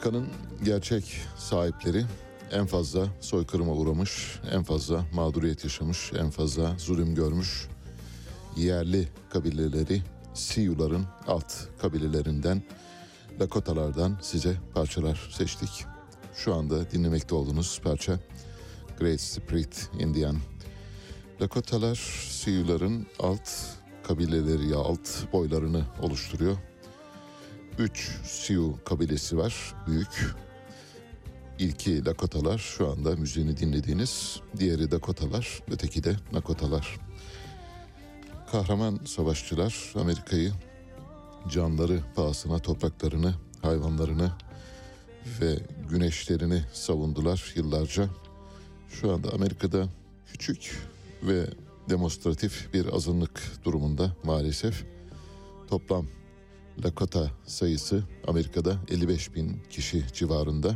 Kuzey Amerika'nın gerçek sahipleri en fazla soykırıma uğramış, en fazla mağduriyet yaşamış, en fazla zulüm görmüş yerli kabileleri Siyuların alt kabilelerinden Lakotalardan size parçalar seçtik. Şu anda dinlemekte olduğunuz parça Great Spirit Indian. Lakotalar Siyuların alt kabileleri ya alt boylarını oluşturuyor. Üç Siyu kabilesi var büyük. İlki Lakotalar şu anda müziğini dinlediğiniz. Diğeri Dakotalar, öteki de Nakotalar. Kahraman savaşçılar Amerika'yı canları pahasına topraklarını, hayvanlarını ve güneşlerini savundular yıllarca. Şu anda Amerika'da küçük ve demonstratif bir azınlık durumunda maalesef. Toplam Lakota sayısı Amerika'da 55 bin kişi civarında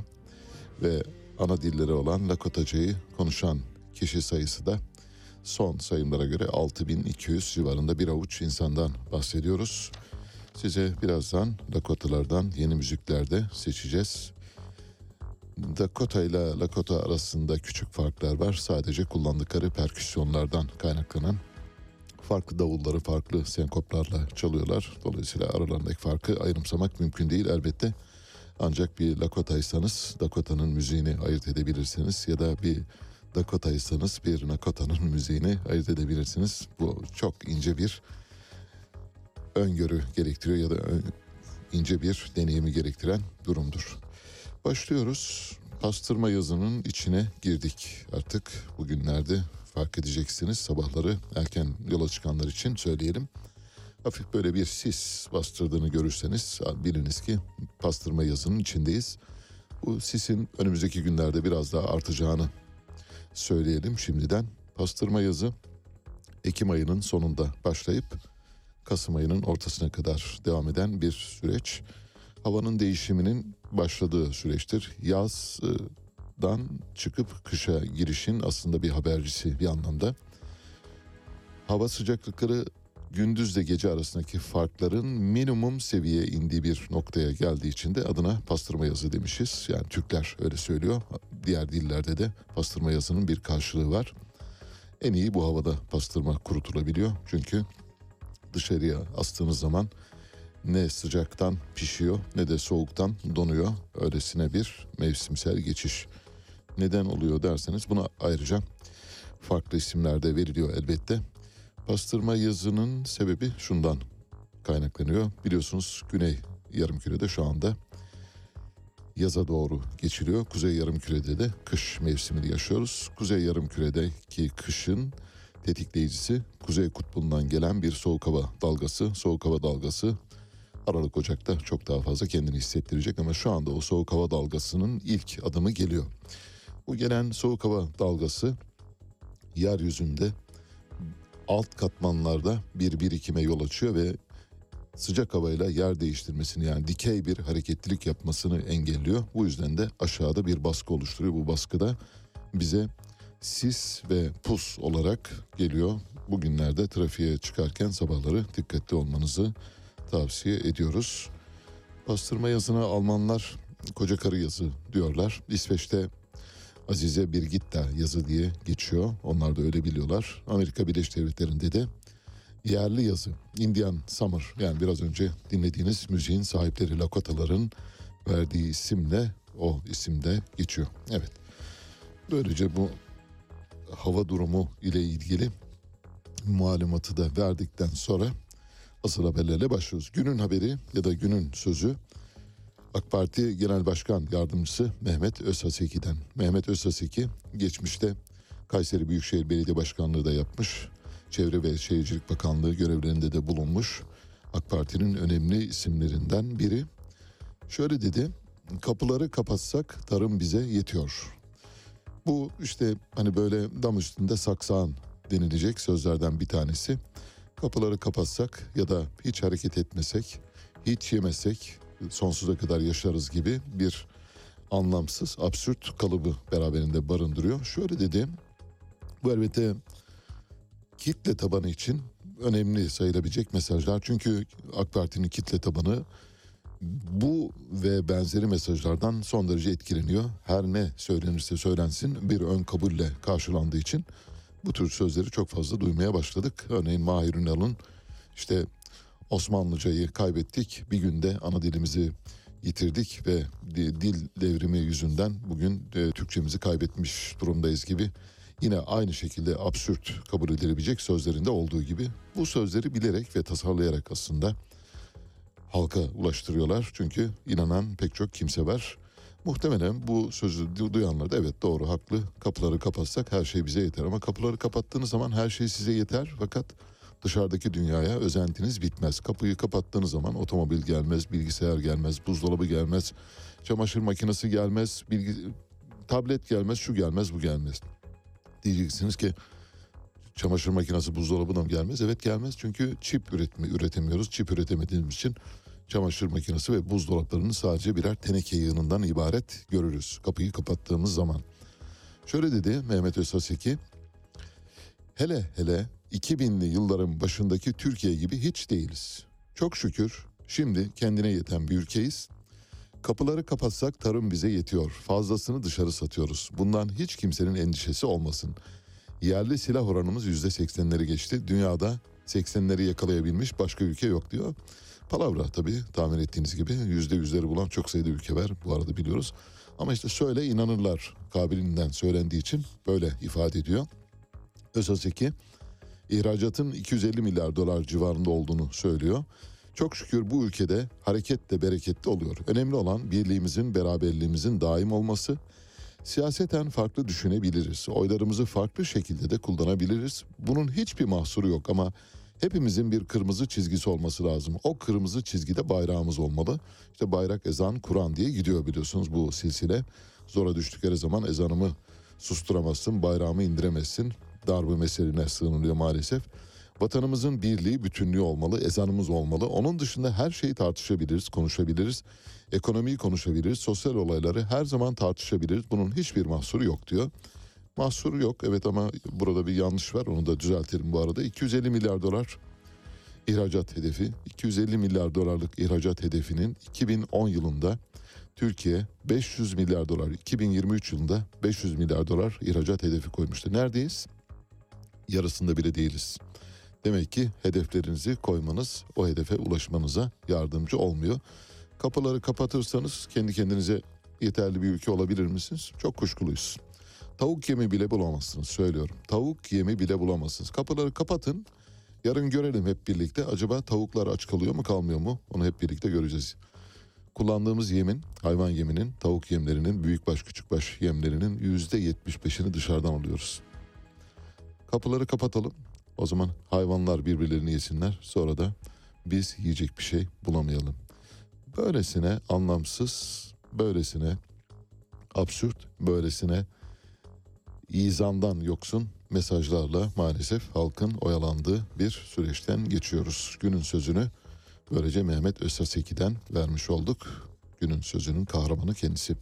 ve ana dilleri olan Lakotacayı konuşan kişi sayısı da son sayımlara göre 6200 civarında bir avuç insandan bahsediyoruz. Size birazdan Lakotalardan yeni müziklerde seçeceğiz. Dakota ile Lakota arasında küçük farklar var. Sadece kullandıkları perküsyonlardan kaynaklanan farklı davulları farklı senkoplarla çalıyorlar. Dolayısıyla aralarındaki farkı ayrımsamak mümkün değil elbette. Ancak bir Lakota'ysanız Dakota'nın müziğini ayırt edebilirsiniz ya da bir Dakota'ysanız bir Nakota'nın müziğini ayırt edebilirsiniz. Bu çok ince bir öngörü gerektiriyor ya da ince bir deneyimi gerektiren durumdur. Başlıyoruz. Pastırma yazının içine girdik artık bugünlerde fark edeceksiniz sabahları erken yola çıkanlar için söyleyelim. Hafif böyle bir sis bastırdığını görürseniz biliniz ki pastırma yazının içindeyiz. Bu sisin önümüzdeki günlerde biraz daha artacağını söyleyelim şimdiden. Pastırma yazı Ekim ayının sonunda başlayıp Kasım ayının ortasına kadar devam eden bir süreç. Havanın değişiminin başladığı süreçtir. Yazdan çıkıp kışa girişin aslında bir habercisi bir anlamda. Hava sıcaklıkları gündüzle gece arasındaki farkların minimum seviyeye indiği bir noktaya geldiği için de adına pastırma yazı demişiz. Yani Türkler öyle söylüyor. Diğer dillerde de pastırma yazının bir karşılığı var. En iyi bu havada pastırma kurutulabiliyor. Çünkü dışarıya astığınız zaman ne sıcaktan pişiyor ne de soğuktan donuyor. Öylesine bir mevsimsel geçiş. Neden oluyor derseniz buna ayrıca farklı isimlerde veriliyor elbette. Pastırma yazının sebebi şundan kaynaklanıyor. Biliyorsunuz Güney Yarımküre'de şu anda yaza doğru geçiliyor. Kuzey Yarımküre'de de kış mevsimini yaşıyoruz. Kuzey Yarımküre'deki kışın tetikleyicisi Kuzey Kutbu'ndan gelen bir soğuk hava dalgası. Soğuk hava dalgası Aralık Ocak'ta çok daha fazla kendini hissettirecek ama şu anda o soğuk hava dalgasının ilk adımı geliyor. Bu gelen soğuk hava dalgası yeryüzünde alt katmanlarda bir birikime yol açıyor ve sıcak havayla yer değiştirmesini yani dikey bir hareketlilik yapmasını engelliyor. Bu yüzden de aşağıda bir baskı oluşturuyor. Bu baskıda bize sis ve pus olarak geliyor. Bugünlerde trafiğe çıkarken sabahları dikkatli olmanızı tavsiye ediyoruz. Pastırma yazına Almanlar koca karı yazı diyorlar. İsveç'te Azize Birgitta yazı diye geçiyor. Onlar da öyle biliyorlar. Amerika Birleşik Devletleri'nde de yerli yazı Indian Summer yani biraz önce dinlediğiniz müziğin sahipleri Lakotaların verdiği isimle o isimde geçiyor. Evet. Böylece bu hava durumu ile ilgili malumatı da verdikten sonra asıl haberlerle başlıyoruz. Günün haberi ya da günün sözü AK Parti Genel Başkan Yardımcısı Mehmet Özhaseki'den. Mehmet Özhaseki geçmişte Kayseri Büyükşehir Belediye Başkanlığı da yapmış. Çevre ve Şehircilik Bakanlığı görevlerinde de bulunmuş. AK Parti'nin önemli isimlerinden biri. Şöyle dedi, kapıları kapatsak tarım bize yetiyor. Bu işte hani böyle dam üstünde saksağın denilecek sözlerden bir tanesi. Kapıları kapatsak ya da hiç hareket etmesek, hiç yemesek sonsuza kadar yaşarız gibi bir anlamsız, absürt kalıbı beraberinde barındırıyor. Şöyle dedi, bu elbette kitle tabanı için önemli sayılabilecek mesajlar. Çünkü AK Parti'nin kitle tabanı Bu ve benzeri mesajlardan son derece etkileniyor. Her ne söylenirse söylensin bir ön kabulle karşılandığı için bu tür sözleri çok fazla duymaya başladık. Örneğin Mahir Ünal'ın işte Osmanlıcayı kaybettik, bir günde ana dilimizi yitirdik ve dil devrimi yüzünden bugün e, Türkçemizi kaybetmiş durumdayız gibi yine aynı şekilde absürt kabul edilebilecek sözlerinde olduğu gibi bu sözleri bilerek ve tasarlayarak aslında halka ulaştırıyorlar. Çünkü inanan pek çok kimse var. Muhtemelen bu sözü duyanlar da evet doğru haklı kapıları kapatsak her şey bize yeter ama kapıları kapattığınız zaman her şey size yeter fakat dışarıdaki dünyaya özentiniz bitmez. Kapıyı kapattığınız zaman otomobil gelmez, bilgisayar gelmez, buzdolabı gelmez, çamaşır makinesi gelmez, bilgi, tablet gelmez, şu gelmez, bu gelmez. Diyeceksiniz ki çamaşır makinesi buzdolabı da mı gelmez? Evet gelmez çünkü çip üretimi üretemiyoruz. Çip üretemediğimiz için çamaşır makinesi ve buzdolaplarını sadece birer teneke yığınından ibaret görürüz. Kapıyı kapattığımız zaman. Şöyle dedi Mehmet Özsaseki. Hele hele 2000'li yılların başındaki Türkiye gibi hiç değiliz. Çok şükür şimdi kendine yeten bir ülkeyiz. Kapıları kapatsak tarım bize yetiyor. Fazlasını dışarı satıyoruz. Bundan hiç kimsenin endişesi olmasın. Yerli silah oranımız %80'leri geçti. Dünyada 80'leri yakalayabilmiş başka ülke yok diyor. Palavra tabii tahmin ettiğiniz gibi yüzde yüzleri bulan çok sayıda ülke var bu arada biliyoruz. Ama işte söyle inanırlar kabiliğinden söylendiği için böyle ifade ediyor. Özaseki ihracatın 250 milyar dolar civarında olduğunu söylüyor. Çok şükür bu ülkede hareket de bereketli oluyor. Önemli olan birliğimizin, beraberliğimizin daim olması. Siyaseten farklı düşünebiliriz. Oylarımızı farklı şekilde de kullanabiliriz. Bunun hiçbir mahsuru yok ama hepimizin bir kırmızı çizgisi olması lazım. O kırmızı çizgide bayrağımız olmalı. İşte bayrak, ezan, Kur'an diye gidiyor biliyorsunuz bu silsile. Zora düştükleri zaman ezanımı susturamazsın, bayrağımı indiremezsin. Darbe meseline sığınılıyor maalesef. Vatanımızın birliği, bütünlüğü olmalı, ezanımız olmalı. Onun dışında her şeyi tartışabiliriz, konuşabiliriz. Ekonomiyi konuşabiliriz, sosyal olayları her zaman tartışabiliriz. Bunun hiçbir mahsuru yok diyor. Mahsuru yok evet ama burada bir yanlış var onu da düzeltelim bu arada. 250 milyar dolar ihracat hedefi. 250 milyar dolarlık ihracat hedefinin 2010 yılında Türkiye 500 milyar dolar, 2023 yılında 500 milyar dolar ihracat hedefi koymuştu. Neredeyiz? Yarısında bile değiliz. Demek ki hedeflerinizi koymanız o hedefe ulaşmanıza yardımcı olmuyor. Kapıları kapatırsanız kendi kendinize yeterli bir ülke olabilir misiniz? Çok kuşkuluyuz. Tavuk yemi bile bulamazsınız söylüyorum. Tavuk yemi bile bulamazsınız. Kapıları kapatın. Yarın görelim hep birlikte. Acaba tavuklar aç kalıyor mu kalmıyor mu? Onu hep birlikte göreceğiz. Kullandığımız yemin, hayvan yeminin, tavuk yemlerinin, büyükbaş küçükbaş yemlerinin yüzde yetmiş beşini dışarıdan alıyoruz. Kapıları kapatalım. O zaman hayvanlar birbirlerini yesinler. Sonra da biz yiyecek bir şey bulamayalım. Böylesine anlamsız, böylesine absürt, böylesine izandan yoksun mesajlarla maalesef halkın oyalandığı bir süreçten geçiyoruz. Günün sözünü böylece Mehmet Özsaseki'den vermiş olduk. Günün sözünün kahramanı kendisi.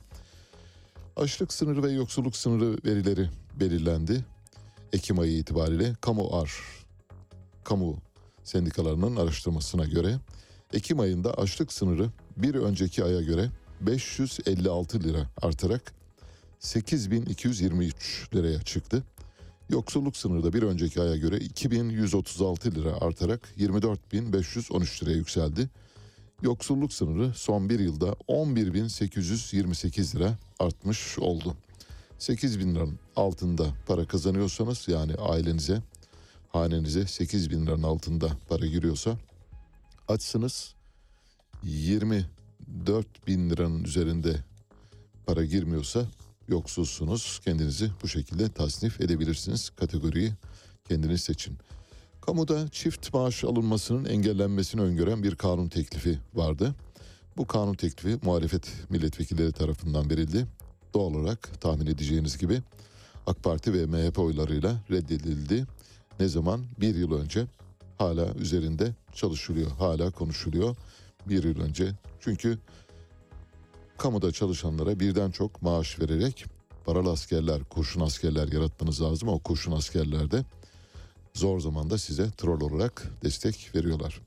Açlık sınırı ve yoksulluk sınırı verileri belirlendi. Ekim ayı itibariyle kamu ar, kamu sendikalarının araştırmasına göre Ekim ayında açlık sınırı bir önceki aya göre 556 lira artarak 8223 liraya çıktı. Yoksulluk sınırı da bir önceki aya göre 2136 lira artarak 24513 liraya yükseldi. Yoksulluk sınırı son bir yılda 11828 lira artmış oldu. 8 bin liranın altında para kazanıyorsanız yani ailenize, hanenize 8 bin liranın altında para giriyorsa açsınız 24 bin liranın üzerinde para girmiyorsa yoksulsunuz. Kendinizi bu şekilde tasnif edebilirsiniz. Kategoriyi kendiniz seçin. Kamuda çift maaş alınmasının engellenmesini öngören bir kanun teklifi vardı. Bu kanun teklifi muhalefet milletvekilleri tarafından verildi. Doğal olarak tahmin edeceğiniz gibi AK Parti ve MHP oylarıyla reddedildi. Ne zaman? Bir yıl önce hala üzerinde çalışılıyor, hala konuşuluyor bir yıl önce. Çünkü kamuda çalışanlara birden çok maaş vererek paralı askerler, kurşun askerler yaratmanız lazım. O kurşun askerler de zor zamanda size troll olarak destek veriyorlar.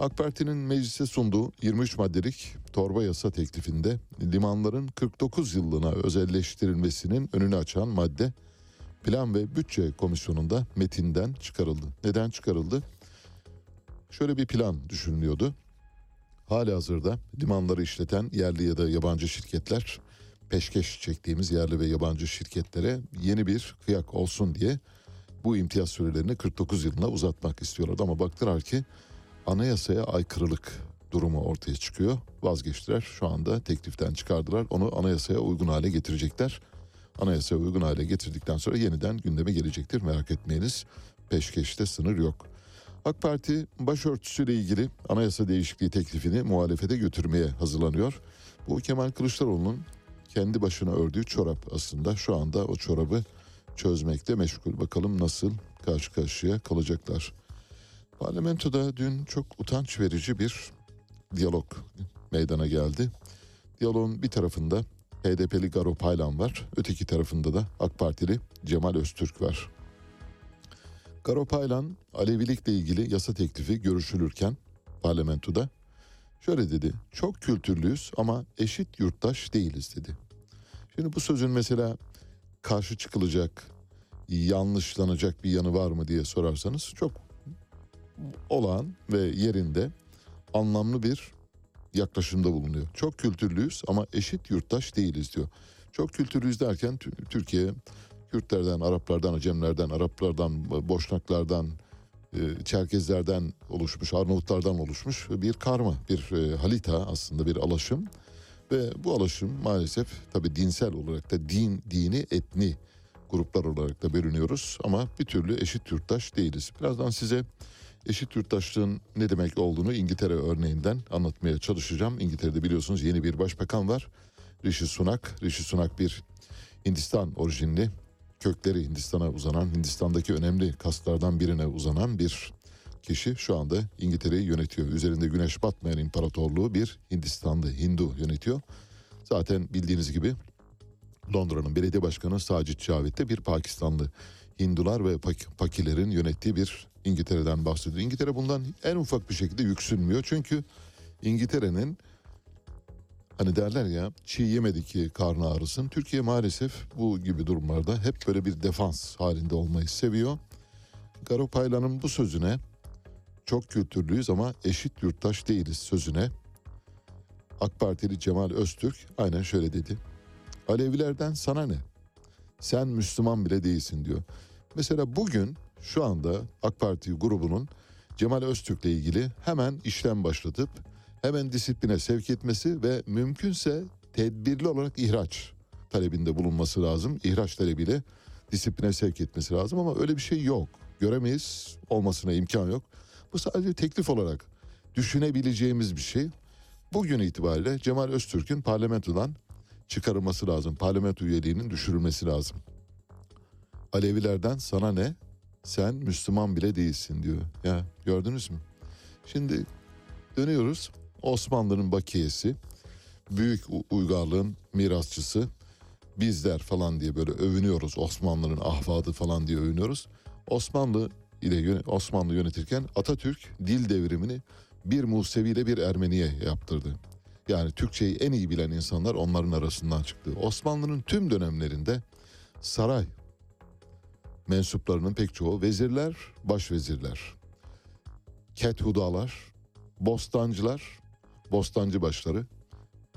AK Parti'nin meclise sunduğu 23 maddelik torba yasa teklifinde limanların 49 yıllığına özelleştirilmesinin önünü açan madde Plan ve Bütçe Komisyonu'nda metinden çıkarıldı. Neden çıkarıldı? Şöyle bir plan düşünülüyordu. Hali hazırda limanları işleten yerli ya da yabancı şirketler peşkeş çektiğimiz yerli ve yabancı şirketlere yeni bir kıyak olsun diye bu imtiyaz sürelerini 49 yılına uzatmak istiyorlardı ama baktılar ki anayasaya aykırılık durumu ortaya çıkıyor. Vazgeçtiler. Şu anda tekliften çıkardılar. Onu anayasaya uygun hale getirecekler. Anayasaya uygun hale getirdikten sonra yeniden gündeme gelecektir. Merak etmeyiniz. Peşkeşte sınır yok. AK Parti başörtüsüyle ilgili anayasa değişikliği teklifini muhalefete götürmeye hazırlanıyor. Bu Kemal Kılıçdaroğlu'nun kendi başına ördüğü çorap aslında. Şu anda o çorabı çözmekte meşgul. Bakalım nasıl karşı karşıya kalacaklar. Parlamentoda dün çok utanç verici bir diyalog meydana geldi. Diyaloğun bir tarafında HDP'li Garo Paylan var. Öteki tarafında da AK Partili Cemal Öztürk var. Garo Paylan Alevilikle ilgili yasa teklifi görüşülürken parlamentoda şöyle dedi. Çok kültürlüyüz ama eşit yurttaş değiliz dedi. Şimdi bu sözün mesela karşı çıkılacak, yanlışlanacak bir yanı var mı diye sorarsanız çok olağan ve yerinde anlamlı bir yaklaşımda bulunuyor. Çok kültürlüyüz ama eşit yurttaş değiliz diyor. Çok kültürlüyüz derken Türkiye Kürtlerden, Araplardan, Acemlerden, Araplardan, Boşnaklardan, Çerkezlerden oluşmuş, Arnavutlardan oluşmuş bir karma, bir halita aslında bir alaşım. Ve bu alaşım maalesef tabi dinsel olarak da din, dini, etni gruplar olarak da bölünüyoruz ama bir türlü eşit yurttaş değiliz. Birazdan size eşit yurttaşlığın ne demek olduğunu İngiltere örneğinden anlatmaya çalışacağım. İngiltere'de biliyorsunuz yeni bir başbakan var. Rishi Sunak. Rishi Sunak bir Hindistan orijinli, kökleri Hindistan'a uzanan, Hindistan'daki önemli kaslardan birine uzanan bir kişi şu anda İngiltere'yi yönetiyor. Üzerinde güneş batmayan imparatorluğu bir Hindistanlı Hindu yönetiyor. Zaten bildiğiniz gibi Londra'nın belediye başkanı Sacit Cavit de bir Pakistanlı Hindular ve Pakilerin yönettiği bir İngiltere'den bahsediyor. İngiltere bundan en ufak bir şekilde yüksünmüyor. Çünkü İngiltere'nin hani derler ya çiğ yemedi ki karnı ağrısın. Türkiye maalesef bu gibi durumlarda hep böyle bir defans halinde olmayı seviyor. Garo Paylan'ın bu sözüne çok kültürlüyüz ama eşit yurttaş değiliz sözüne AK Partili Cemal Öztürk aynen şöyle dedi. Alevilerden sana ne? Sen Müslüman bile değilsin diyor. Mesela bugün şu anda AK Parti grubunun Cemal Öztürk'le ilgili hemen işlem başlatıp hemen disipline sevk etmesi ve mümkünse tedbirli olarak ihraç talebinde bulunması lazım. İhraç talebiyle disipline sevk etmesi lazım ama öyle bir şey yok. Göremeyiz, olmasına imkan yok. Bu sadece teklif olarak düşünebileceğimiz bir şey. Bugün itibariyle Cemal Öztürk'ün parlamentodan çıkarılması lazım. Parlamento üyeliğinin düşürülmesi lazım. Alevilerden sana ne? Sen Müslüman bile değilsin diyor. Ya gördünüz mü? Şimdi dönüyoruz. Osmanlı'nın bakiyesi, büyük uygarlığın mirasçısı, bizler falan diye böyle övünüyoruz. Osmanlı'nın ahvadı falan diye övünüyoruz. Osmanlı ile Osmanlı yönetirken Atatürk dil devrimini bir Musevi ile bir Ermeniye yaptırdı. Yani Türkçeyi en iyi bilen insanlar onların arasından çıktı. Osmanlı'nın tüm dönemlerinde saray mensuplarının pek çoğu vezirler, başvezirler, kethudalar, bostancılar, bostancı başları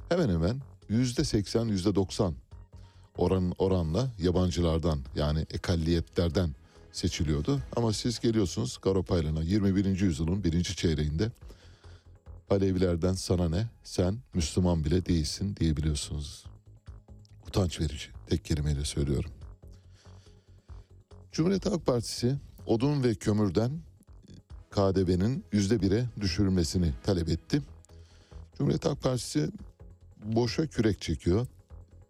hemen hemen yüzde seksen, yüzde doksan oran, oranla yabancılardan yani ekalliyetlerden seçiliyordu. Ama siz geliyorsunuz Garopaylan'a 21. yüzyılın birinci çeyreğinde Alevilerden sana ne sen Müslüman bile değilsin diyebiliyorsunuz. Utanç verici tek kelimeyle söylüyorum. Cumhuriyet Halk Partisi odun ve kömürden KDV'nin yüzde bire düşürülmesini talep etti. Cumhuriyet Halk Partisi boşa kürek çekiyor.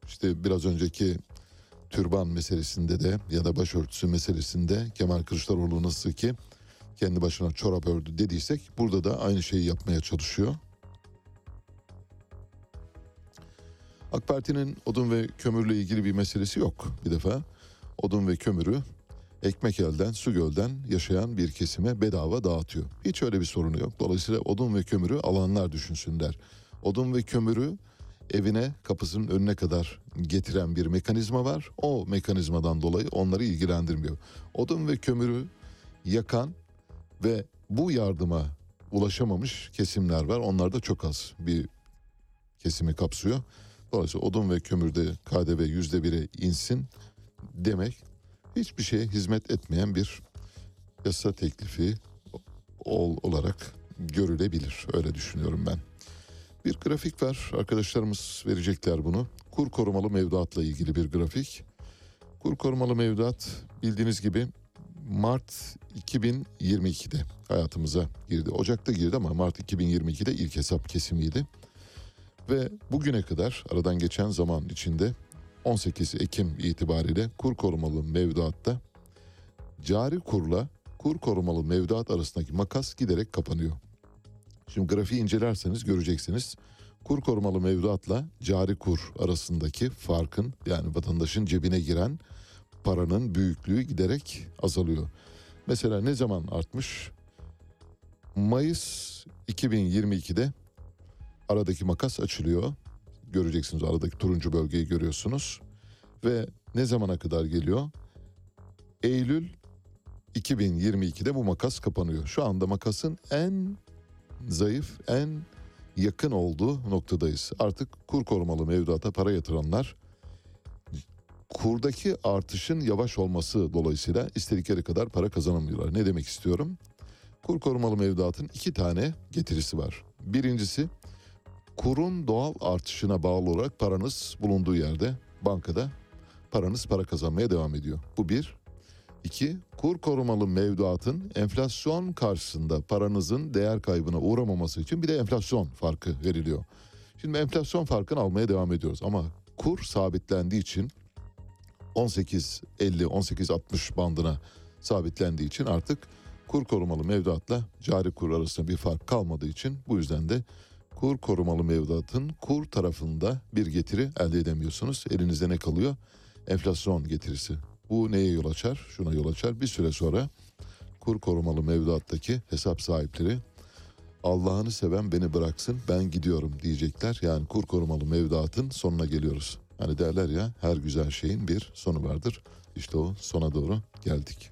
İşte biraz önceki türban meselesinde de ya da başörtüsü meselesinde Kemal Kılıçdaroğlu nasıl ki kendi başına çorap ördü dediysek burada da aynı şeyi yapmaya çalışıyor. AK Parti'nin odun ve kömürle ilgili bir meselesi yok bir defa. Odun ve kömürü ekmek elden, su gölden yaşayan bir kesime bedava dağıtıyor. Hiç öyle bir sorunu yok. Dolayısıyla odun ve kömürü alanlar düşünsünler. Odun ve kömürü evine kapısının önüne kadar getiren bir mekanizma var. O mekanizmadan dolayı onları ilgilendirmiyor. Odun ve kömürü yakan ve bu yardıma ulaşamamış kesimler var. Onlar da çok az bir kesimi kapsıyor. Dolayısıyla odun ve kömürde KDV yüzde bire insin demek hiçbir şeye hizmet etmeyen bir yasa teklifi ol, olarak görülebilir. Öyle düşünüyorum ben. Bir grafik var. Arkadaşlarımız verecekler bunu. Kur korumalı mevduatla ilgili bir grafik. Kur korumalı mevduat bildiğiniz gibi Mart 2022'de hayatımıza girdi. Ocak'ta girdi ama Mart 2022'de ilk hesap kesimiydi. Ve bugüne kadar aradan geçen zaman içinde 18 Ekim itibariyle kur korumalı mevduatta cari kurla kur korumalı mevduat arasındaki makas giderek kapanıyor. Şimdi grafiği incelerseniz göreceksiniz. Kur korumalı mevduatla cari kur arasındaki farkın yani vatandaşın cebine giren paranın büyüklüğü giderek azalıyor. Mesela ne zaman artmış? Mayıs 2022'de aradaki makas açılıyor. Göreceksiniz aradaki turuncu bölgeyi görüyorsunuz. Ve ne zamana kadar geliyor? Eylül 2022'de bu makas kapanıyor. Şu anda makasın en zayıf, en yakın olduğu noktadayız. Artık kur korumalı mevduata para yatıranlar kurdaki artışın yavaş olması dolayısıyla istedikleri kadar para kazanamıyorlar. Ne demek istiyorum? Kur korumalı mevduatın iki tane getirisi var. Birincisi kurun doğal artışına bağlı olarak paranız bulunduğu yerde bankada paranız para kazanmaya devam ediyor. Bu bir. İki, kur korumalı mevduatın enflasyon karşısında paranızın değer kaybına uğramaması için bir de enflasyon farkı veriliyor. Şimdi enflasyon farkını almaya devam ediyoruz ama kur sabitlendiği için 18.50-18.60 bandına sabitlendiği için artık kur korumalı mevduatla cari kur arasında bir fark kalmadığı için bu yüzden de kur korumalı mevduatın kur tarafında bir getiri elde edemiyorsunuz. Elinizde ne kalıyor? Enflasyon getirisi. Bu neye yol açar? Şuna yol açar. Bir süre sonra kur korumalı mevduattaki hesap sahipleri Allah'ını seven beni bıraksın ben gidiyorum diyecekler. Yani kur korumalı mevduatın sonuna geliyoruz. Hani derler ya her güzel şeyin bir sonu vardır. İşte o sona doğru geldik.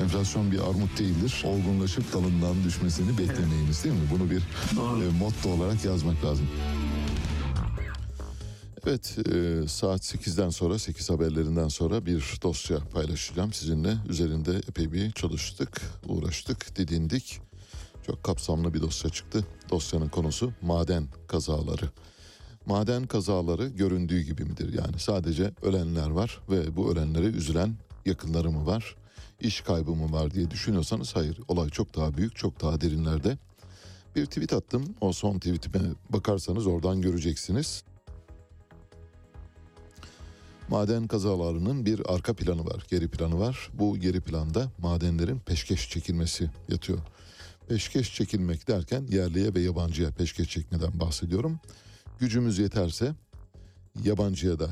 Enflasyon bir armut değildir. Olgunlaşıp dalından düşmesini beklemeyiniz değil mi? Bunu bir e, motto olarak yazmak lazım. Evet e, saat 8'den sonra 8 haberlerinden sonra bir dosya paylaşacağım sizinle. Üzerinde epey bir çalıştık, uğraştık, didindik. Çok kapsamlı bir dosya çıktı. Dosyanın konusu maden kazaları. Maden kazaları göründüğü gibi midir? Yani sadece ölenler var ve bu ölenlere üzülen yakınları mı var? İş kaybı mı var diye düşünüyorsanız hayır. Olay çok daha büyük, çok daha derinlerde. Bir tweet attım. O son tweetime bakarsanız oradan göreceksiniz. Maden kazalarının bir arka planı var, geri planı var. Bu geri planda madenlerin peşkeş çekilmesi yatıyor. Peşkeş çekilmek derken yerliye ve yabancıya peşkeş çekmeden bahsediyorum. Gücümüz yeterse yabancıya da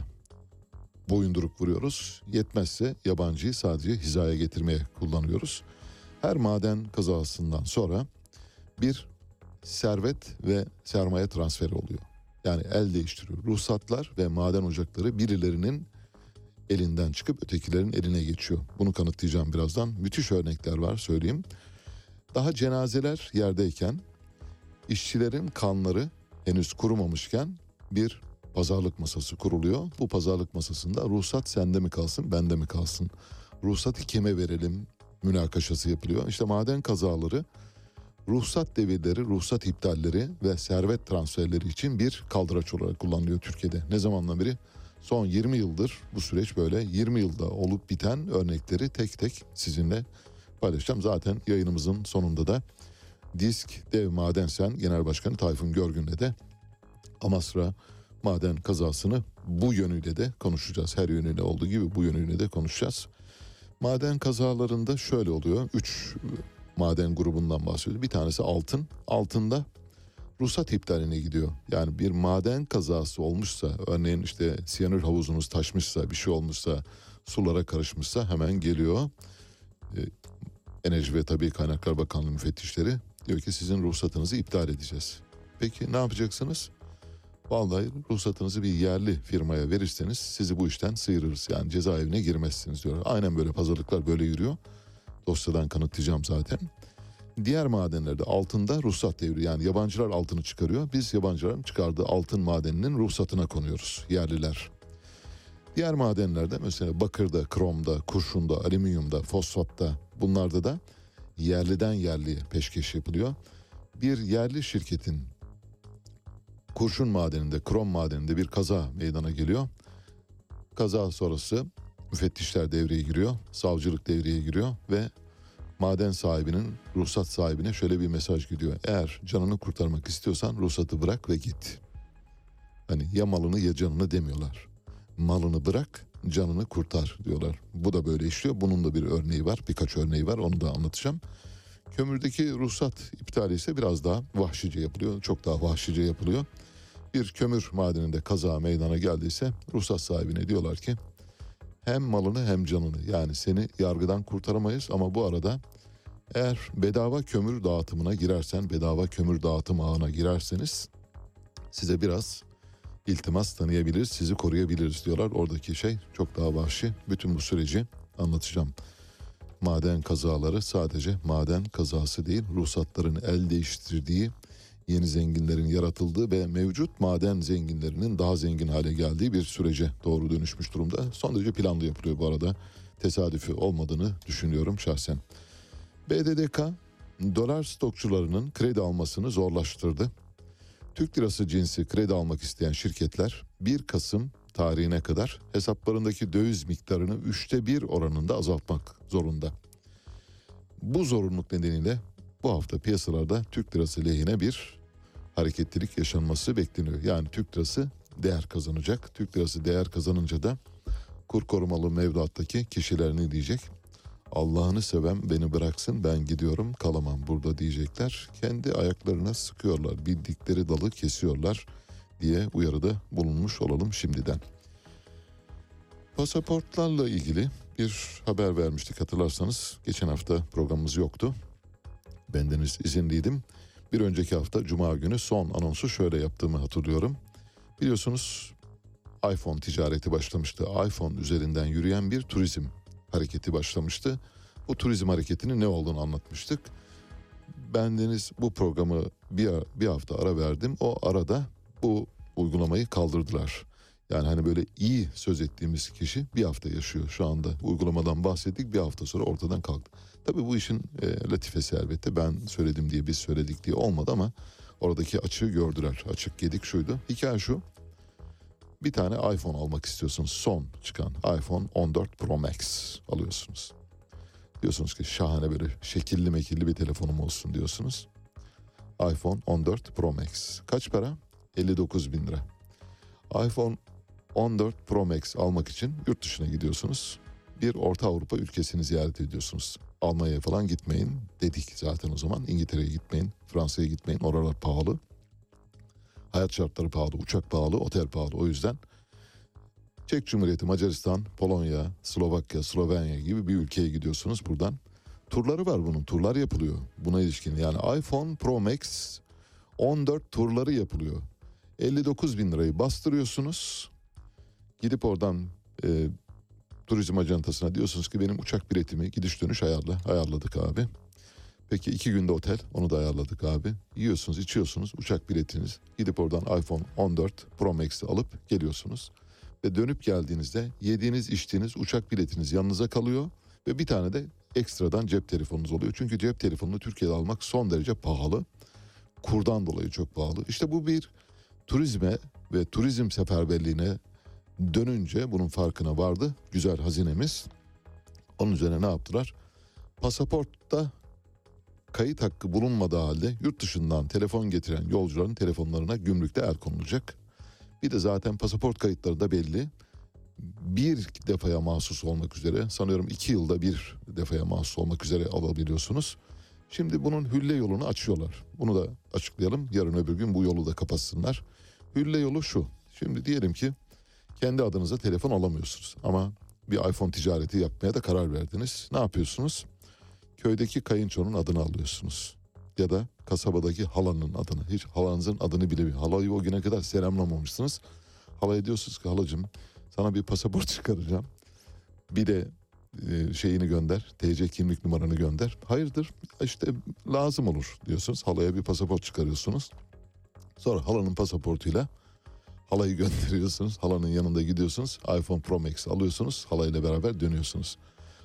boyunduruk vuruyoruz. Yetmezse yabancıyı sadece hizaya getirmeye kullanıyoruz. Her maden kazasından sonra bir servet ve sermaye transferi oluyor. Yani el değiştiriyor. Ruhsatlar ve maden ocakları birilerinin elinden çıkıp ötekilerin eline geçiyor. Bunu kanıtlayacağım birazdan. Müthiş örnekler var söyleyeyim. Daha cenazeler yerdeyken işçilerin kanları henüz kurumamışken bir pazarlık masası kuruluyor. Bu pazarlık masasında ruhsat sende mi kalsın, bende mi kalsın? Ruhsatı kime verelim? Münakaşası yapılıyor. İşte maden kazaları ruhsat devirleri, ruhsat iptalleri ve servet transferleri için bir kaldıraç olarak kullanılıyor Türkiye'de. Ne zamandan beri? Son 20 yıldır bu süreç böyle 20 yılda olup biten örnekleri tek tek sizinle paylaşacağım. Zaten yayınımızın sonunda da Disk Dev Madensen Genel Başkanı Tayfun Görgün'le de Amasra maden kazasını bu yönüyle de konuşacağız. Her yönüyle olduğu gibi bu yönüyle de konuşacağız. Maden kazalarında şöyle oluyor. Üç maden grubundan bahsediyor. Bir tanesi altın. Altında ruhsat iptaline gidiyor. Yani bir maden kazası olmuşsa örneğin işte siyanür havuzunuz taşmışsa bir şey olmuşsa sulara karışmışsa hemen geliyor. Ee, Enerji ve Tabii Kaynaklar Bakanlığı müfettişleri diyor ki sizin ruhsatınızı iptal edeceğiz. Peki ne yapacaksınız? Vallahi ruhsatınızı bir yerli firmaya verirseniz sizi bu işten sıyırırız. Yani cezaevine girmezsiniz diyorlar. Aynen böyle pazarlıklar böyle yürüyor. Dosyadan kanıtlayacağım zaten. Diğer madenlerde altında ruhsat devri yani yabancılar altını çıkarıyor. Biz yabancıların çıkardığı altın madeninin ruhsatına konuyoruz yerliler. Diğer madenlerde mesela bakırda, kromda, kurşunda, alüminyumda, fosfatta bunlarda da yerliden yerliye peşkeş yapılıyor. Bir yerli şirketin kurşun madeninde, krom madeninde bir kaza meydana geliyor. Kaza sonrası müfettişler devreye giriyor, savcılık devreye giriyor ve maden sahibinin, ruhsat sahibine şöyle bir mesaj gidiyor. Eğer canını kurtarmak istiyorsan ruhsatı bırak ve git. Hani ya malını ya canını demiyorlar. Malını bırak, canını kurtar diyorlar. Bu da böyle işliyor. Bunun da bir örneği var, birkaç örneği var. Onu da anlatacağım. Kömürdeki ruhsat iptali ise biraz daha vahşice yapılıyor. Çok daha vahşice yapılıyor. Bir kömür madeninde kaza meydana geldiyse ruhsat sahibine diyorlar ki hem malını hem canını yani seni yargıdan kurtaramayız ama bu arada eğer bedava kömür dağıtımına girersen bedava kömür dağıtım ağına girerseniz size biraz iltimas tanıyabiliriz sizi koruyabiliriz diyorlar. Oradaki şey çok daha vahşi. Bütün bu süreci anlatacağım. Maden kazaları sadece maden kazası değil ruhsatların el değiştirdiği yeni zenginlerin yaratıldığı ve mevcut maden zenginlerinin daha zengin hale geldiği bir sürece doğru dönüşmüş durumda. Son derece planlı yapılıyor bu arada. Tesadüfi olmadığını düşünüyorum şahsen. BDDK dolar stokçularının kredi almasını zorlaştırdı. Türk lirası cinsi kredi almak isteyen şirketler 1 Kasım tarihine kadar hesaplarındaki döviz miktarını üçte bir oranında azaltmak zorunda. Bu zorunluluk nedeniyle bu hafta piyasalarda Türk lirası lehine bir hareketlilik yaşanması bekleniyor. Yani Türk lirası değer kazanacak. Türk lirası değer kazanınca da kur korumalı mevduattaki kişiler ne diyecek? Allah'ını seven beni bıraksın ben gidiyorum kalamam burada diyecekler. Kendi ayaklarına sıkıyorlar bildikleri dalı kesiyorlar diye uyarıda bulunmuş olalım şimdiden. Pasaportlarla ilgili bir haber vermiştik hatırlarsanız. Geçen hafta programımız yoktu. Bendeniz izinliydim. Bir önceki hafta Cuma günü son anonsu şöyle yaptığımı hatırlıyorum. Biliyorsunuz iPhone ticareti başlamıştı. iPhone üzerinden yürüyen bir turizm hareketi başlamıştı. Bu turizm hareketinin ne olduğunu anlatmıştık. Bendeniz bu programı bir, bir hafta ara verdim. O arada bu uygulamayı kaldırdılar. Yani hani böyle iyi söz ettiğimiz kişi bir hafta yaşıyor şu anda. Uygulamadan bahsettik bir hafta sonra ortadan kalktı. Tabii bu işin e, latifesi elbette ben söyledim diye biz söyledik diye olmadı ama oradaki açığı gördüler. Açık gedik şuydu. Hikaye şu. Bir tane iPhone almak istiyorsunuz. Son çıkan iPhone 14 Pro Max alıyorsunuz. Diyorsunuz ki şahane böyle şekilli mekilli bir telefonum olsun diyorsunuz. iPhone 14 Pro Max. Kaç para? 59 bin lira. iPhone 14 Pro Max almak için yurt dışına gidiyorsunuz. Bir Orta Avrupa ülkesini ziyaret ediyorsunuz. Almanya'ya falan gitmeyin dedik zaten o zaman. İngiltere'ye gitmeyin, Fransa'ya gitmeyin. Oralar pahalı. Hayat şartları pahalı, uçak pahalı, otel pahalı. O yüzden Çek Cumhuriyeti, Macaristan, Polonya, Slovakya, Slovenya gibi bir ülkeye gidiyorsunuz buradan. Turları var bunun, turlar yapılıyor buna ilişkin. Yani iPhone Pro Max 14 turları yapılıyor. 59 bin lirayı bastırıyorsunuz. Gidip oradan e, turizm ajantasına diyorsunuz ki benim uçak biletimi gidiş dönüş ayarla. Ayarladık abi. Peki iki günde otel onu da ayarladık abi. Yiyorsunuz içiyorsunuz uçak biletiniz. Gidip oradan iPhone 14 Pro Max'i alıp geliyorsunuz. Ve dönüp geldiğinizde yediğiniz içtiğiniz uçak biletiniz yanınıza kalıyor. Ve bir tane de ekstradan cep telefonunuz oluyor. Çünkü cep telefonunu Türkiye'de almak son derece pahalı. Kurdan dolayı çok pahalı. İşte bu bir turizme ve turizm seferberliğine dönünce bunun farkına vardı. Güzel hazinemiz. Onun üzerine ne yaptılar? pasaportta kayıt hakkı bulunmadığı halde yurt dışından telefon getiren yolcuların telefonlarına gümrükte el konulacak. Bir de zaten pasaport kayıtları da belli. Bir defaya mahsus olmak üzere sanıyorum iki yılda bir defaya mahsus olmak üzere alabiliyorsunuz. Şimdi bunun hülle yolunu açıyorlar. Bunu da açıklayalım. Yarın öbür gün bu yolu da kapatsınlar. Hülle yolu şu. Şimdi diyelim ki kendi adınıza telefon alamıyorsunuz ama bir iPhone ticareti yapmaya da karar verdiniz. Ne yapıyorsunuz? Köydeki kayınçonun adını alıyorsunuz. Ya da kasabadaki halanın adını. Hiç halanızın adını bile halayı o güne kadar selamlamamışsınız. Halaya diyorsunuz ki halacığım sana bir pasaport çıkaracağım. Bir de e, şeyini gönder. TC kimlik numaranı gönder. Hayırdır? İşte lazım olur diyorsunuz. Halaya bir pasaport çıkarıyorsunuz. Sonra halanın pasaportuyla halayı gönderiyorsunuz. Halanın yanında gidiyorsunuz. iPhone Pro Max alıyorsunuz. Halayla beraber dönüyorsunuz.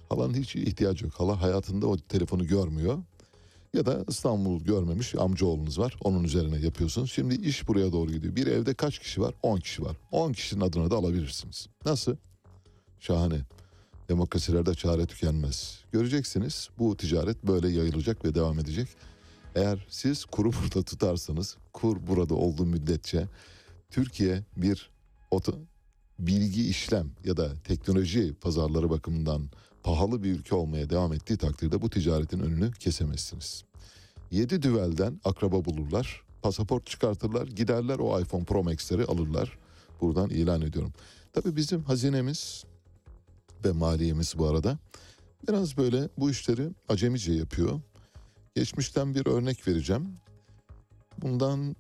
Halanın hiç ihtiyacı yok. Hala hayatında o telefonu görmüyor. Ya da İstanbul görmemiş amcaoğlunuz var. Onun üzerine yapıyorsunuz. Şimdi iş buraya doğru gidiyor. Bir evde kaç kişi var? 10 kişi var. 10 kişinin adına da alabilirsiniz. Nasıl? Şahane. Demokrasilerde çare tükenmez. Göreceksiniz bu ticaret böyle yayılacak ve devam edecek. Eğer siz kuru burada tutarsanız, kur burada olduğu müddetçe Türkiye bir oto, bilgi işlem ya da teknoloji pazarları bakımından pahalı bir ülke olmaya devam ettiği takdirde bu ticaretin önünü kesemezsiniz. Yedi düvelden akraba bulurlar, pasaport çıkartırlar, giderler o iPhone Pro Max'leri alırlar. Buradan ilan ediyorum. Tabii bizim hazinemiz ve maliyemiz bu arada biraz böyle bu işleri acemice yapıyor. Geçmişten bir örnek vereceğim. Bundan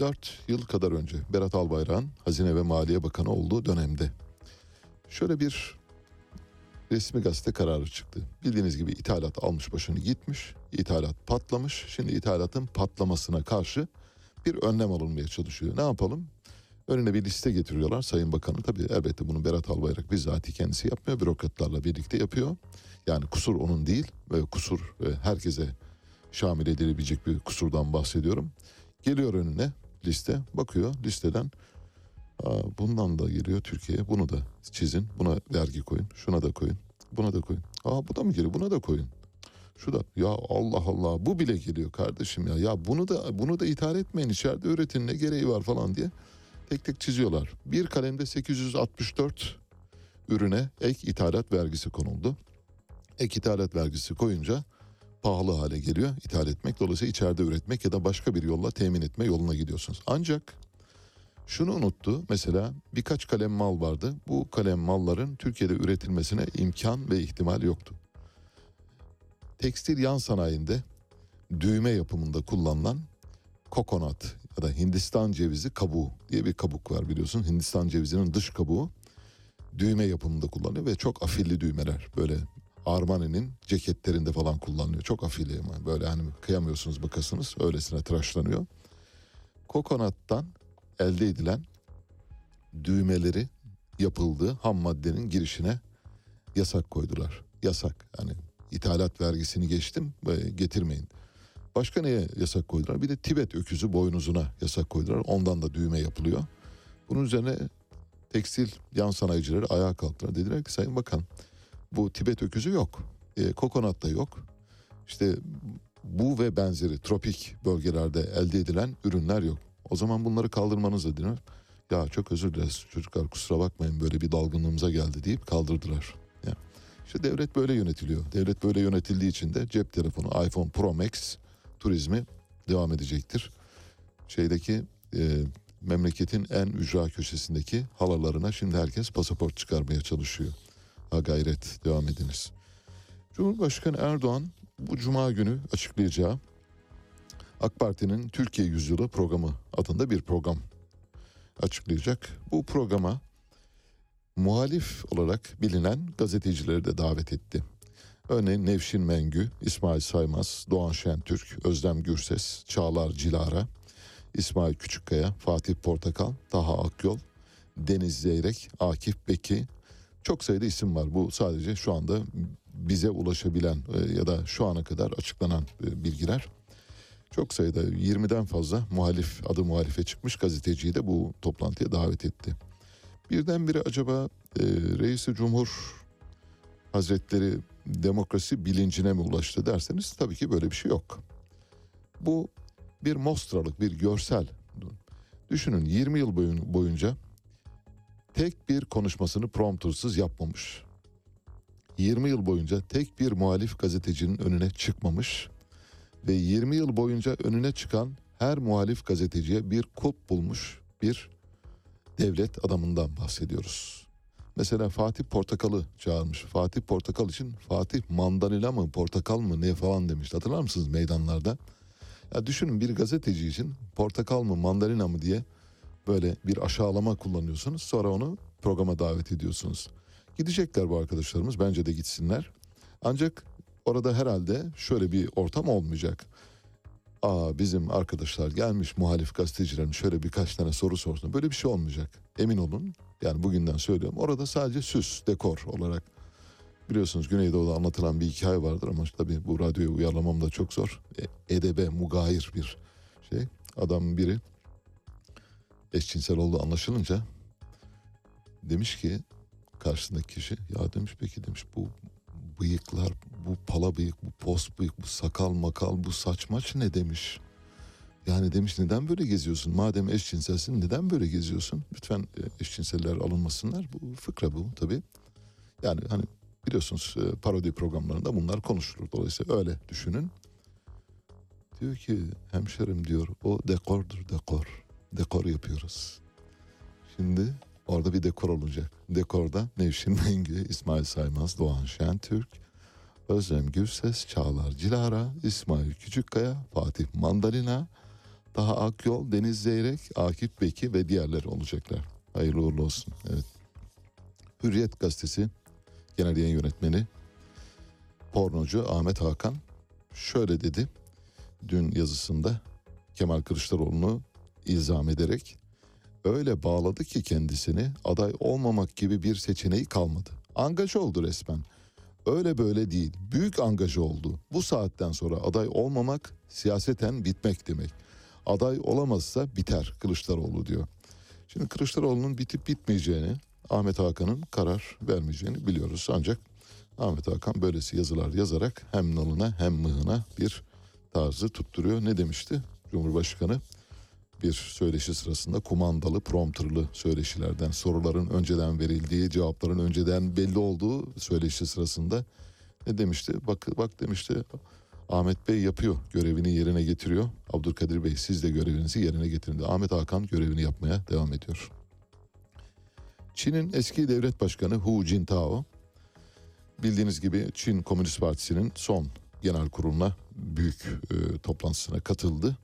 4 yıl kadar önce Berat Albayrak'ın Hazine ve Maliye Bakanı olduğu dönemde şöyle bir resmi gazete kararı çıktı. Bildiğiniz gibi ithalat almış başını gitmiş. İthalat patlamış. Şimdi ithalatın patlamasına karşı bir önlem alınmaya çalışıyor. Ne yapalım? Önüne bir liste getiriyorlar Sayın Bakanı. Tabii elbette bunu Berat Albayrak bizzati kendisi yapmıyor. Bürokratlarla birlikte yapıyor. Yani kusur onun değil. Kusur e, herkese şamil edilebilecek bir kusurdan bahsediyorum. Geliyor önüne liste. Bakıyor listeden Aa, bundan da geliyor Türkiye'ye. Bunu da çizin. Buna vergi koyun. Şuna da koyun. Buna da koyun. Aa bu da mı geliyor? Buna da koyun. Şu da ya Allah Allah bu bile geliyor kardeşim ya. Ya bunu da bunu da ithal etmeyin içeride üretin ne gereği var falan diye tek tek çiziyorlar. Bir kalemde 864 ürüne ek ithalat vergisi konuldu. Ek ithalat vergisi koyunca pahalı hale geliyor ithal etmek. Dolayısıyla içeride üretmek ya da başka bir yolla temin etme yoluna gidiyorsunuz. Ancak şunu unuttu. Mesela birkaç kalem mal vardı. Bu kalem malların Türkiye'de üretilmesine imkan ve ihtimal yoktu. Tekstil yan sanayinde düğme yapımında kullanılan kokonat ya da Hindistan cevizi kabuğu diye bir kabuk var biliyorsun. Hindistan cevizinin dış kabuğu düğme yapımında kullanılıyor ve çok afilli düğmeler. Böyle Armani'nin ceketlerinde falan kullanılıyor. Çok afili böyle hani kıyamıyorsunuz bakasınız öylesine tıraşlanıyor. Kokonattan elde edilen düğmeleri yapıldığı ham maddenin girişine yasak koydular. Yasak yani ithalat vergisini geçtim ve getirmeyin. Başka neye yasak koydular? Bir de Tibet öküzü boynuzuna yasak koydular. Ondan da düğme yapılıyor. Bunun üzerine tekstil yan sanayicileri ayağa kalktılar. Dediler ki Sayın Bakan bu Tibet öküzü yok. E, kokonat da yok. İşte bu ve benzeri tropik bölgelerde elde edilen ürünler yok. O zaman bunları kaldırmanız dediler. Ya çok özür dileriz çocuklar kusura bakmayın böyle bir dalgınlığımıza geldi deyip kaldırdılar. Ya. İşte devlet böyle yönetiliyor. Devlet böyle yönetildiği için de cep telefonu iPhone Pro Max turizmi devam edecektir. Şeydeki e, memleketin en ücra köşesindeki halalarına şimdi herkes pasaport çıkarmaya çalışıyor. Ha gayret devam ediniz. Cumhurbaşkanı Erdoğan bu cuma günü açıklayacağı AK Parti'nin Türkiye Yüzyılı programı adında bir program açıklayacak. Bu programa muhalif olarak bilinen gazetecileri de davet etti. Örneğin Nevşin Mengü, İsmail Saymaz, Doğan Şentürk, Özlem Gürses, Çağlar Cilara, İsmail Küçükkaya, Fatih Portakal, Taha Akyol, Deniz Zeyrek, Akif Beki, çok sayıda isim var. Bu sadece şu anda bize ulaşabilen e, ya da şu ana kadar açıklanan e, bilgiler. Çok sayıda 20'den fazla muhalif adı muhalife çıkmış gazeteciyi de bu toplantıya davet etti. Birdenbire acaba e, Reis-i Cumhur Hazretleri demokrasi bilincine mi ulaştı derseniz tabii ki böyle bir şey yok. Bu bir mostralık, bir görsel. Düşünün 20 yıl boyun- boyunca tek bir konuşmasını promptersız yapmamış. 20 yıl boyunca tek bir muhalif gazetecinin önüne çıkmamış ve 20 yıl boyunca önüne çıkan her muhalif gazeteciye bir kulp bulmuş bir devlet adamından bahsediyoruz. Mesela Fatih Portakal'ı çağırmış. Fatih Portakal için Fatih mandalina mı portakal mı ne falan demişti. Hatırlar mısınız meydanlarda? Ya düşünün bir gazeteci için portakal mı mandalina mı diye böyle bir aşağılama kullanıyorsunuz. Sonra onu programa davet ediyorsunuz. Gidecekler bu arkadaşlarımız bence de gitsinler. Ancak orada herhalde şöyle bir ortam olmayacak. Aa bizim arkadaşlar gelmiş muhalif gazetecilerin şöyle birkaç tane soru sorsun. Böyle bir şey olmayacak. Emin olun. Yani bugünden söylüyorum. Orada sadece süs, dekor olarak. Biliyorsunuz Güneydoğu'da anlatılan bir hikaye vardır ama tabii bu radyoya uyarlamam da çok zor. E, edebe mugayir bir şey. Adam biri eşcinsel olduğu anlaşılınca demiş ki karşısındaki kişi ya demiş peki demiş bu bıyıklar bu pala bıyık bu pos bıyık bu sakal makal bu saç maç ne demiş. Yani demiş neden böyle geziyorsun? Madem eşcinselsin neden böyle geziyorsun? Lütfen e, eşcinseller alınmasınlar. Bu fıkra bu tabii. Yani hani biliyorsunuz e, parodi programlarında bunlar konuşulur. Dolayısıyla öyle düşünün. Diyor ki hemşerim diyor o dekordur dekor. Dekor yapıyoruz. Şimdi orada bir dekor olacak. Dekorda Nevşin Mengü, İsmail Saymaz, Doğan Şentürk, Özlem Gürses, Çağlar Cilara, İsmail Küçükkaya, Fatih Mandalina, daha Akyol, Deniz Zeyrek, Akif Beki ve diğerleri olacaklar. Hayırlı uğurlu olsun. Evet. Hürriyet Gazetesi Genel Yayın Yönetmeni pornocu Ahmet Hakan şöyle dedi dün yazısında Kemal Kılıçdaroğlu'nu ilzam ederek öyle bağladı ki kendisini aday olmamak gibi bir seçeneği kalmadı. Angaja oldu resmen. Öyle böyle değil. Büyük angaja oldu. Bu saatten sonra aday olmamak siyaseten bitmek demek. Aday olamazsa biter Kılıçdaroğlu diyor. Şimdi Kılıçdaroğlu'nun bitip bitmeyeceğini, Ahmet Hakan'ın karar vermeyeceğini biliyoruz. Ancak Ahmet Hakan böylesi yazılar yazarak hem nalına hem mıhına bir tarzı tutturuyor. Ne demişti Cumhurbaşkanı? Bir söyleşi sırasında kumandalı, prompterlı söyleşilerden, soruların önceden verildiği, cevapların önceden belli olduğu söyleşi sırasında ne demişti? Bak, bak demişti Ahmet Bey yapıyor, görevini yerine getiriyor. Abdülkadir Bey siz de görevinizi yerine getirin. Ahmet Hakan görevini yapmaya devam ediyor. Çin'in eski devlet başkanı Hu Jintao bildiğiniz gibi Çin Komünist Partisi'nin son genel kuruluna büyük e, toplantısına katıldı.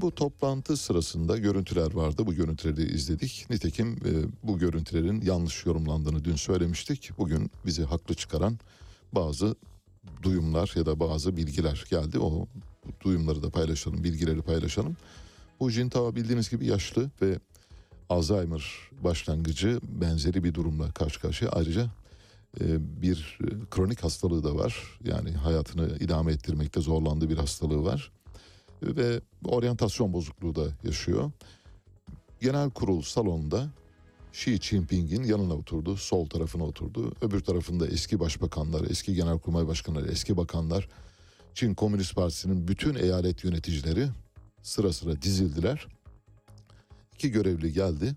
Bu toplantı sırasında görüntüler vardı. Bu görüntüleri izledik. Nitekim e, bu görüntülerin yanlış yorumlandığını dün söylemiştik. Bugün bizi haklı çıkaran bazı duyumlar ya da bazı bilgiler geldi. O duyumları da paylaşalım, bilgileri paylaşalım. Bu Jintao bildiğiniz gibi yaşlı ve Alzheimer başlangıcı benzeri bir durumla karşı karşıya. Ayrıca e, bir kronik hastalığı da var. Yani hayatını idame ettirmekte zorlandığı bir hastalığı var. Ve oryantasyon bozukluğu da yaşıyor. Genel kurul salonunda Xi Jinping'in yanına oturdu, sol tarafına oturdu. Öbür tarafında eski başbakanlar, eski genelkurmay başkanları, eski bakanlar, Çin Komünist Partisi'nin bütün eyalet yöneticileri sıra sıra dizildiler. İki görevli geldi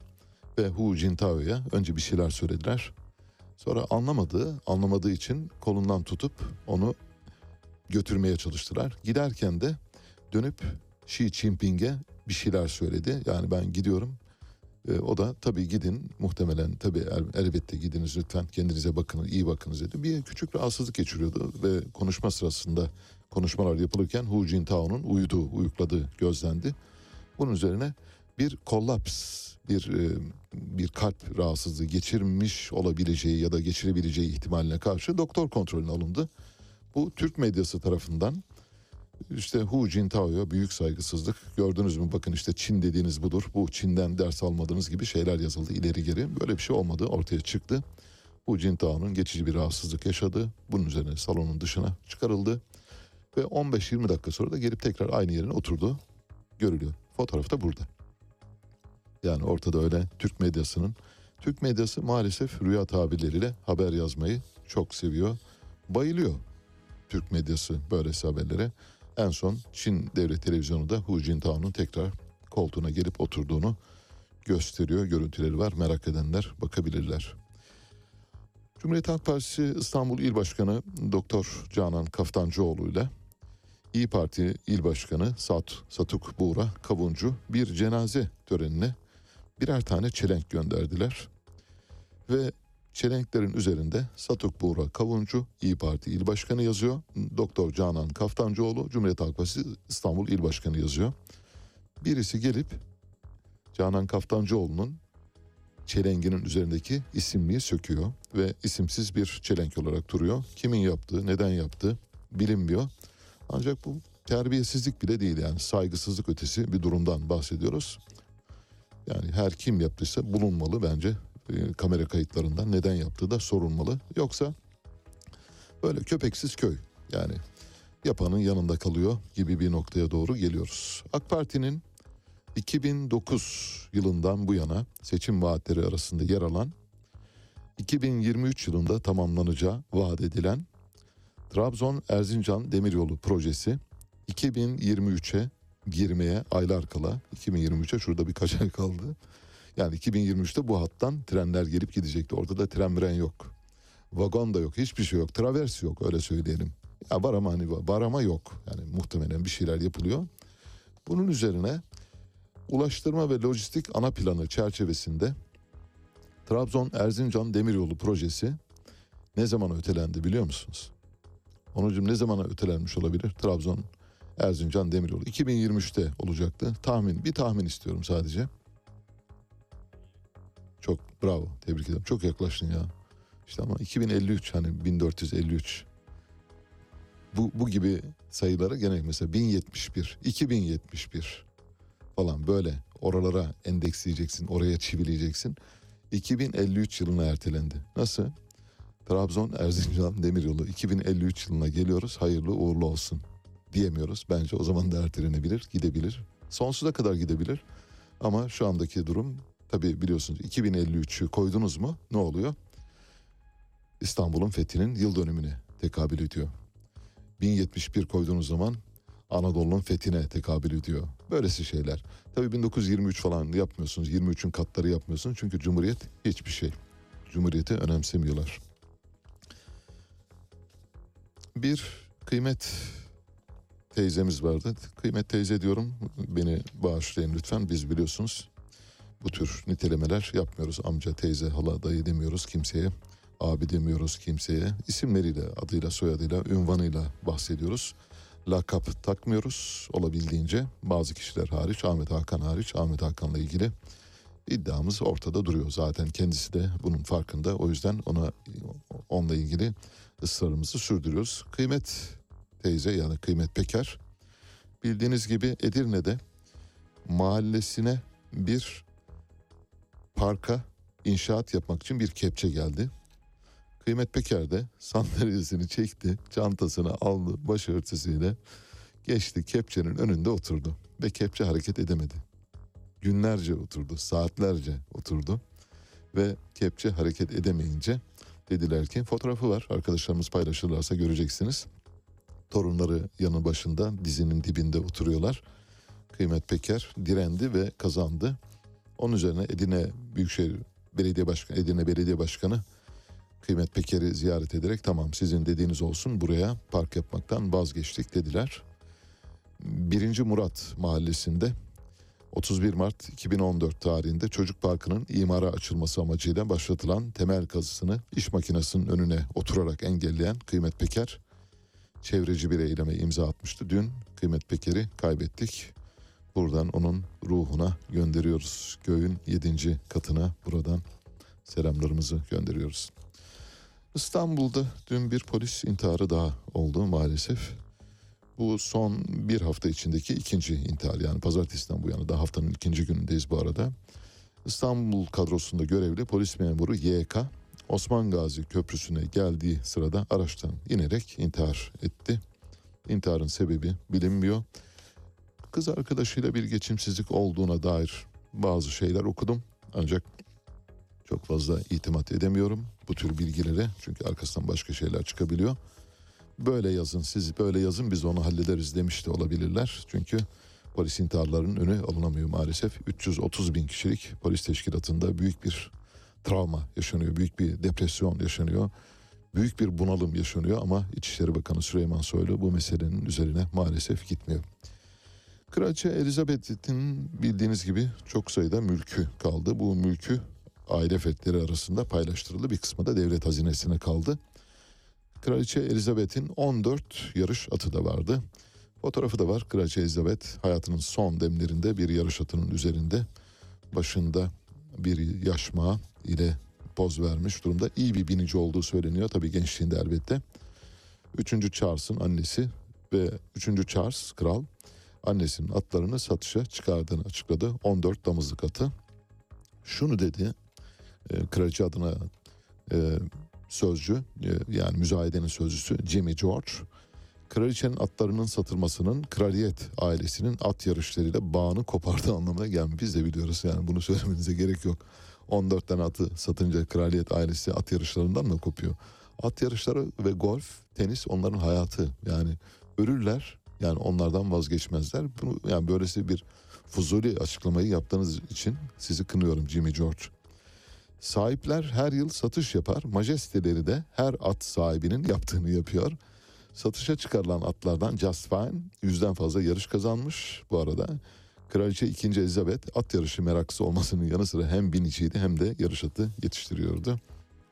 ve Hu Jintao'ya önce bir şeyler söylediler. Sonra anlamadığı, anlamadığı için kolundan tutup onu götürmeye çalıştılar. Giderken de dönüp Xi Jinping'e bir şeyler söyledi. Yani ben gidiyorum. E, o da tabii gidin muhtemelen tabii el, elbette gidiniz lütfen kendinize bakın iyi bakınız dedi. Bir küçük rahatsızlık geçiriyordu ve konuşma sırasında konuşmalar yapılırken Hu Jintao'nun uyuduğu, uyukladığı gözlendi. Bunun üzerine bir kollaps, bir e, bir kalp rahatsızlığı geçirmiş olabileceği ya da geçirebileceği ihtimaline karşı doktor kontrolüne alındı. Bu Türk medyası tarafından işte Hu Jintao'ya büyük saygısızlık. Gördünüz mü bakın işte Çin dediğiniz budur. Bu Çin'den ders almadığınız gibi şeyler yazıldı ileri geri. Böyle bir şey olmadı ortaya çıktı. Hu Jintao'nun geçici bir rahatsızlık yaşadı. Bunun üzerine salonun dışına çıkarıldı. Ve 15-20 dakika sonra da gelip tekrar aynı yerine oturdu. Görülüyor. Fotoğraf da burada. Yani ortada öyle Türk medyasının. Türk medyası maalesef rüya tabirleriyle haber yazmayı çok seviyor. bayılıyor Türk medyası böyle haberlere. En son Çin Devlet Televizyonu da Hu Jintao'nun tekrar koltuğuna gelip oturduğunu gösteriyor. Görüntüleri var. Merak edenler bakabilirler. Cumhuriyet Halk Partisi İstanbul İl Başkanı Doktor Canan Kaftancıoğlu ile İyi Parti İl Başkanı Sat, Satuk Buğra Kavuncu bir cenaze törenine birer tane çelenk gönderdiler. Ve çelenklerin üzerinde Satuk Buğra Kavuncu İyi Parti İl Başkanı yazıyor. Doktor Canan Kaftancıoğlu Cumhuriyet Halk Partisi İstanbul İl Başkanı yazıyor. Birisi gelip Canan Kaftancıoğlu'nun çelenginin üzerindeki isimliği söküyor ve isimsiz bir çelenk olarak duruyor. Kimin yaptığı, neden yaptığı bilinmiyor. Ancak bu terbiyesizlik bile değil yani saygısızlık ötesi bir durumdan bahsediyoruz. Yani her kim yaptıysa bulunmalı bence e, kamera kayıtlarından neden yaptığı da sorulmalı. Yoksa böyle köpeksiz köy yani yapanın yanında kalıyor gibi bir noktaya doğru geliyoruz. AK Parti'nin 2009 yılından bu yana seçim vaatleri arasında yer alan 2023 yılında tamamlanacağı vaat edilen Trabzon Erzincan Demiryolu projesi 2023'e girmeye aylar kala 2023'e şurada birkaç ay kaldı. Yani 2023'te bu hattan trenler gelip gidecekti. Orada da tren miren yok. Vagon da yok. Hiçbir şey yok. Travers yok öyle söyleyelim. Ya var ama hani var ama yok. Yani muhtemelen bir şeyler yapılıyor. Bunun üzerine Ulaştırma ve Lojistik Ana Planı çerçevesinde Trabzon Erzincan Demiryolu projesi ne zaman ötelendi biliyor musunuz? Onucum ne zamana ötelenmiş olabilir? Trabzon Erzincan Demiryolu 2023'te olacaktı. Tahmin bir tahmin istiyorum sadece. Çok bravo tebrik ederim. Çok yaklaştın ya. İşte ama 2053 hani 1453 bu, bu gibi sayılara gene mesela 1071, 2071 falan böyle oralara endeksleyeceksin, oraya çivileyeceksin. 2053 yılına ertelendi. Nasıl? Trabzon Erzincan Demiryolu 2053 yılına geliyoruz. Hayırlı uğurlu olsun diyemiyoruz. Bence o zaman da ertelenebilir, gidebilir. Sonsuza kadar gidebilir. Ama şu andaki durum tabii biliyorsunuz 2053'ü koydunuz mu ne oluyor? İstanbul'un fethinin yıl dönümüne tekabül ediyor. 1071 koyduğunuz zaman Anadolu'nun fethine tekabül ediyor. Böylesi şeyler. Tabii 1923 falan yapmıyorsunuz. 23'ün katları yapmıyorsunuz. Çünkü Cumhuriyet hiçbir şey. Cumhuriyeti önemsemiyorlar. Bir kıymet teyzemiz vardı. Kıymet teyze diyorum. Beni bağışlayın lütfen. Biz biliyorsunuz bu tür nitelemeler yapmıyoruz. Amca, teyze, hala, dayı demiyoruz kimseye. Abi demiyoruz kimseye. İsimleriyle, adıyla, soyadıyla, ünvanıyla bahsediyoruz lakap takmıyoruz olabildiğince bazı kişiler hariç Ahmet Hakan hariç Ahmet Hakan'la ilgili iddiamız ortada duruyor zaten kendisi de bunun farkında o yüzden ona onunla ilgili ısrarımızı sürdürüyoruz. Kıymet teyze yani Kıymet Peker bildiğiniz gibi Edirne'de mahallesine bir parka inşaat yapmak için bir kepçe geldi. Kıymet Peker de sandalyesini çekti, çantasını aldı, başörtüsüyle geçti kepçenin önünde oturdu ve kepçe hareket edemedi. Günlerce oturdu, saatlerce oturdu ve kepçe hareket edemeyince dediler ki fotoğrafı var arkadaşlarımız paylaşırlarsa göreceksiniz. Torunları yanı başında dizinin dibinde oturuyorlar. Kıymet Peker direndi ve kazandı. Onun üzerine Edirne Büyükşehir Belediye Başkanı, Edirne Belediye Başkanı Kıymet Peker'i ziyaret ederek tamam sizin dediğiniz olsun buraya park yapmaktan vazgeçtik dediler. Birinci Murat mahallesinde 31 Mart 2014 tarihinde çocuk parkının imara açılması amacıyla başlatılan temel kazısını iş makinesinin önüne oturarak engelleyen Kıymet Peker çevreci bir eyleme imza atmıştı. Dün Kıymet Peker'i kaybettik. Buradan onun ruhuna gönderiyoruz. Göğün yedinci katına buradan selamlarımızı gönderiyoruz. İstanbul'da dün bir polis intiharı daha oldu maalesef. Bu son bir hafta içindeki ikinci intihar yani pazartesiden bu yana da haftanın ikinci günündeyiz bu arada. İstanbul kadrosunda görevli polis memuru YK Osman Gazi Köprüsü'ne geldiği sırada araçtan inerek intihar etti. İntiharın sebebi bilinmiyor. Kız arkadaşıyla bir geçimsizlik olduğuna dair bazı şeyler okudum. Ancak çok fazla itimat edemiyorum bu tür bilgilere çünkü arkasından başka şeyler çıkabiliyor. böyle yazın siz böyle yazın biz onu hallederiz demiş de olabilirler. Çünkü polis intiharlarının önü alınamıyor maalesef. 330 bin kişilik polis teşkilatında büyük bir travma yaşanıyor. Büyük bir depresyon yaşanıyor. Büyük bir bunalım yaşanıyor ama İçişleri Bakanı Süleyman Soylu bu meselenin üzerine maalesef gitmiyor. Kraliçe Elizabeth'in bildiğiniz gibi çok sayıda mülkü kaldı. Bu mülkü aile fertleri arasında paylaştırıldı. Bir kısmı da devlet hazinesine kaldı. Kraliçe Elizabeth'in 14 yarış atı da vardı. Fotoğrafı da var. Kraliçe Elizabeth hayatının son demlerinde bir yarış atının üzerinde başında bir yaşma ile poz vermiş durumda. İyi bir binici olduğu söyleniyor. Tabii gençliğinde elbette. Üçüncü Charles'ın annesi ve üçüncü Charles kral annesinin atlarını satışa çıkardığını açıkladı. 14 damızlık atı. Şunu dedi e, kraliçe adına e, sözcü e, yani müzayedenin sözcüsü Jimmy George kraliçenin atlarının satılmasının kraliyet ailesinin at yarışlarıyla bağını kopardığı anlamına gelmiyor. Biz de biliyoruz yani bunu söylemenize gerek yok. 14 tane atı satınca kraliyet ailesi at yarışlarından mı kopuyor? At yarışları ve golf, tenis onların hayatı. Yani ölürler yani onlardan vazgeçmezler. Bunu, yani böylesi bir fuzuli açıklamayı yaptığınız için sizi kınıyorum Jimmy George. Sahipler her yıl satış yapar. Majesteleri de her at sahibinin yaptığını yapıyor. Satışa çıkarılan atlardan Just Fine yüzden fazla yarış kazanmış bu arada. Kraliçe 2. Elizabeth at yarışı meraklısı olmasının yanı sıra hem biniciydi hem de yarış atı yetiştiriyordu.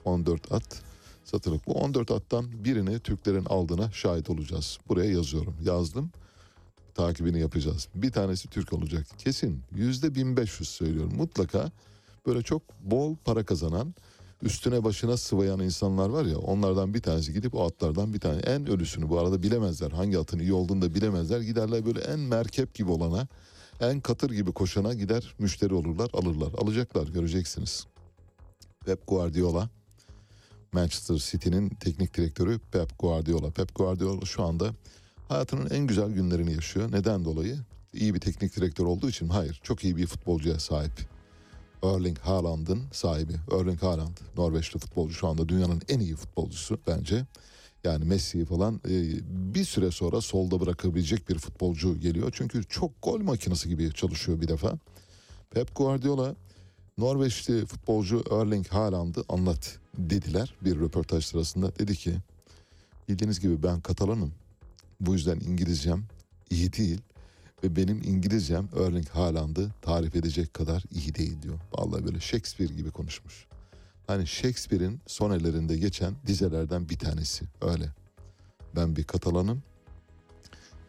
14 at satılık. Bu 14 attan birini Türklerin aldığına şahit olacağız. Buraya yazıyorum. Yazdım. Takibini yapacağız. Bir tanesi Türk olacak. Kesin. Yüzde 1500 söylüyorum. Mutlaka böyle çok bol para kazanan üstüne başına sıvayan insanlar var ya onlardan bir tanesi gidip o atlardan bir tane en ölüsünü bu arada bilemezler. Hangi atın iyi olduğunu da bilemezler. Giderler böyle en merkep gibi olana en katır gibi koşana gider müşteri olurlar alırlar. Alacaklar göreceksiniz. Pep Guardiola Manchester City'nin teknik direktörü Pep Guardiola. Pep Guardiola şu anda hayatının en güzel günlerini yaşıyor. Neden dolayı? İyi bir teknik direktör olduğu için hayır. Çok iyi bir futbolcuya sahip. Erling Haaland'ın sahibi. Erling Haaland Norveçli futbolcu şu anda dünyanın en iyi futbolcusu bence. Yani Messi'yi falan e, bir süre sonra solda bırakabilecek bir futbolcu geliyor. Çünkü çok gol makinesi gibi çalışıyor bir defa. Pep Guardiola Norveçli futbolcu Erling Haaland'ı anlat dediler bir röportaj sırasında. Dedi ki bildiğiniz gibi ben Katalanım. Bu yüzden İngilizcem iyi değil. Ve benim İngilizcem Erling Haaland'ı tarif edecek kadar iyi değil diyor. Vallahi böyle Shakespeare gibi konuşmuş. Hani Shakespeare'in sonelerinde geçen dizelerden bir tanesi öyle. Ben bir Katalanım.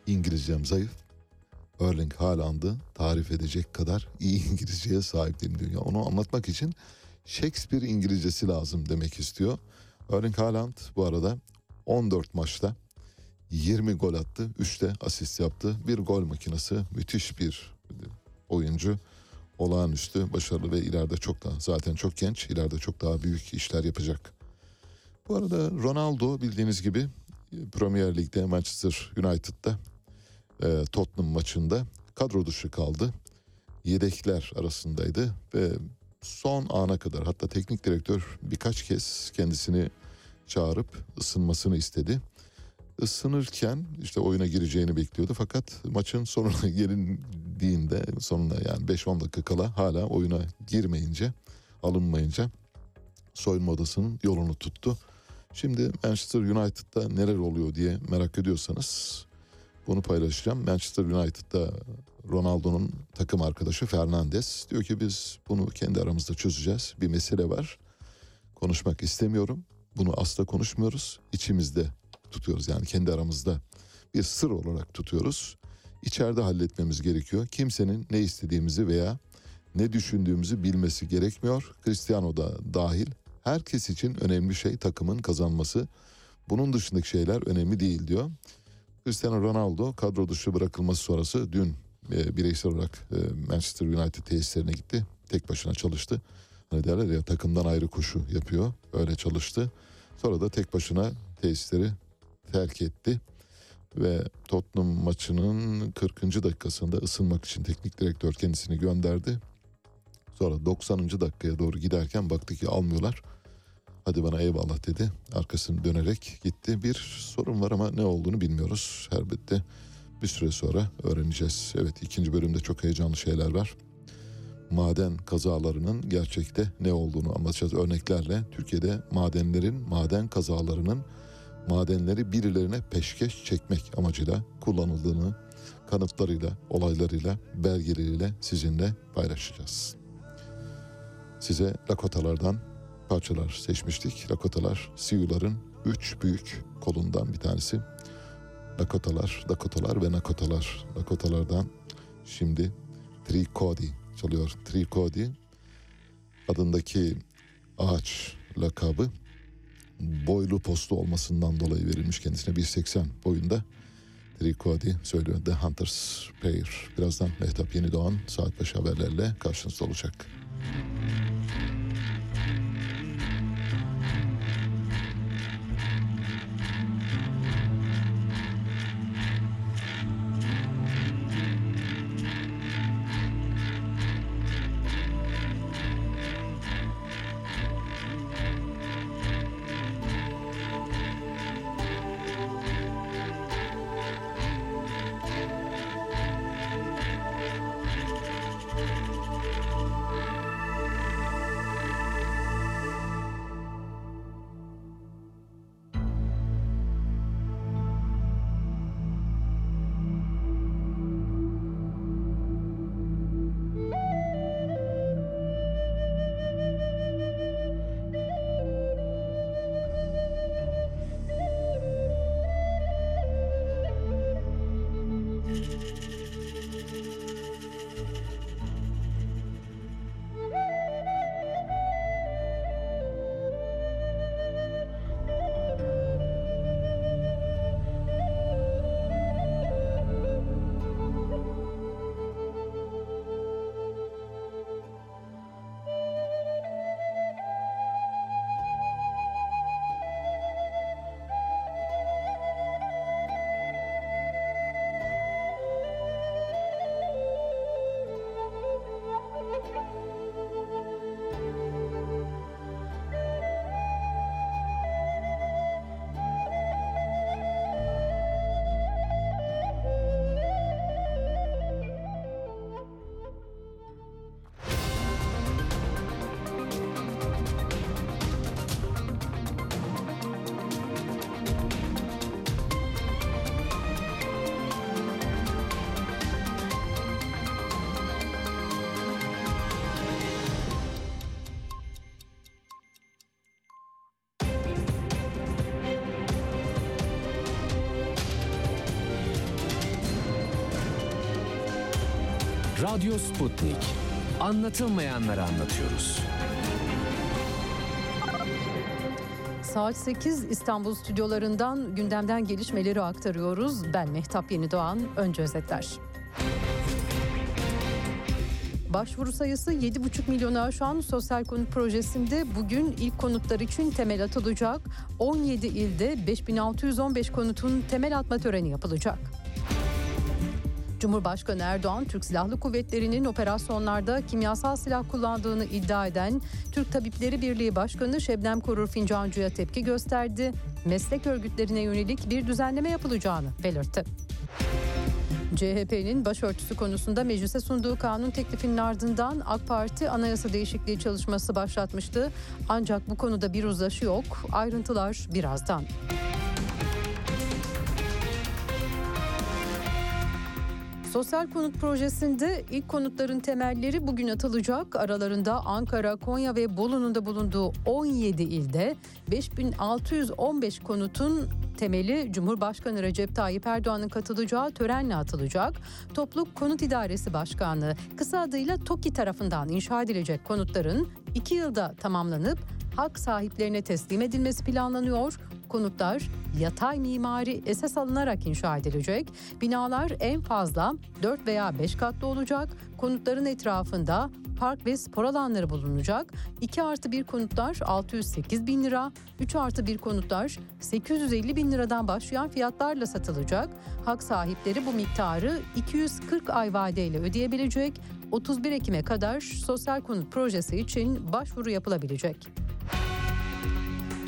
İngilizcem zayıf. Erling Haaland'ı tarif edecek kadar iyi İngilizceye sahip değilim diyor. Ya onu anlatmak için Shakespeare İngilizcesi lazım demek istiyor. Erling Haaland bu arada 14 maçta 20 gol attı, 3'te asist yaptı. Bir gol makinesi, müthiş bir oyuncu. Olağanüstü, başarılı ve ileride çok daha zaten çok genç, ileride çok daha büyük işler yapacak. Bu arada Ronaldo bildiğiniz gibi Premier Lig'de Manchester United'da e, Tottenham maçında kadro dışı kaldı. Yedekler arasındaydı ve son ana kadar hatta teknik direktör birkaç kez kendisini çağırıp ısınmasını istedi. Isınırken işte oyuna gireceğini bekliyordu fakat maçın sonuna gelindiğinde sonuna yani 5-10 dakika kala hala oyuna girmeyince alınmayınca soyunma odasının yolunu tuttu. Şimdi Manchester United'da neler oluyor diye merak ediyorsanız bunu paylaşacağım. Manchester United'da Ronaldo'nun takım arkadaşı Fernandes diyor ki biz bunu kendi aramızda çözeceğiz. Bir mesele var. Konuşmak istemiyorum. Bunu asla konuşmuyoruz. İçimizde tutuyoruz yani kendi aramızda bir sır olarak tutuyoruz. İçeride halletmemiz gerekiyor. Kimsenin ne istediğimizi veya ne düşündüğümüzü bilmesi gerekmiyor. Cristiano da dahil. Herkes için önemli şey takımın kazanması. Bunun dışındaki şeyler önemli değil diyor. Cristiano Ronaldo kadro dışı bırakılması sonrası dün e, bireysel olarak e, Manchester United tesislerine gitti. Tek başına çalıştı. Hani derler ya takımdan ayrı koşu yapıyor. Öyle çalıştı. Sonra da tek başına tesisleri terk etti. Ve Tottenham maçının 40. dakikasında ısınmak için teknik direktör kendisini gönderdi. Sonra 90. dakikaya doğru giderken baktı ki almıyorlar. Hadi bana eyvallah dedi. Arkasını dönerek gitti. Bir sorun var ama ne olduğunu bilmiyoruz. Elbette bir süre sonra öğreneceğiz. Evet ikinci bölümde çok heyecanlı şeyler var. Maden kazalarının gerçekte ne olduğunu anlatacağız örneklerle. Türkiye'de madenlerin, maden kazalarının madenleri birilerine peşkeş çekmek amacıyla kullanıldığını kanıtlarıyla, olaylarıyla, belgeleriyle sizinle paylaşacağız. Size Lakotalardan parçalar seçmiştik. Lakotalar, Siyuların üç büyük kolundan bir tanesi. Lakotalar, Dakotalar ve Nakotalar. Lakotalardan şimdi Trikodi çalıyor. Trikodi adındaki ağaç lakabı boylu postu olmasından dolayı verilmiş kendisine 1.80 boyunda. Trikodi söylüyor The Hunter's Pair. Birazdan Mehtap Yeni Doğan saat 5 haberlerle karşınızda olacak. Radyo Sputnik. Anlatılmayanları anlatıyoruz. Saat 8 İstanbul stüdyolarından gündemden gelişmeleri aktarıyoruz. Ben Mehtap Yeni Doğan. Önce özetler. Başvuru sayısı 7,5 milyonu aşan sosyal konut projesinde bugün ilk konutlar için temel atılacak. 17 ilde 5615 konutun temel atma töreni yapılacak. Cumhurbaşkanı Erdoğan, Türk Silahlı Kuvvetleri'nin operasyonlarda kimyasal silah kullandığını iddia eden Türk Tabipleri Birliği Başkanı Şebnem Korur Fincancı'ya tepki gösterdi. Meslek örgütlerine yönelik bir düzenleme yapılacağını belirtti. CHP'nin başörtüsü konusunda meclise sunduğu kanun teklifinin ardından AK Parti anayasa değişikliği çalışması başlatmıştı. Ancak bu konuda bir uzlaşı yok. Ayrıntılar birazdan. Sosyal konut projesinde ilk konutların temelleri bugün atılacak. Aralarında Ankara, Konya ve Bolu'nun da bulunduğu 17 ilde 5615 konutun temeli Cumhurbaşkanı Recep Tayyip Erdoğan'ın katılacağı törenle atılacak. Topluk Konut İdaresi Başkanlığı kısa adıyla TOKİ tarafından inşa edilecek konutların 2 yılda tamamlanıp hak sahiplerine teslim edilmesi planlanıyor. Konutlar yatay mimari esas alınarak inşa edilecek. Binalar en fazla 4 veya 5 katlı olacak. Konutların etrafında park ve spor alanları bulunacak. 2 artı 1 konutlar 608 bin lira, 3 artı 1 konutlar 850 bin liradan başlayan fiyatlarla satılacak. Hak sahipleri bu miktarı 240 ay vadeyle ödeyebilecek. 31 Ekim'e kadar sosyal konut projesi için başvuru yapılabilecek.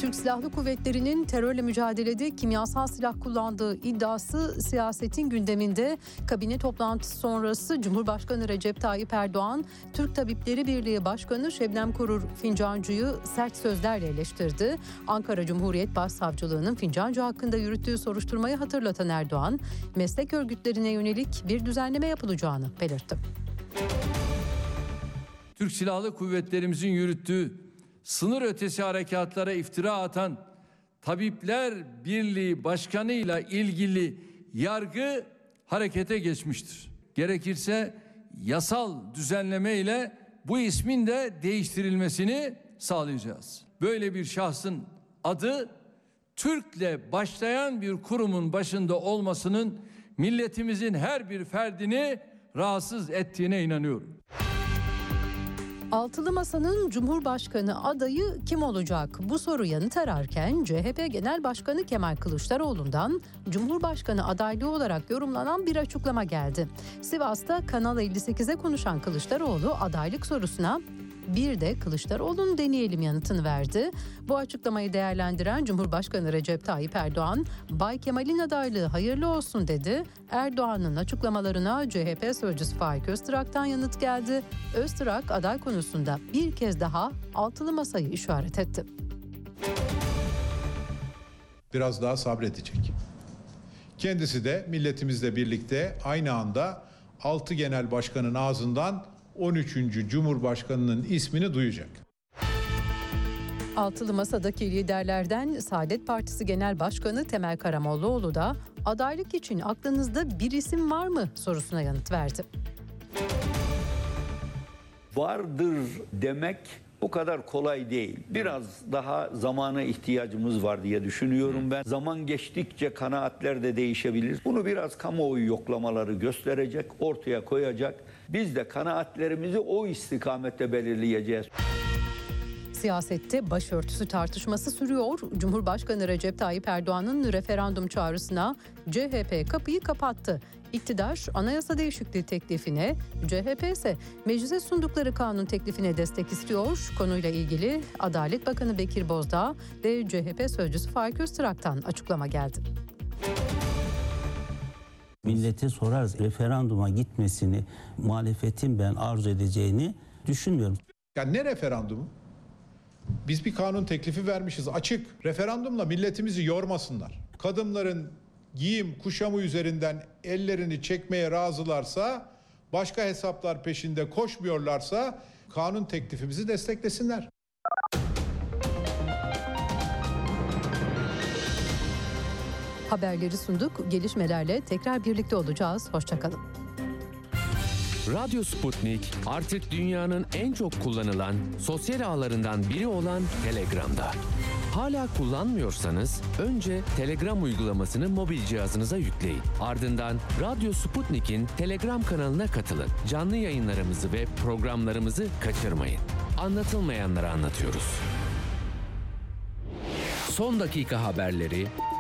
Türk Silahlı Kuvvetleri'nin terörle mücadelede kimyasal silah kullandığı iddiası siyasetin gündeminde. Kabine toplantısı sonrası Cumhurbaşkanı Recep Tayyip Erdoğan, Türk Tabipleri Birliği Başkanı Şebnem Korur Fincancı'yı sert sözlerle eleştirdi. Ankara Cumhuriyet Başsavcılığı'nın Fincancı hakkında yürüttüğü soruşturmayı hatırlatan Erdoğan, meslek örgütlerine yönelik bir düzenleme yapılacağını belirtti. Türk Silahlı Kuvvetlerimizin yürüttüğü sınır ötesi harekatlara iftira atan Tabipler Birliği Başkanı ile ilgili yargı harekete geçmiştir. Gerekirse yasal düzenleme ile bu ismin de değiştirilmesini sağlayacağız. Böyle bir şahsın adı Türk'le başlayan bir kurumun başında olmasının milletimizin her bir ferdini rahatsız ettiğine inanıyorum. Altılı Masa'nın Cumhurbaşkanı adayı kim olacak? Bu soru yanıt ararken CHP Genel Başkanı Kemal Kılıçdaroğlu'ndan Cumhurbaşkanı adaylığı olarak yorumlanan bir açıklama geldi. Sivas'ta Kanal 58'e konuşan Kılıçdaroğlu adaylık sorusuna bir de Kılıçdaroğlu'nu deneyelim yanıtını verdi. Bu açıklamayı değerlendiren Cumhurbaşkanı Recep Tayyip Erdoğan, Bay Kemal'in adaylığı hayırlı olsun dedi. Erdoğan'ın açıklamalarına CHP sözcüsü Faik Öztrak'tan yanıt geldi. Öztrak aday konusunda bir kez daha altılı masayı işaret etti. Biraz daha sabredecek. Kendisi de milletimizle birlikte aynı anda 6 genel başkanın ağzından 13. Cumhurbaşkanının ismini duyacak. Altılı Masa'daki liderlerden Saadet Partisi Genel Başkanı Temel Karamollaoğlu da adaylık için aklınızda bir isim var mı sorusuna yanıt verdi. Vardır demek o kadar kolay değil. Biraz daha zamana ihtiyacımız var diye düşünüyorum ben. Zaman geçtikçe kanaatler de değişebilir. Bunu biraz kamuoyu yoklamaları gösterecek, ortaya koyacak. Biz de kanaatlerimizi o istikamette belirleyeceğiz. Siyasette başörtüsü tartışması sürüyor. Cumhurbaşkanı Recep Tayyip Erdoğan'ın referandum çağrısına CHP kapıyı kapattı. İktidar anayasa değişikliği teklifine, CHP ise meclise sundukları kanun teklifine destek istiyor. Konuyla ilgili Adalet Bakanı Bekir Bozdağ ve CHP sözcüsü Faik Öztrak'tan açıklama geldi. Millete sorarız referanduma gitmesini muhalefetin ben arzu edeceğini düşünmüyorum. Ya ne referandumu? Biz bir kanun teklifi vermişiz açık. Referandumla milletimizi yormasınlar. Kadınların giyim kuşamı üzerinden ellerini çekmeye razılarsa, başka hesaplar peşinde koşmuyorlarsa kanun teklifimizi desteklesinler. Haberleri sunduk. Gelişmelerle tekrar birlikte olacağız. Hoşçakalın. Radyo Sputnik artık dünyanın en çok kullanılan sosyal ağlarından biri olan Telegram'da. Hala kullanmıyorsanız önce Telegram uygulamasını mobil cihazınıza yükleyin. Ardından Radyo Sputnik'in Telegram kanalına katılın. Canlı yayınlarımızı ve programlarımızı kaçırmayın. Anlatılmayanları anlatıyoruz. Son dakika haberleri,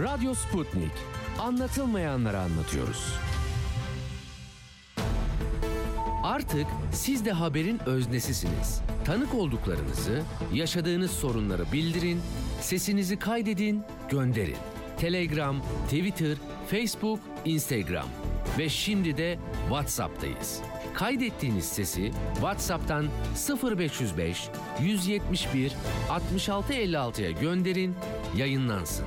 Radyo Sputnik. Anlatılmayanları anlatıyoruz. Artık siz de haberin öznesisiniz. Tanık olduklarınızı, yaşadığınız sorunları bildirin, sesinizi kaydedin, gönderin. Telegram, Twitter, Facebook, Instagram ve şimdi de WhatsApp'tayız. Kaydettiğiniz sesi WhatsApp'tan 0505 171 6656'ya gönderin, yayınlansın.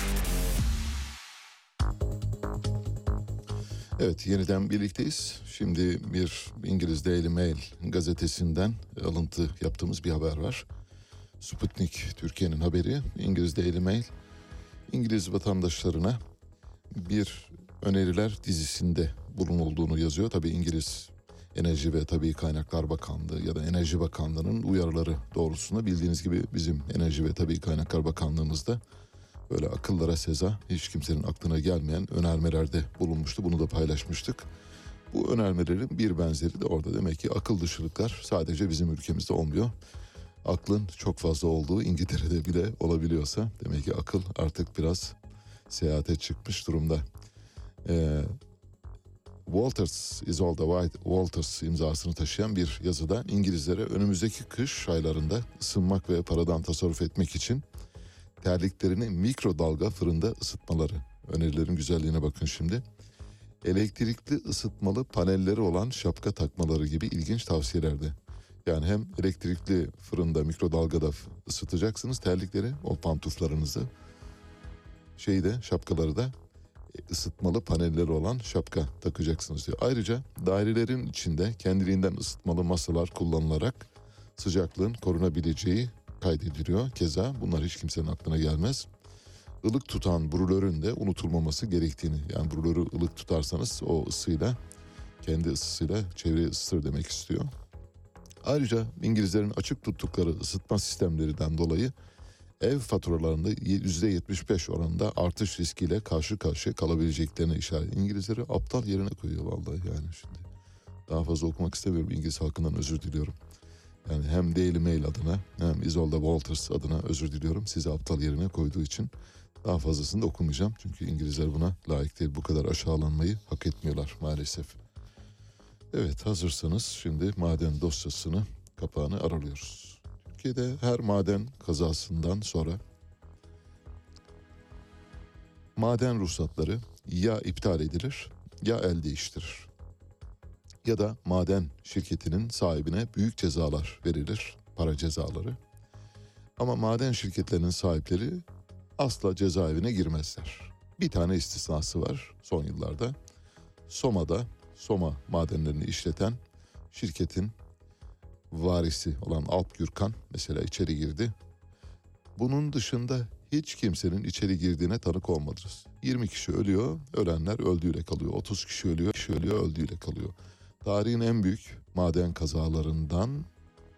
Evet yeniden birlikteyiz. Şimdi bir İngiliz Daily Mail gazetesinden alıntı yaptığımız bir haber var. Sputnik Türkiye'nin haberi. İngiliz Daily Mail İngiliz vatandaşlarına bir öneriler dizisinde bulunulduğunu yazıyor. Tabii İngiliz Enerji ve Tabii Kaynaklar Bakanlığı ya da Enerji Bakanlığı'nın uyarıları doğrultusunda bildiğiniz gibi bizim Enerji ve Tabii Kaynaklar Bakanlığımızda böyle akıllara seza hiç kimsenin aklına gelmeyen önermelerde bulunmuştu. Bunu da paylaşmıştık. Bu önermelerin bir benzeri de orada demek ki akıl dışılıklar sadece bizim ülkemizde olmuyor. Aklın çok fazla olduğu İngiltere'de bile olabiliyorsa demek ki akıl artık biraz seyahate çıkmış durumda. Ee, Walters is white Walters imzasını taşıyan bir yazıda İngilizlere önümüzdeki kış aylarında ısınmak ve paradan tasarruf etmek için terliklerini mikrodalga fırında ısıtmaları. Önerilerin güzelliğine bakın şimdi. Elektrikli ısıtmalı panelleri olan şapka takmaları gibi ilginç tavsiyelerde. Yani hem elektrikli fırında mikrodalgada ısıtacaksınız terlikleri, o pantuflarınızı. Şeyi de şapkaları da ısıtmalı panelleri olan şapka takacaksınız diyor. Ayrıca dairelerin içinde kendiliğinden ısıtmalı masalar kullanılarak sıcaklığın korunabileceği kaydediliyor. Keza bunlar hiç kimsenin aklına gelmez. Ilık tutan brülörün de unutulmaması gerektiğini yani brülörü ılık tutarsanız o ısıyla kendi ısısıyla çevreyi ısıtır demek istiyor. Ayrıca İngilizlerin açık tuttukları ısıtma sistemlerinden dolayı ev faturalarında %75 oranında artış riskiyle karşı karşıya kalabileceklerine işaret. İngilizleri aptal yerine koyuyor vallahi yani şimdi. Daha fazla okumak istemiyorum İngiliz halkından özür diliyorum. Yani hem Daily Mail adına hem Isolde Walters adına özür diliyorum. Sizi aptal yerine koyduğu için daha fazlasını da okumayacağım. Çünkü İngilizler buna layık değil. Bu kadar aşağılanmayı hak etmiyorlar maalesef. Evet hazırsanız şimdi maden dosyasını kapağını aralıyoruz. Türkiye'de her maden kazasından sonra maden ruhsatları ya iptal edilir ya el değiştirir. Ya da maden şirketinin sahibine büyük cezalar verilir, para cezaları. Ama maden şirketlerinin sahipleri asla cezaevine girmezler. Bir tane istisnası var son yıllarda. Soma'da Soma madenlerini işleten şirketin varisi olan Alp Gürkan mesela içeri girdi. Bunun dışında hiç kimsenin içeri girdiğine tanık olmadınız. 20 kişi ölüyor, ölenler öldüğüyle kalıyor. 30 kişi ölüyor, kişi ölüyor, öldüğüyle kalıyor. Tarihin en büyük maden kazalarından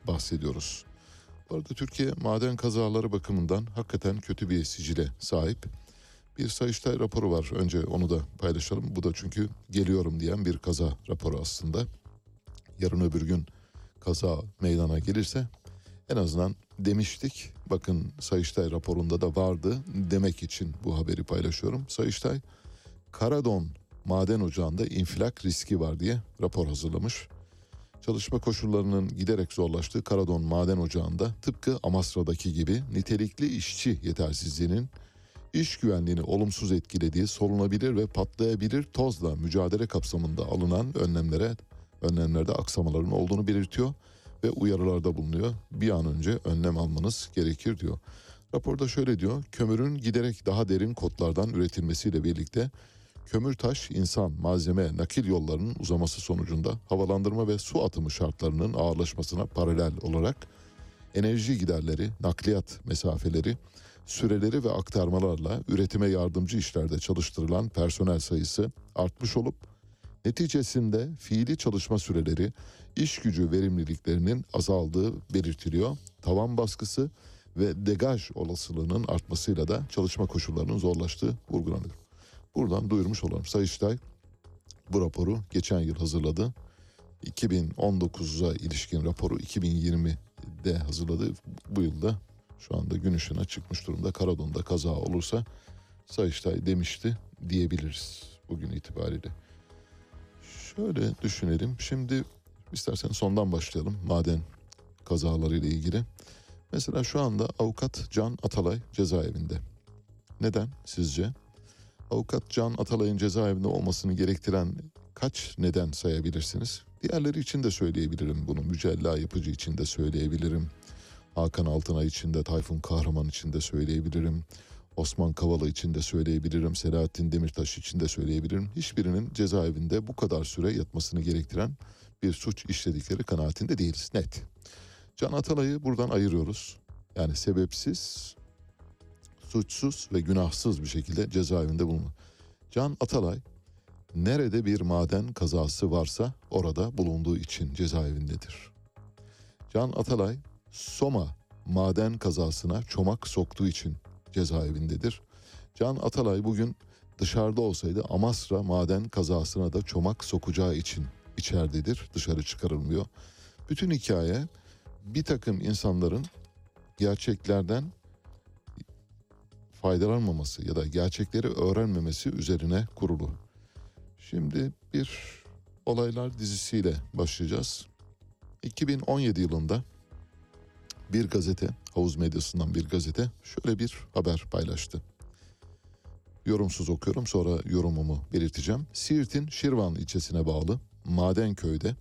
bahsediyoruz. Bu arada Türkiye maden kazaları bakımından hakikaten kötü bir sicile sahip. Bir Sayıştay raporu var. Önce onu da paylaşalım. Bu da çünkü geliyorum diyen bir kaza raporu aslında. Yarın öbür gün kaza meydana gelirse en azından demiştik. Bakın Sayıştay raporunda da vardı demek için bu haberi paylaşıyorum. Sayıştay Karadon maden ocağında infilak riski var diye rapor hazırlamış. Çalışma koşullarının giderek zorlaştığı Karadon maden ocağında tıpkı Amasra'daki gibi nitelikli işçi yetersizliğinin iş güvenliğini olumsuz etkilediği solunabilir ve patlayabilir tozla mücadele kapsamında alınan önlemlere önlemlerde aksamaların olduğunu belirtiyor ve uyarılarda bulunuyor. Bir an önce önlem almanız gerekir diyor. Raporda şöyle diyor. Kömürün giderek daha derin kotlardan üretilmesiyle birlikte kömür taş, insan, malzeme, nakil yollarının uzaması sonucunda havalandırma ve su atımı şartlarının ağırlaşmasına paralel olarak enerji giderleri, nakliyat mesafeleri, süreleri ve aktarmalarla üretime yardımcı işlerde çalıştırılan personel sayısı artmış olup neticesinde fiili çalışma süreleri, iş gücü verimliliklerinin azaldığı belirtiliyor. Tavan baskısı ve degaj olasılığının artmasıyla da çalışma koşullarının zorlaştığı vurgulanıyor. Buradan duyurmuş olalım. Sayıştay bu raporu geçen yıl hazırladı. 2019'a ilişkin raporu 2020'de hazırladı. Bu yılda şu anda gün ışığına çıkmış durumda. Karadon'da kaza olursa Sayıştay demişti diyebiliriz bugün itibariyle. Şöyle düşünelim. Şimdi istersen sondan başlayalım maden kazaları ile ilgili. Mesela şu anda avukat Can Atalay cezaevinde. Neden sizce? Avukat Can Atalay'ın cezaevinde olmasını gerektiren kaç neden sayabilirsiniz? Diğerleri için de söyleyebilirim bunu. Mücella Yapıcı için de söyleyebilirim. Hakan Altınay için de, Tayfun Kahraman için de söyleyebilirim. Osman Kavala için de söyleyebilirim. Selahattin Demirtaş için de söyleyebilirim. Hiçbirinin cezaevinde bu kadar süre yatmasını gerektiren bir suç işledikleri kanaatinde değiliz. Net. Can Atalay'ı buradan ayırıyoruz. Yani sebepsiz, suçsuz ve günahsız bir şekilde cezaevinde bulunma. Can Atalay nerede bir maden kazası varsa orada bulunduğu için cezaevindedir. Can Atalay Soma maden kazasına çomak soktuğu için cezaevindedir. Can Atalay bugün dışarıda olsaydı Amasra maden kazasına da çomak sokacağı için içeridedir. Dışarı çıkarılmıyor. Bütün hikaye bir takım insanların gerçeklerden faydalanmaması ya da gerçekleri öğrenmemesi üzerine kurulu. Şimdi bir olaylar dizisiyle başlayacağız. 2017 yılında bir gazete, havuz medyasından bir gazete şöyle bir haber paylaştı. Yorumsuz okuyorum sonra yorumumu belirteceğim. Siirt'in Şirvan ilçesine bağlı Madenköy'de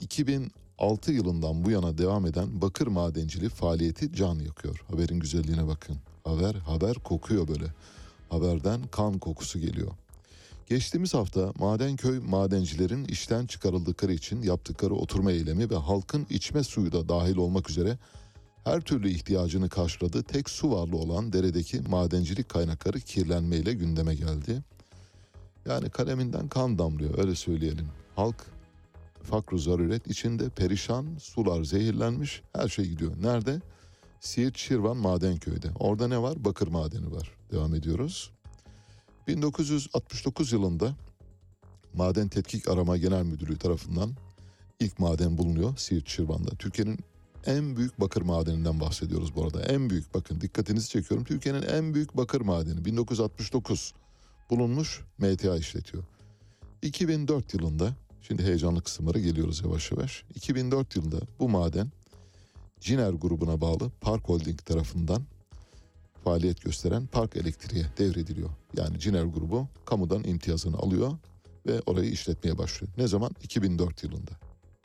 2006 yılından bu yana devam eden bakır madenciliği faaliyeti can yakıyor. Haberin güzelliğine bakın. Haber haber kokuyor böyle. Haberden kan kokusu geliyor. Geçtiğimiz hafta Madenköy madencilerin işten çıkarıldıkları için yaptıkları oturma eylemi ve halkın içme suyu da dahil olmak üzere her türlü ihtiyacını karşıladığı tek su varlığı olan deredeki madencilik kaynakları kirlenmeyle gündeme geldi. Yani kaleminden kan damlıyor öyle söyleyelim. Halk fakru zaruret içinde perişan, sular zehirlenmiş, her şey gidiyor. Nerede? Siirt Şirvan Madenköy'de. Orada ne var? Bakır madeni var. Devam ediyoruz. 1969 yılında Maden Tetkik Arama Genel Müdürlüğü tarafından ilk maden bulunuyor Siirt Şirvan'da. Türkiye'nin en büyük bakır madeninden bahsediyoruz bu arada. En büyük bakın dikkatinizi çekiyorum. Türkiye'nin en büyük bakır madeni 1969 bulunmuş MTA işletiyor. 2004 yılında şimdi heyecanlı kısımlara geliyoruz yavaş yavaş. 2004 yılında bu maden Ciner grubuna bağlı Park Holding tarafından faaliyet gösteren Park Elektriğe devrediliyor. Yani Ciner grubu kamudan imtiyazını alıyor ve orayı işletmeye başlıyor. Ne zaman? 2004 yılında.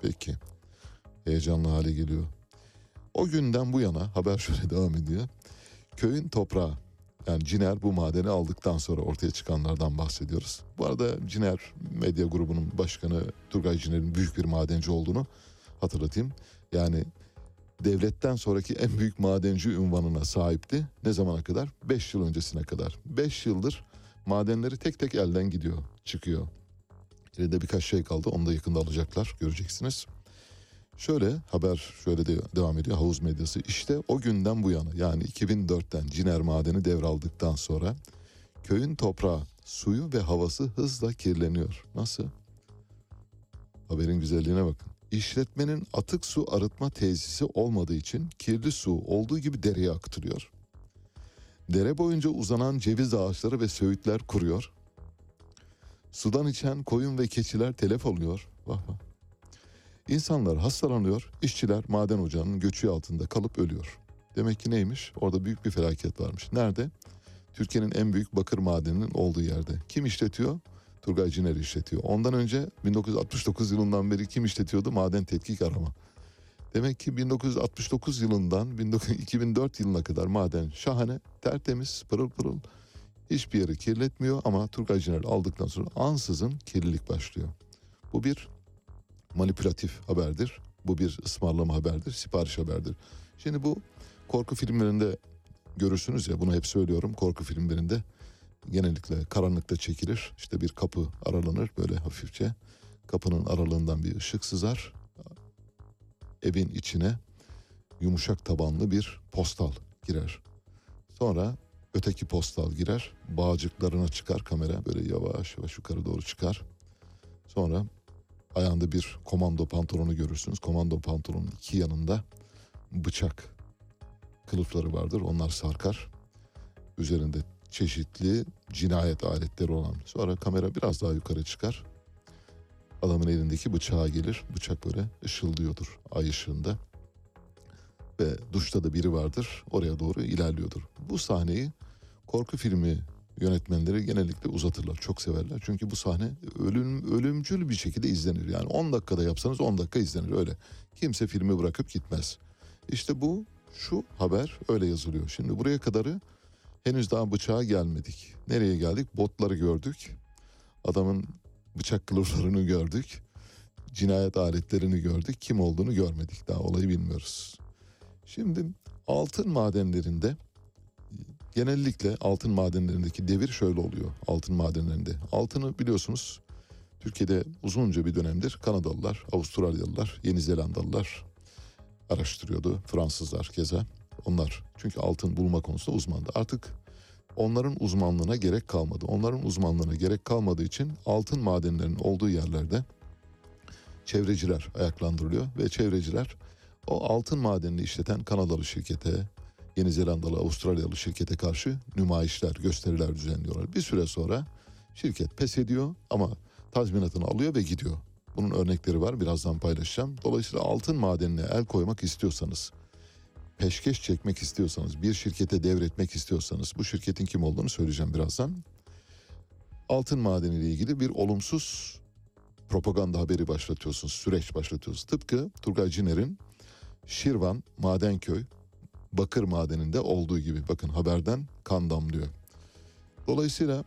Peki. Heyecanlı hale geliyor. O günden bu yana haber şöyle devam ediyor. Köyün toprağı yani Ciner bu madeni aldıktan sonra ortaya çıkanlardan bahsediyoruz. Bu arada Ciner Medya Grubu'nun başkanı Turgay Ciner'in büyük bir madenci olduğunu hatırlatayım. Yani devletten sonraki en büyük madenci unvanına sahipti. Ne zamana kadar? 5 yıl öncesine kadar. 5 yıldır madenleri tek tek elden gidiyor, çıkıyor. Elinde birkaç şey kaldı. Onu da yakında alacaklar. Göreceksiniz. Şöyle haber şöyle de devam ediyor havuz medyası. İşte o günden bu yana yani 2004'ten Ciner madeni devraldıktan sonra köyün toprağı, suyu ve havası hızla kirleniyor. Nasıl? Haberin güzelliğine bakın. İşletmenin atık su arıtma tesisi olmadığı için kirli su olduğu gibi dereye akıtılıyor. Dere boyunca uzanan ceviz ağaçları ve söğütler kuruyor. Sudan içen koyun ve keçiler telef oluyor. Vah vah. İnsanlar hastalanıyor, işçiler maden ocağının göçü altında kalıp ölüyor. Demek ki neymiş? Orada büyük bir felaket varmış. Nerede? Türkiye'nin en büyük bakır madeninin olduğu yerde. Kim işletiyor? Turgay Ciner işletiyor. Ondan önce 1969 yılından beri kim işletiyordu? Maden Tetkik Arama. Demek ki 1969 yılından 2004 yılına kadar maden şahane, tertemiz, pırıl pırıl. Hiçbir yeri kirletmiyor ama Turgay Ciner aldıktan sonra ansızın kirlilik başlıyor. Bu bir manipülatif haberdir. Bu bir ısmarlama haberdir, sipariş haberdir. Şimdi bu korku filmlerinde görürsünüz ya bunu hep söylüyorum. Korku filmlerinde genellikle karanlıkta çekilir. İşte bir kapı aralanır böyle hafifçe. Kapının aralığından bir ışık sızar. Evin içine yumuşak tabanlı bir postal girer. Sonra öteki postal girer. Bağcıklarına çıkar kamera böyle yavaş yavaş yukarı doğru çıkar. Sonra ayağında bir komando pantolonu görürsünüz. Komando pantolonun iki yanında bıçak kılıfları vardır. Onlar sarkar. Üzerinde çeşitli cinayet aletleri olan. Sonra kamera biraz daha yukarı çıkar. Adamın elindeki bıçağa gelir. Bıçak böyle ışıldıyordur ay ışığında. Ve duşta da biri vardır. Oraya doğru ilerliyordur. Bu sahneyi korku filmi yönetmenleri genellikle uzatırlar. Çok severler. Çünkü bu sahne ölüm ölümcül bir şekilde izlenir. Yani 10 dakikada yapsanız 10 dakika izlenir öyle. Kimse filmi bırakıp gitmez. İşte bu şu haber öyle yazılıyor. Şimdi buraya kadarı henüz daha bıçağa gelmedik. Nereye geldik? Botları gördük. Adamın bıçak kılıflarını gördük. Cinayet aletlerini gördük. Kim olduğunu görmedik. Daha olayı bilmiyoruz. Şimdi altın madenlerinde genellikle altın madenlerindeki devir şöyle oluyor. Altın madenlerinde. Altını biliyorsunuz Türkiye'de uzunca bir dönemdir Kanadalılar, Avustralyalılar, Yeni Zelandalılar araştırıyordu. Fransızlar keza. Onlar çünkü altın bulma konusunda uzmandı. Artık onların uzmanlığına gerek kalmadı. Onların uzmanlığına gerek kalmadığı için altın madenlerinin olduğu yerlerde çevreciler ayaklandırılıyor ve çevreciler o altın madenini işleten Kanadalı şirkete, Yeni Zelandalı, Avustralyalı şirkete karşı nümayişler, gösteriler düzenliyorlar. Bir süre sonra şirket pes ediyor ama tazminatını alıyor ve gidiyor. Bunun örnekleri var birazdan paylaşacağım. Dolayısıyla altın madenine el koymak istiyorsanız, peşkeş çekmek istiyorsanız, bir şirkete devretmek istiyorsanız, bu şirketin kim olduğunu söyleyeceğim birazdan. Altın madeniyle ilgili bir olumsuz propaganda haberi başlatıyorsunuz, süreç başlatıyorsunuz. Tıpkı Turgay Ciner'in Şirvan Madenköy bakır madeninde olduğu gibi bakın haberden kan damlıyor. Dolayısıyla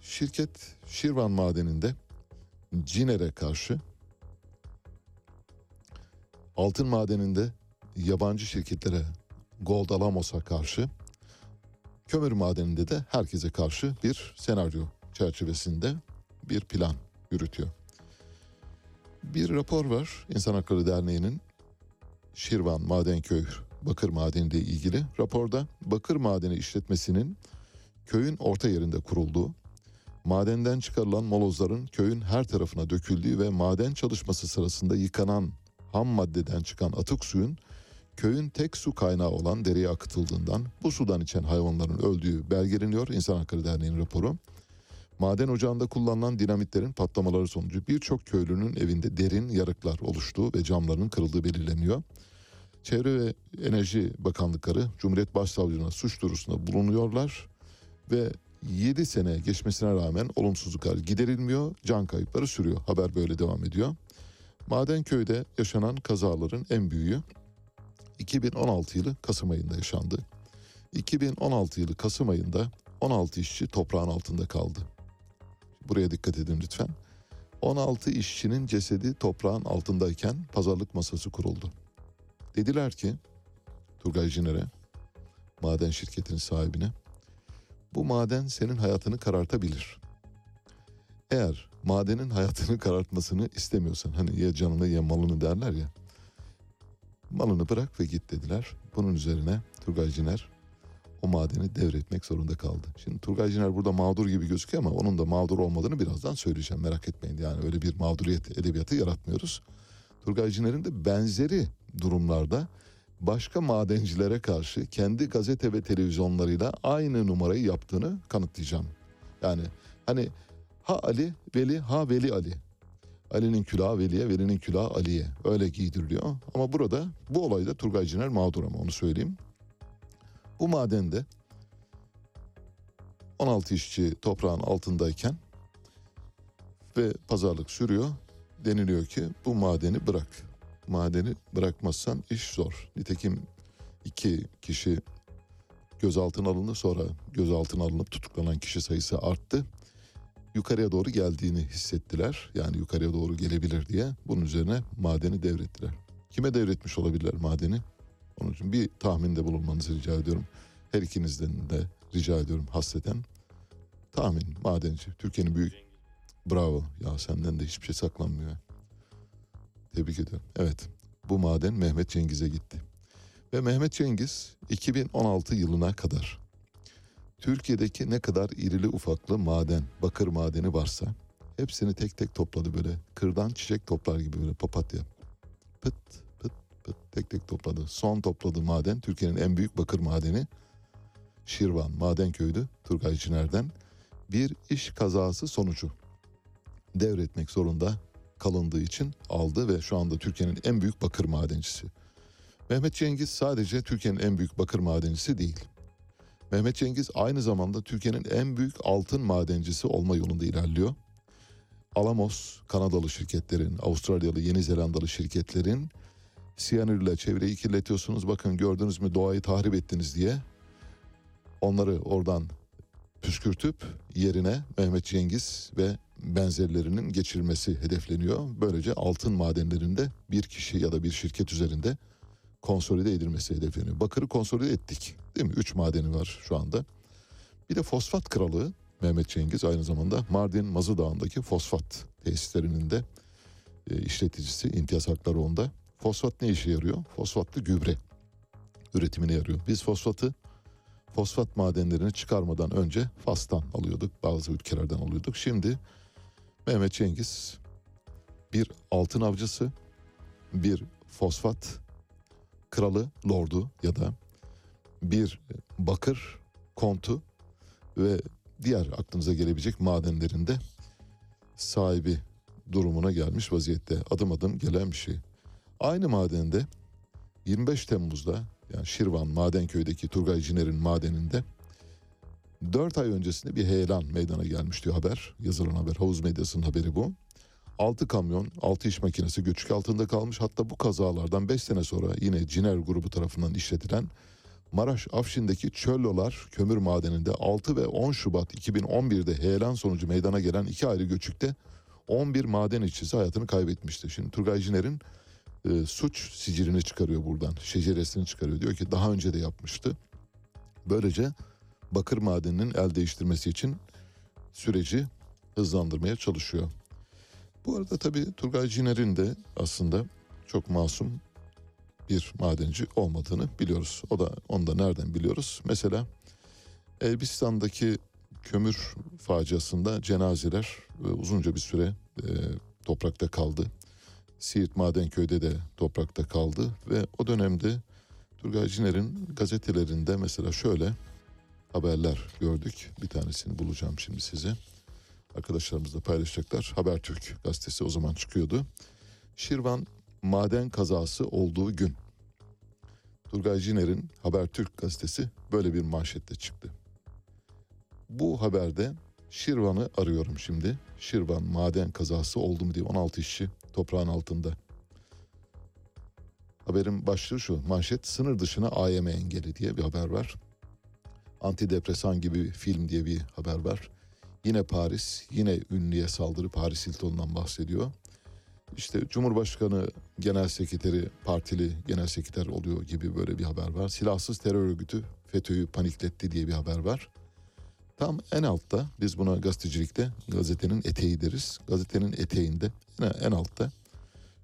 şirket Şirvan madeninde Ciner'e karşı altın madeninde yabancı şirketlere Gold Alamos'a karşı kömür madeninde de herkese karşı bir senaryo çerçevesinde bir plan yürütüyor. Bir rapor var İnsan Hakları Derneği'nin Şirvan Madenköy bakır madeniyle ilgili raporda bakır madeni işletmesinin köyün orta yerinde kurulduğu, madenden çıkarılan molozların köyün her tarafına döküldüğü ve maden çalışması sırasında yıkanan ham maddeden çıkan atık suyun köyün tek su kaynağı olan dereye akıtıldığından bu sudan içen hayvanların öldüğü belgeleniyor İnsan Hakları Derneği'nin raporu. Maden ocağında kullanılan dinamitlerin patlamaları sonucu birçok köylünün evinde derin yarıklar oluştuğu ve camlarının kırıldığı belirleniyor. Çevre ve Enerji Bakanlıkları Cumhuriyet Başsavcılığına suç duyurusunda bulunuyorlar ve 7 sene geçmesine rağmen olumsuzluklar giderilmiyor, can kayıpları sürüyor. Haber böyle devam ediyor. Madenköy'de yaşanan kazaların en büyüğü 2016 yılı Kasım ayında yaşandı. 2016 yılı Kasım ayında 16 işçi toprağın altında kaldı. Buraya dikkat edin lütfen. 16 işçinin cesedi toprağın altındayken pazarlık masası kuruldu. Dediler ki Turgay Ciner'e, maden şirketinin sahibine, bu maden senin hayatını karartabilir. Eğer madenin hayatını karartmasını istemiyorsan, hani ya canını ya malını derler ya, malını bırak ve git dediler. Bunun üzerine Turgay Ciner o madeni devretmek zorunda kaldı. Şimdi Turgay Ciner burada mağdur gibi gözüküyor ama onun da mağdur olmadığını birazdan söyleyeceğim merak etmeyin. Yani öyle bir mağduriyet edebiyatı yaratmıyoruz. Turgay Ciner'in de benzeri durumlarda başka madencilere karşı kendi gazete ve televizyonlarıyla aynı numarayı yaptığını kanıtlayacağım. Yani hani ha Ali Veli ha Veli Ali. Ali'nin külahı Veli'ye, Veli'nin külahı Ali'ye. Öyle giydiriliyor. Ama burada bu olayda Turgay Ciner mağdur ama onu söyleyeyim. Bu madende 16 işçi toprağın altındayken ve pazarlık sürüyor. Deniliyor ki bu madeni bırak. Madeni bırakmazsan iş zor. Nitekim iki kişi gözaltına alındı sonra gözaltına alınıp tutuklanan kişi sayısı arttı. Yukarıya doğru geldiğini hissettiler. Yani yukarıya doğru gelebilir diye bunun üzerine madeni devrettiler. Kime devretmiş olabilirler madeni? Onun için bir tahminde bulunmanızı rica ediyorum. Her ikinizden de rica ediyorum hasreten. Tahmin, madenci. Türkiye'nin büyük... Bravo. Ya senden de hiçbir şey saklanmıyor. Tebrik ediyorum. Evet. Bu maden Mehmet Cengiz'e gitti. Ve Mehmet Cengiz 2016 yılına kadar Türkiye'deki ne kadar irili ufaklı maden, bakır madeni varsa hepsini tek tek topladı böyle. Kırdan çiçek toplar gibi böyle papatya. Pıt pıt pıt tek tek topladı. Son topladığı maden Türkiye'nin en büyük bakır madeni Şirvan Madenköy'dü Turgay Ciner'den bir iş kazası sonucu devretmek zorunda kalındığı için aldı ve şu anda Türkiye'nin en büyük bakır madencisi. Mehmet Cengiz sadece Türkiye'nin en büyük bakır madencisi değil. Mehmet Cengiz aynı zamanda Türkiye'nin en büyük altın madencisi olma yolunda ilerliyor. Alamos, Kanadalı şirketlerin, Avustralyalı, Yeni Zelandalı şirketlerin siyanürle çevreyi kirletiyorsunuz. Bakın gördünüz mü doğayı tahrip ettiniz diye onları oradan püskürtüp yerine Mehmet Cengiz ve benzerlerinin geçirilmesi hedefleniyor. Böylece altın madenlerinde bir kişi ya da bir şirket üzerinde konsolide edilmesi hedefleniyor. Bakırı konsolide ettik. Değil mi? Üç madeni var şu anda. Bir de fosfat kralı Mehmet Cengiz aynı zamanda Mardin Mazı Dağı'ndaki fosfat tesislerinin de e, işleticisi. imtiyaz hakları onda. Fosfat ne işe yarıyor? Fosfatlı gübre üretimine yarıyor. Biz fosfatı fosfat madenlerini çıkarmadan önce Fas'tan alıyorduk. Bazı ülkelerden alıyorduk. Şimdi Mehmet Cengiz bir altın avcısı, bir fosfat kralı, lordu ya da bir bakır kontu ve diğer aklınıza gelebilecek madenlerinde sahibi durumuna gelmiş vaziyette. Adım adım gelen bir şey. Aynı madende 25 Temmuz'da yani Şirvan Madenköy'deki Turgay Ciner'in madeninde 4 ay öncesinde bir heyelan meydana gelmiş diyor haber. Yazılan haber. Havuz medyasının haberi bu. 6 kamyon, 6 iş makinesi göçük altında kalmış. Hatta bu kazalardan 5 sene sonra yine Ciner grubu tarafından işletilen Maraş Afşin'deki Çöllolar kömür madeninde 6 ve 10 Şubat 2011'de heyelan sonucu meydana gelen iki ayrı göçükte 11 maden işçisi hayatını kaybetmişti. Şimdi Turgay Ciner'in e, suç sicilini çıkarıyor buradan. Şeceresini çıkarıyor. Diyor ki daha önce de yapmıştı. Böylece bakır madeninin el değiştirmesi için süreci hızlandırmaya çalışıyor. Bu arada tabii Turgay Ciner'in de aslında çok masum bir madenci olmadığını biliyoruz. O da onu da nereden biliyoruz? Mesela Elbistan'daki kömür faciasında cenazeler e, uzunca bir süre e, toprakta kaldı. Siirt Madenköy'de de toprakta kaldı ve o dönemde Turgay Ciner'in gazetelerinde mesela şöyle haberler gördük. Bir tanesini bulacağım şimdi size. Arkadaşlarımız da paylaşacaklar. Habertürk gazetesi o zaman çıkıyordu. Şirvan maden kazası olduğu gün. Turgay Ciner'in Habertürk gazetesi böyle bir manşette çıktı. Bu haberde Şirvan'ı arıyorum şimdi. Şirvan maden kazası oldu mu diye 16 işçi toprağın altında. Haberin başlığı şu manşet sınır dışına AYM engeli diye bir haber var. Antidepresan gibi film diye bir haber var. Yine Paris, yine ünlüye saldırı Paris Hilton'dan bahsediyor. İşte Cumhurbaşkanı Genel Sekreteri partili genel sekreter oluyor gibi böyle bir haber var. Silahsız terör örgütü FETÖ'yü panikletti diye bir haber var. Tam en altta biz buna gazetecilikte gazetenin eteği deriz. Gazetenin eteğinde en altta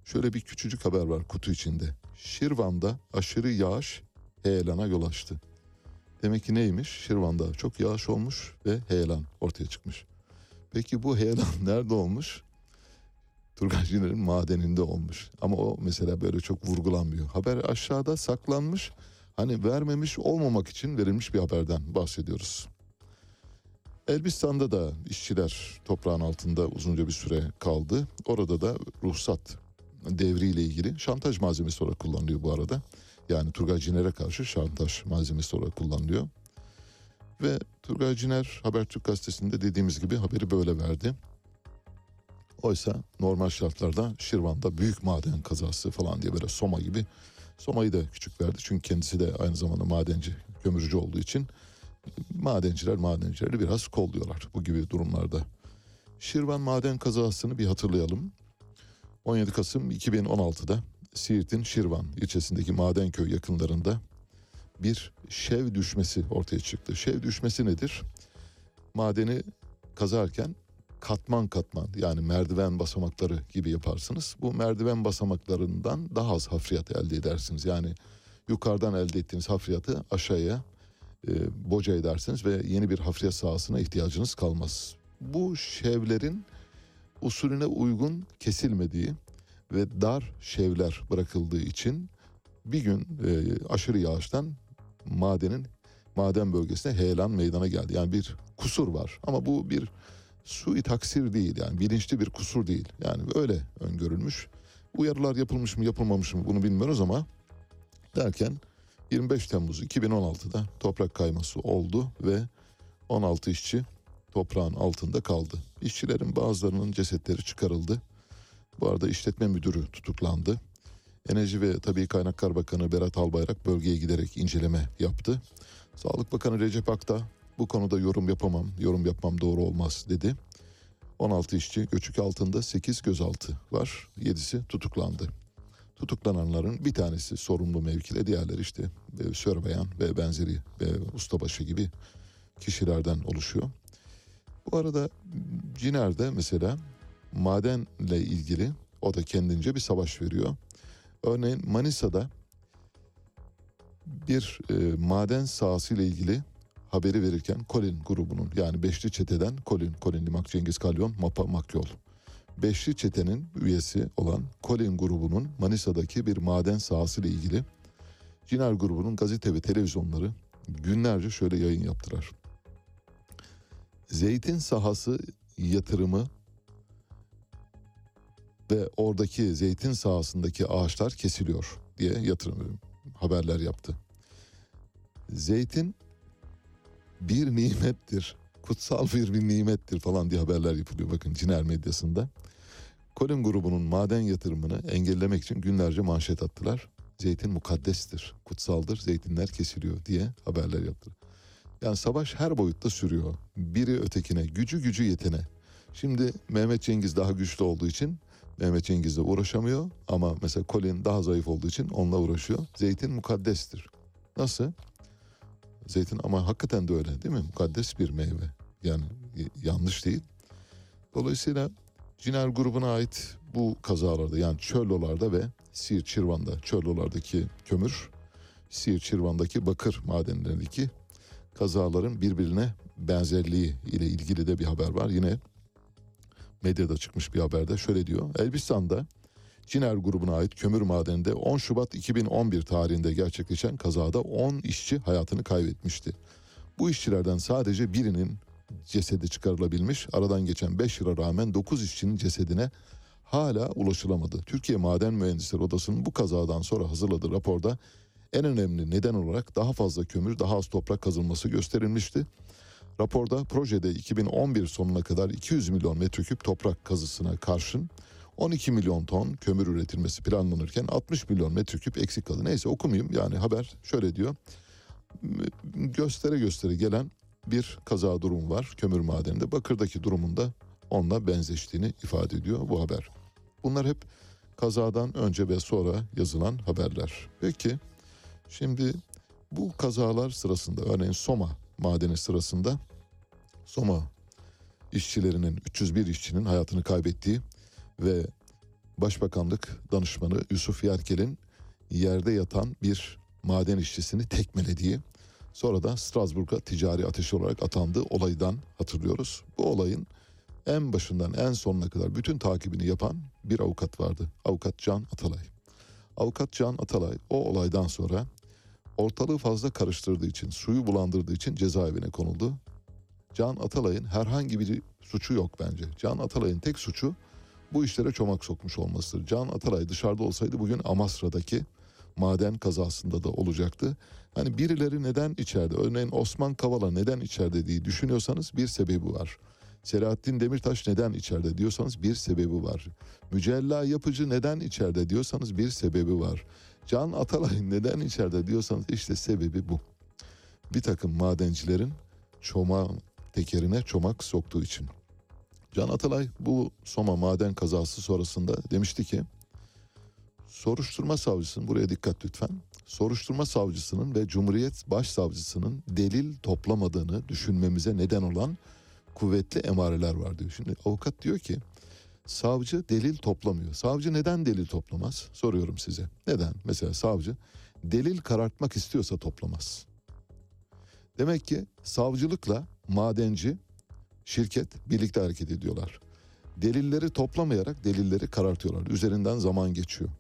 şöyle bir küçücük haber var kutu içinde. Şirvan'da aşırı yağış heyelana yol açtı. Demek ki neymiş? Şirvan'da çok yağış olmuş ve heyelan ortaya çıkmış. Peki bu heyelan nerede olmuş? Turgay Ciner'in madeninde olmuş. Ama o mesela böyle çok vurgulanmıyor. Haber aşağıda saklanmış. Hani vermemiş olmamak için verilmiş bir haberden bahsediyoruz. Elbistan'da da işçiler toprağın altında uzunca bir süre kaldı. Orada da ruhsat devriyle ilgili şantaj malzemesi olarak kullanılıyor bu arada. Yani Turgay Ciner'e karşı şantaj malzemesi olarak kullanılıyor. Ve Turgay Ciner Habertürk gazetesinde dediğimiz gibi haberi böyle verdi. Oysa normal şartlarda Şirvan'da büyük maden kazası falan diye böyle Soma gibi. Soma'yı da küçük verdi çünkü kendisi de aynı zamanda madenci, kömürcü olduğu için madenciler madencileri biraz kolluyorlar bu gibi durumlarda. Şirvan maden kazasını bir hatırlayalım. 17 Kasım 2016'da Siirt'in Şirvan ilçesindeki Madenköy yakınlarında bir şev düşmesi ortaya çıktı. Şev düşmesi nedir? Madeni kazarken katman katman yani merdiven basamakları gibi yaparsınız. Bu merdiven basamaklarından daha az hafriyat elde edersiniz. Yani yukarıdan elde ettiğiniz hafriyatı aşağıya e, boca edersiniz ve yeni bir hafriyat sahasına ihtiyacınız kalmaz. Bu şevlerin usulüne uygun kesilmediği ve dar şevler bırakıldığı için bir gün e, aşırı yağıştan madenin maden bölgesine heyelan meydana geldi. Yani bir kusur var ama bu bir sui taksir değil yani bilinçli bir kusur değil. Yani öyle öngörülmüş. Uyarılar yapılmış mı yapılmamış mı bunu bilmiyoruz ama derken 25 Temmuz 2016'da toprak kayması oldu ve 16 işçi toprağın altında kaldı. İşçilerin bazılarının cesetleri çıkarıldı. Bu arada işletme müdürü tutuklandı. Enerji ve Tabii Kaynaklar Bakanı Berat Albayrak bölgeye giderek inceleme yaptı. Sağlık Bakanı Recep Akta bu konuda yorum yapamam, yorum yapmam doğru olmaz dedi. 16 işçi göçük altında 8 gözaltı var. 7'si tutuklandı. Tutuklananların bir tanesi sorumlu mevkide, diğerleri işte e, sörbeyan ve benzeri ve ustabaşı gibi kişilerden oluşuyor. Bu arada Ciner'de mesela madenle ilgili o da kendince bir savaş veriyor. Örneğin Manisa'da bir e, maden sahası ile ilgili haberi verirken Colin grubunun yani Beşli Çete'den Colin, Colin Limak, Cengiz Kalyon, Mapa Makyol. Beşli Çete'nin üyesi olan Colin grubunun Manisa'daki bir maden sahası ile ilgili Ciner grubunun gazete ve televizyonları günlerce şöyle yayın yaptılar. Zeytin sahası yatırımı ve oradaki zeytin sahasındaki ağaçlar kesiliyor diye yatırım haberler yaptı. Zeytin bir nimettir. Kutsal bir, bir nimettir falan diye haberler yapılıyor bakın Ciner medyasında. Colin grubunun maden yatırımını engellemek için günlerce manşet attılar. Zeytin mukaddestir, kutsaldır, zeytinler kesiliyor diye haberler yaptılar. Yani savaş her boyutta sürüyor. Biri ötekine, gücü gücü yetene. Şimdi Mehmet Cengiz daha güçlü olduğu için Mehmet Cengiz'le uğraşamıyor ama mesela Colin daha zayıf olduğu için onunla uğraşıyor. Zeytin mukaddestir. Nasıl? Zeytin ama hakikaten de öyle değil mi? Mukaddes bir meyve. Yani yanlış değil. Dolayısıyla Ciner grubuna ait bu kazalarda yani Çöllolar'da ve Siirt Çirvan'da Çöllolar'daki kömür, Siirt Çirvan'daki bakır madenlerindeki kazaların birbirine benzerliği ile ilgili de bir haber var. Yine medyada çıkmış bir haberde şöyle diyor. Elbistan'da Ciner grubuna ait kömür madeninde 10 Şubat 2011 tarihinde gerçekleşen kazada 10 işçi hayatını kaybetmişti. Bu işçilerden sadece birinin cesedi çıkarılabilmiş. Aradan geçen 5 yıla rağmen 9 işçinin cesedine hala ulaşılamadı. Türkiye Maden Mühendisleri Odası'nın bu kazadan sonra hazırladığı raporda en önemli neden olarak daha fazla kömür, daha az toprak kazılması gösterilmişti. Raporda projede 2011 sonuna kadar 200 milyon metreküp toprak kazısına karşın 12 milyon ton kömür üretilmesi planlanırken 60 milyon metreküp eksik kaldı. Neyse okumayayım yani haber şöyle diyor. Göstere göstere gelen bir kaza durumu var kömür madeninde. Bakır'daki durumunda onunla benzeştiğini ifade ediyor bu haber. Bunlar hep kazadan önce ve sonra yazılan haberler. Peki şimdi bu kazalar sırasında örneğin Soma madeni sırasında Soma işçilerinin 301 işçinin hayatını kaybettiği ve Başbakanlık danışmanı Yusuf Yerkel'in yerde yatan bir maden işçisini tekmelediği sonra da Strasbourg'a ticari ateş olarak atandığı olaydan hatırlıyoruz. Bu olayın en başından en sonuna kadar bütün takibini yapan bir avukat vardı. Avukat Can Atalay. Avukat Can Atalay o olaydan sonra ortalığı fazla karıştırdığı için, suyu bulandırdığı için cezaevine konuldu. Can Atalay'ın herhangi bir suçu yok bence. Can Atalay'ın tek suçu bu işlere çomak sokmuş olmasıdır. Can Atalay dışarıda olsaydı bugün Amasra'daki maden kazasında da olacaktı. Hani birileri neden içeride? Örneğin Osman Kavala neden içeride diye düşünüyorsanız bir sebebi var. Selahattin Demirtaş neden içeride diyorsanız bir sebebi var. Mücella Yapıcı neden içeride diyorsanız bir sebebi var. Can Atalay neden içeride diyorsanız işte sebebi bu. Bir takım madencilerin çoma tekerine çomak soktuğu için. Can Atalay bu Soma maden kazası sonrasında demişti ki soruşturma savcısının buraya dikkat lütfen. Soruşturma savcısının ve Cumhuriyet Başsavcısının delil toplamadığını düşünmemize neden olan kuvvetli emareler var diyor. Şimdi avukat diyor ki savcı delil toplamıyor. Savcı neden delil toplamaz? Soruyorum size. Neden? Mesela savcı delil karartmak istiyorsa toplamaz. Demek ki savcılıkla madenci şirket birlikte hareket ediyorlar. Delilleri toplamayarak delilleri karartıyorlar. Üzerinden zaman geçiyor.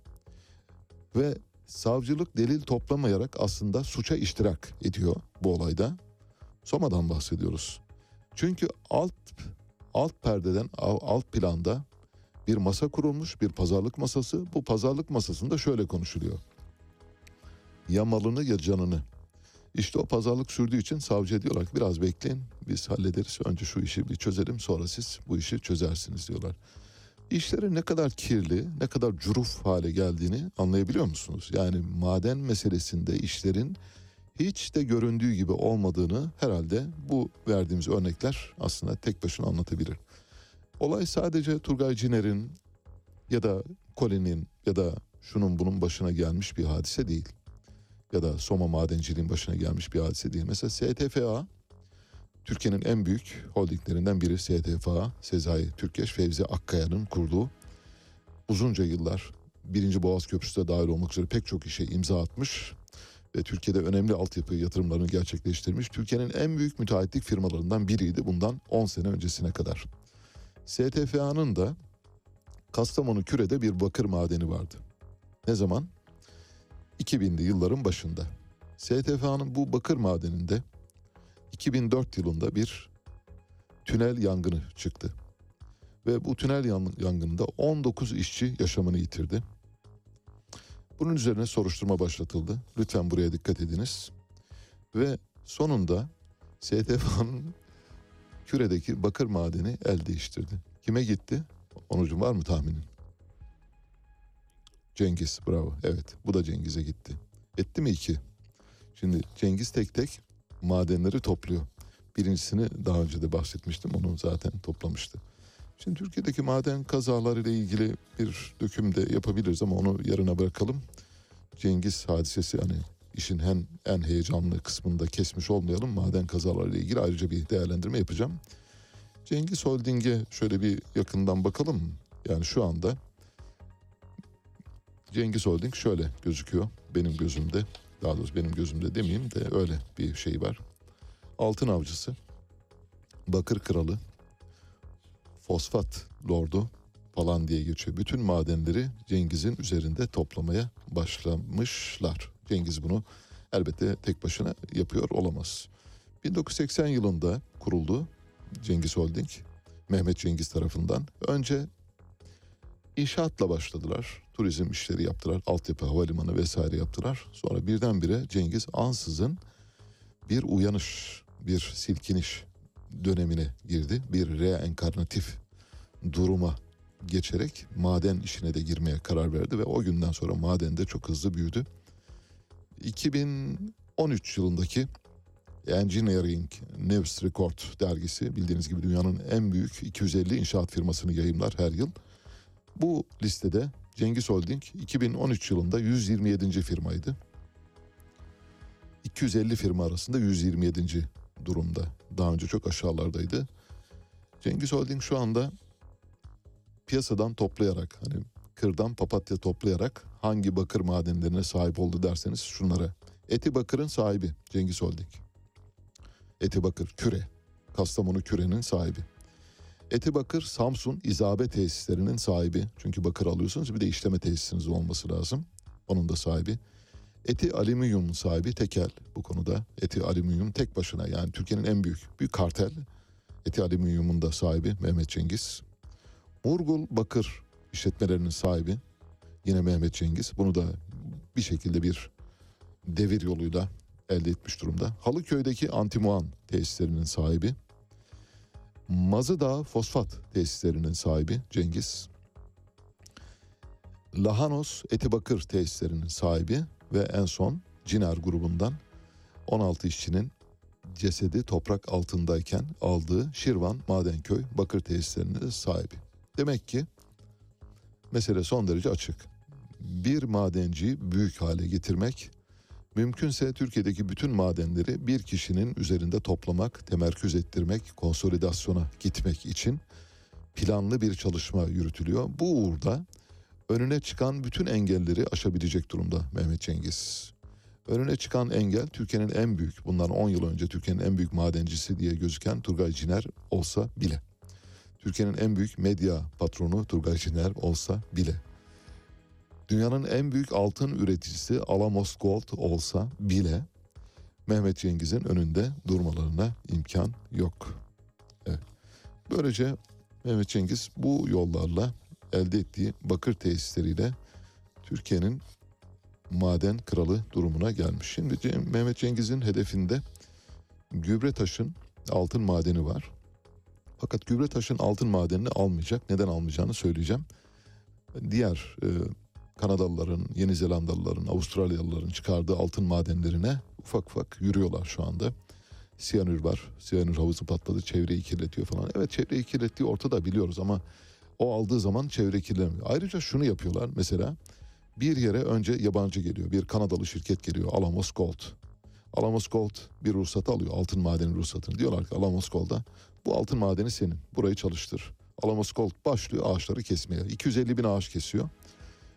Ve savcılık delil toplamayarak aslında suça iştirak ediyor bu olayda. Soma'dan bahsediyoruz. Çünkü alt alt perdeden alt planda bir masa kurulmuş, bir pazarlık masası. Bu pazarlık masasında şöyle konuşuluyor. Ya malını ya canını. İşte o pazarlık sürdüğü için savcı diyorlar ki biraz bekleyin biz hallederiz. Önce şu işi bir çözelim sonra siz bu işi çözersiniz diyorlar. İşlerin ne kadar kirli, ne kadar curuf hale geldiğini anlayabiliyor musunuz? Yani maden meselesinde işlerin hiç de göründüğü gibi olmadığını herhalde bu verdiğimiz örnekler aslında tek başına anlatabilir. Olay sadece Turgay Ciner'in ya da Colin'in ya da şunun bunun başına gelmiş bir hadise değil. Ya da Soma madenciliğin başına gelmiş bir hadise değil. Mesela STFA Türkiye'nin en büyük holdinglerinden biri STFA, Sezai Türkeş, Fevzi Akkaya'nın kurduğu uzunca yıllar birinci Boğaz Köprüsü de dahil olmak üzere pek çok işe imza atmış ve Türkiye'de önemli altyapı yatırımlarını gerçekleştirmiş. Türkiye'nin en büyük müteahhitlik firmalarından biriydi bundan 10 sene öncesine kadar. STFA'nın da Kastamonu Küre'de bir bakır madeni vardı. Ne zaman? 2000'li yılların başında. STFA'nın bu bakır madeninde 2004 yılında bir tünel yangını çıktı. Ve bu tünel yan- yangınında 19 işçi yaşamını yitirdi. Bunun üzerine soruşturma başlatıldı. Lütfen buraya dikkat ediniz. Ve sonunda STFA'nın küredeki bakır madeni el değiştirdi. Kime gitti? Onucum var mı tahminin? Cengiz bravo. Evet bu da Cengiz'e gitti. Etti mi iki? Şimdi Cengiz tek tek madenleri topluyor. Birincisini daha önce de bahsetmiştim. Onu zaten toplamıştı. Şimdi Türkiye'deki maden kazaları ile ilgili bir döküm de yapabiliriz ama onu yarına bırakalım. Cengiz hadisesi hani işin en, en heyecanlı kısmında kesmiş olmayalım. Maden kazaları ile ilgili ayrıca bir değerlendirme yapacağım. Cengiz Holding'e şöyle bir yakından bakalım. Yani şu anda Cengiz Holding şöyle gözüküyor benim gözümde. Daha doğrusu benim gözümde demeyeyim de öyle bir şey var. Altın avcısı, bakır kralı, fosfat lordu falan diye geçiyor. Bütün madenleri Cengiz'in üzerinde toplamaya başlamışlar. Cengiz bunu elbette tek başına yapıyor olamaz. 1980 yılında kuruldu Cengiz Holding. Mehmet Cengiz tarafından. Önce inşaatla başladılar. Turizm işleri yaptılar. Altyapı, havalimanı vesaire yaptılar. Sonra birdenbire Cengiz ansızın bir uyanış, bir silkiniş dönemine girdi. Bir reenkarnatif duruma geçerek maden işine de girmeye karar verdi ve o günden sonra maden de çok hızlı büyüdü. 2013 yılındaki Engineering News Record dergisi bildiğiniz gibi dünyanın en büyük 250 inşaat firmasını yayımlar her yıl. Bu listede Cengiz Holding 2013 yılında 127. firmaydı. 250 firma arasında 127. durumda. Daha önce çok aşağılardaydı. Cengiz Holding şu anda piyasadan toplayarak hani kırdan papatya toplayarak hangi bakır madenlerine sahip oldu derseniz şunlara. Eti Bakır'ın sahibi Cengiz Holding. Eti Bakır Küre. Kastamonu Küre'nin sahibi. Eti Bakır Samsun İzabe tesislerinin sahibi. Çünkü bakır alıyorsunuz bir de işleme tesisiniz olması lazım. Onun da sahibi. Eti Alüminyum sahibi Tekel bu konuda. Eti Alüminyum tek başına yani Türkiye'nin en büyük bir kartel. Eti Alüminyum'un da sahibi Mehmet Cengiz. Murgul Bakır işletmelerinin sahibi yine Mehmet Cengiz. Bunu da bir şekilde bir devir yoluyla elde etmiş durumda. Halıköy'deki Antimuan tesislerinin sahibi. Mazıdağ Fosfat tesislerinin sahibi Cengiz. Lahanos Etibakır tesislerinin sahibi ve en son Ciner grubundan 16 işçinin cesedi toprak altındayken aldığı Şirvan Madenköy bakır tesislerinin sahibi. Demek ki mesele son derece açık. Bir madenciyi büyük hale getirmek, mümkünse Türkiye'deki bütün madenleri bir kişinin üzerinde toplamak, temerküz ettirmek, konsolidasyona gitmek için planlı bir çalışma yürütülüyor. Bu uğurda önüne çıkan bütün engelleri aşabilecek durumda Mehmet Cengiz. Önüne çıkan engel Türkiye'nin en büyük, bundan 10 yıl önce Türkiye'nin en büyük madencisi diye gözüken Turgay Ciner olsa bile. Türkiye'nin en büyük medya patronu Turgay Ciner olsa bile. Dünyanın en büyük altın üreticisi Alamos Gold olsa bile Mehmet Cengiz'in önünde durmalarına imkan yok. Evet. Böylece Mehmet Cengiz bu yollarla elde ettiği bakır tesisleriyle Türkiye'nin maden kralı durumuna gelmiş. Şimdi Mehmet Cengiz'in hedefinde Gübretaş'ın altın madeni var. Fakat Gübretaş'ın altın madenini almayacak. Neden almayacağını söyleyeceğim. Diğer e, Kanadalıların, Yeni Zelandalıların, Avustralyalıların çıkardığı altın madenlerine ufak ufak yürüyorlar şu anda. Siyanür var. Siyanür havuzu patladı. Çevreyi kirletiyor falan. Evet çevreyi kirlettiği ortada biliyoruz ama o aldığı zaman çevre kirlenmiyor. Ayrıca şunu yapıyorlar mesela bir yere önce yabancı geliyor. Bir Kanadalı şirket geliyor. Alamos Gold. Alamos Gold bir ruhsatı alıyor. Altın madeni ruhsatını. Diyorlar ki Alamos Gold'a bu altın madeni senin. Burayı çalıştır. Alamos Gold başlıyor ağaçları kesmeye. 250 bin ağaç kesiyor.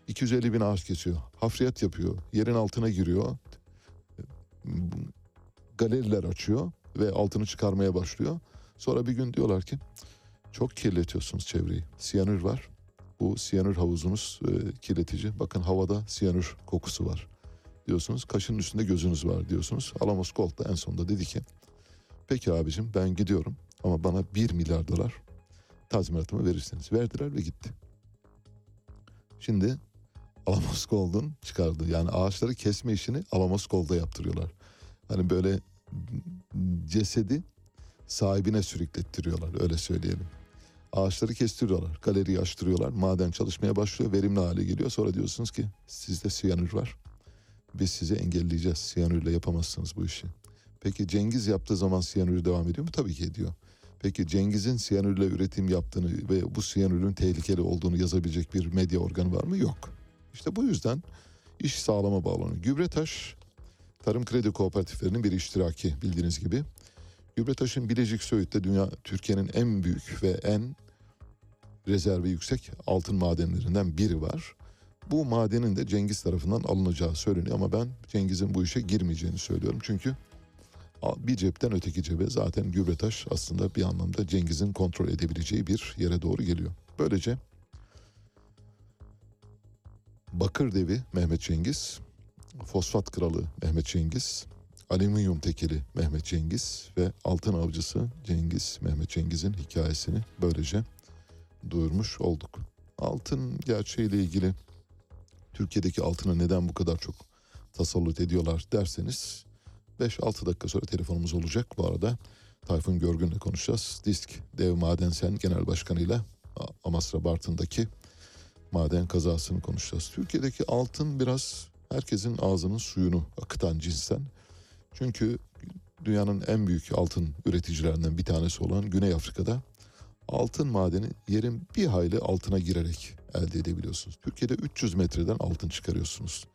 250 bin ağaç kesiyor. Hafriyat yapıyor. Yerin altına giriyor. Galeriler açıyor ve altını çıkarmaya başlıyor. Sonra bir gün diyorlar ki çok kirletiyorsunuz çevreyi. Siyanür var. Bu siyanür havuzunuz e, kirletici. Bakın havada siyanür kokusu var diyorsunuz. Kaşının üstünde gözünüz var diyorsunuz. Alamos Gold da en sonunda dedi ki peki abicim ben gidiyorum ama bana 1 milyar dolar tazminatımı verirseniz. Verdiler ve gitti. Şimdi Alamos Gold'un çıkardığı yani ağaçları kesme işini Alamos Gold'a yaptırıyorlar. Hani böyle cesedi sahibine sürüklettiriyorlar öyle söyleyelim. Ağaçları kestiriyorlar, galeriyi açtırıyorlar, maden çalışmaya başlıyor, verimli hale geliyor. Sonra diyorsunuz ki sizde siyanür var. Biz sizi engelleyeceğiz. Siyanürle yapamazsınız bu işi. Peki Cengiz yaptığı zaman siyanür devam ediyor mu? Tabii ki ediyor. Peki Cengiz'in siyanürle üretim yaptığını ve bu siyanürün tehlikeli olduğunu yazabilecek bir medya organı var mı? Yok. İşte bu yüzden iş sağlama bağlanıyor. Gübretaş Tarım Kredi Kooperatiflerinin bir iştiraki bildiğiniz gibi. Gübretaş'ın Bilecik Söğüt'te dünya Türkiye'nin en büyük ve en rezervi yüksek altın madenlerinden biri var. Bu madenin de Cengiz tarafından alınacağı söyleniyor ama ben Cengiz'in bu işe girmeyeceğini söylüyorum. Çünkü bir cepten öteki cebe zaten Gübretaş aslında bir anlamda Cengiz'in kontrol edebileceği bir yere doğru geliyor. Böylece Bakır Devi Mehmet Cengiz, Fosfat Kralı Mehmet Cengiz, Alüminyum Tekeli Mehmet Cengiz ve Altın Avcısı Cengiz Mehmet Cengiz'in hikayesini böylece duyurmuş olduk. Altın gerçeğiyle ilgili Türkiye'deki altına neden bu kadar çok tasallut ediyorlar derseniz 5-6 dakika sonra telefonumuz olacak. Bu arada Tayfun Görgün'le konuşacağız. Disk Dev Madensen Genel Başkanı'yla Amasra Bartın'daki maden kazasını konuşacağız. Türkiye'deki altın biraz herkesin ağzının suyunu akıtan cinsten. Çünkü dünyanın en büyük altın üreticilerinden bir tanesi olan Güney Afrika'da altın madeni yerin bir hayli altına girerek elde edebiliyorsunuz. Türkiye'de 300 metreden altın çıkarıyorsunuz.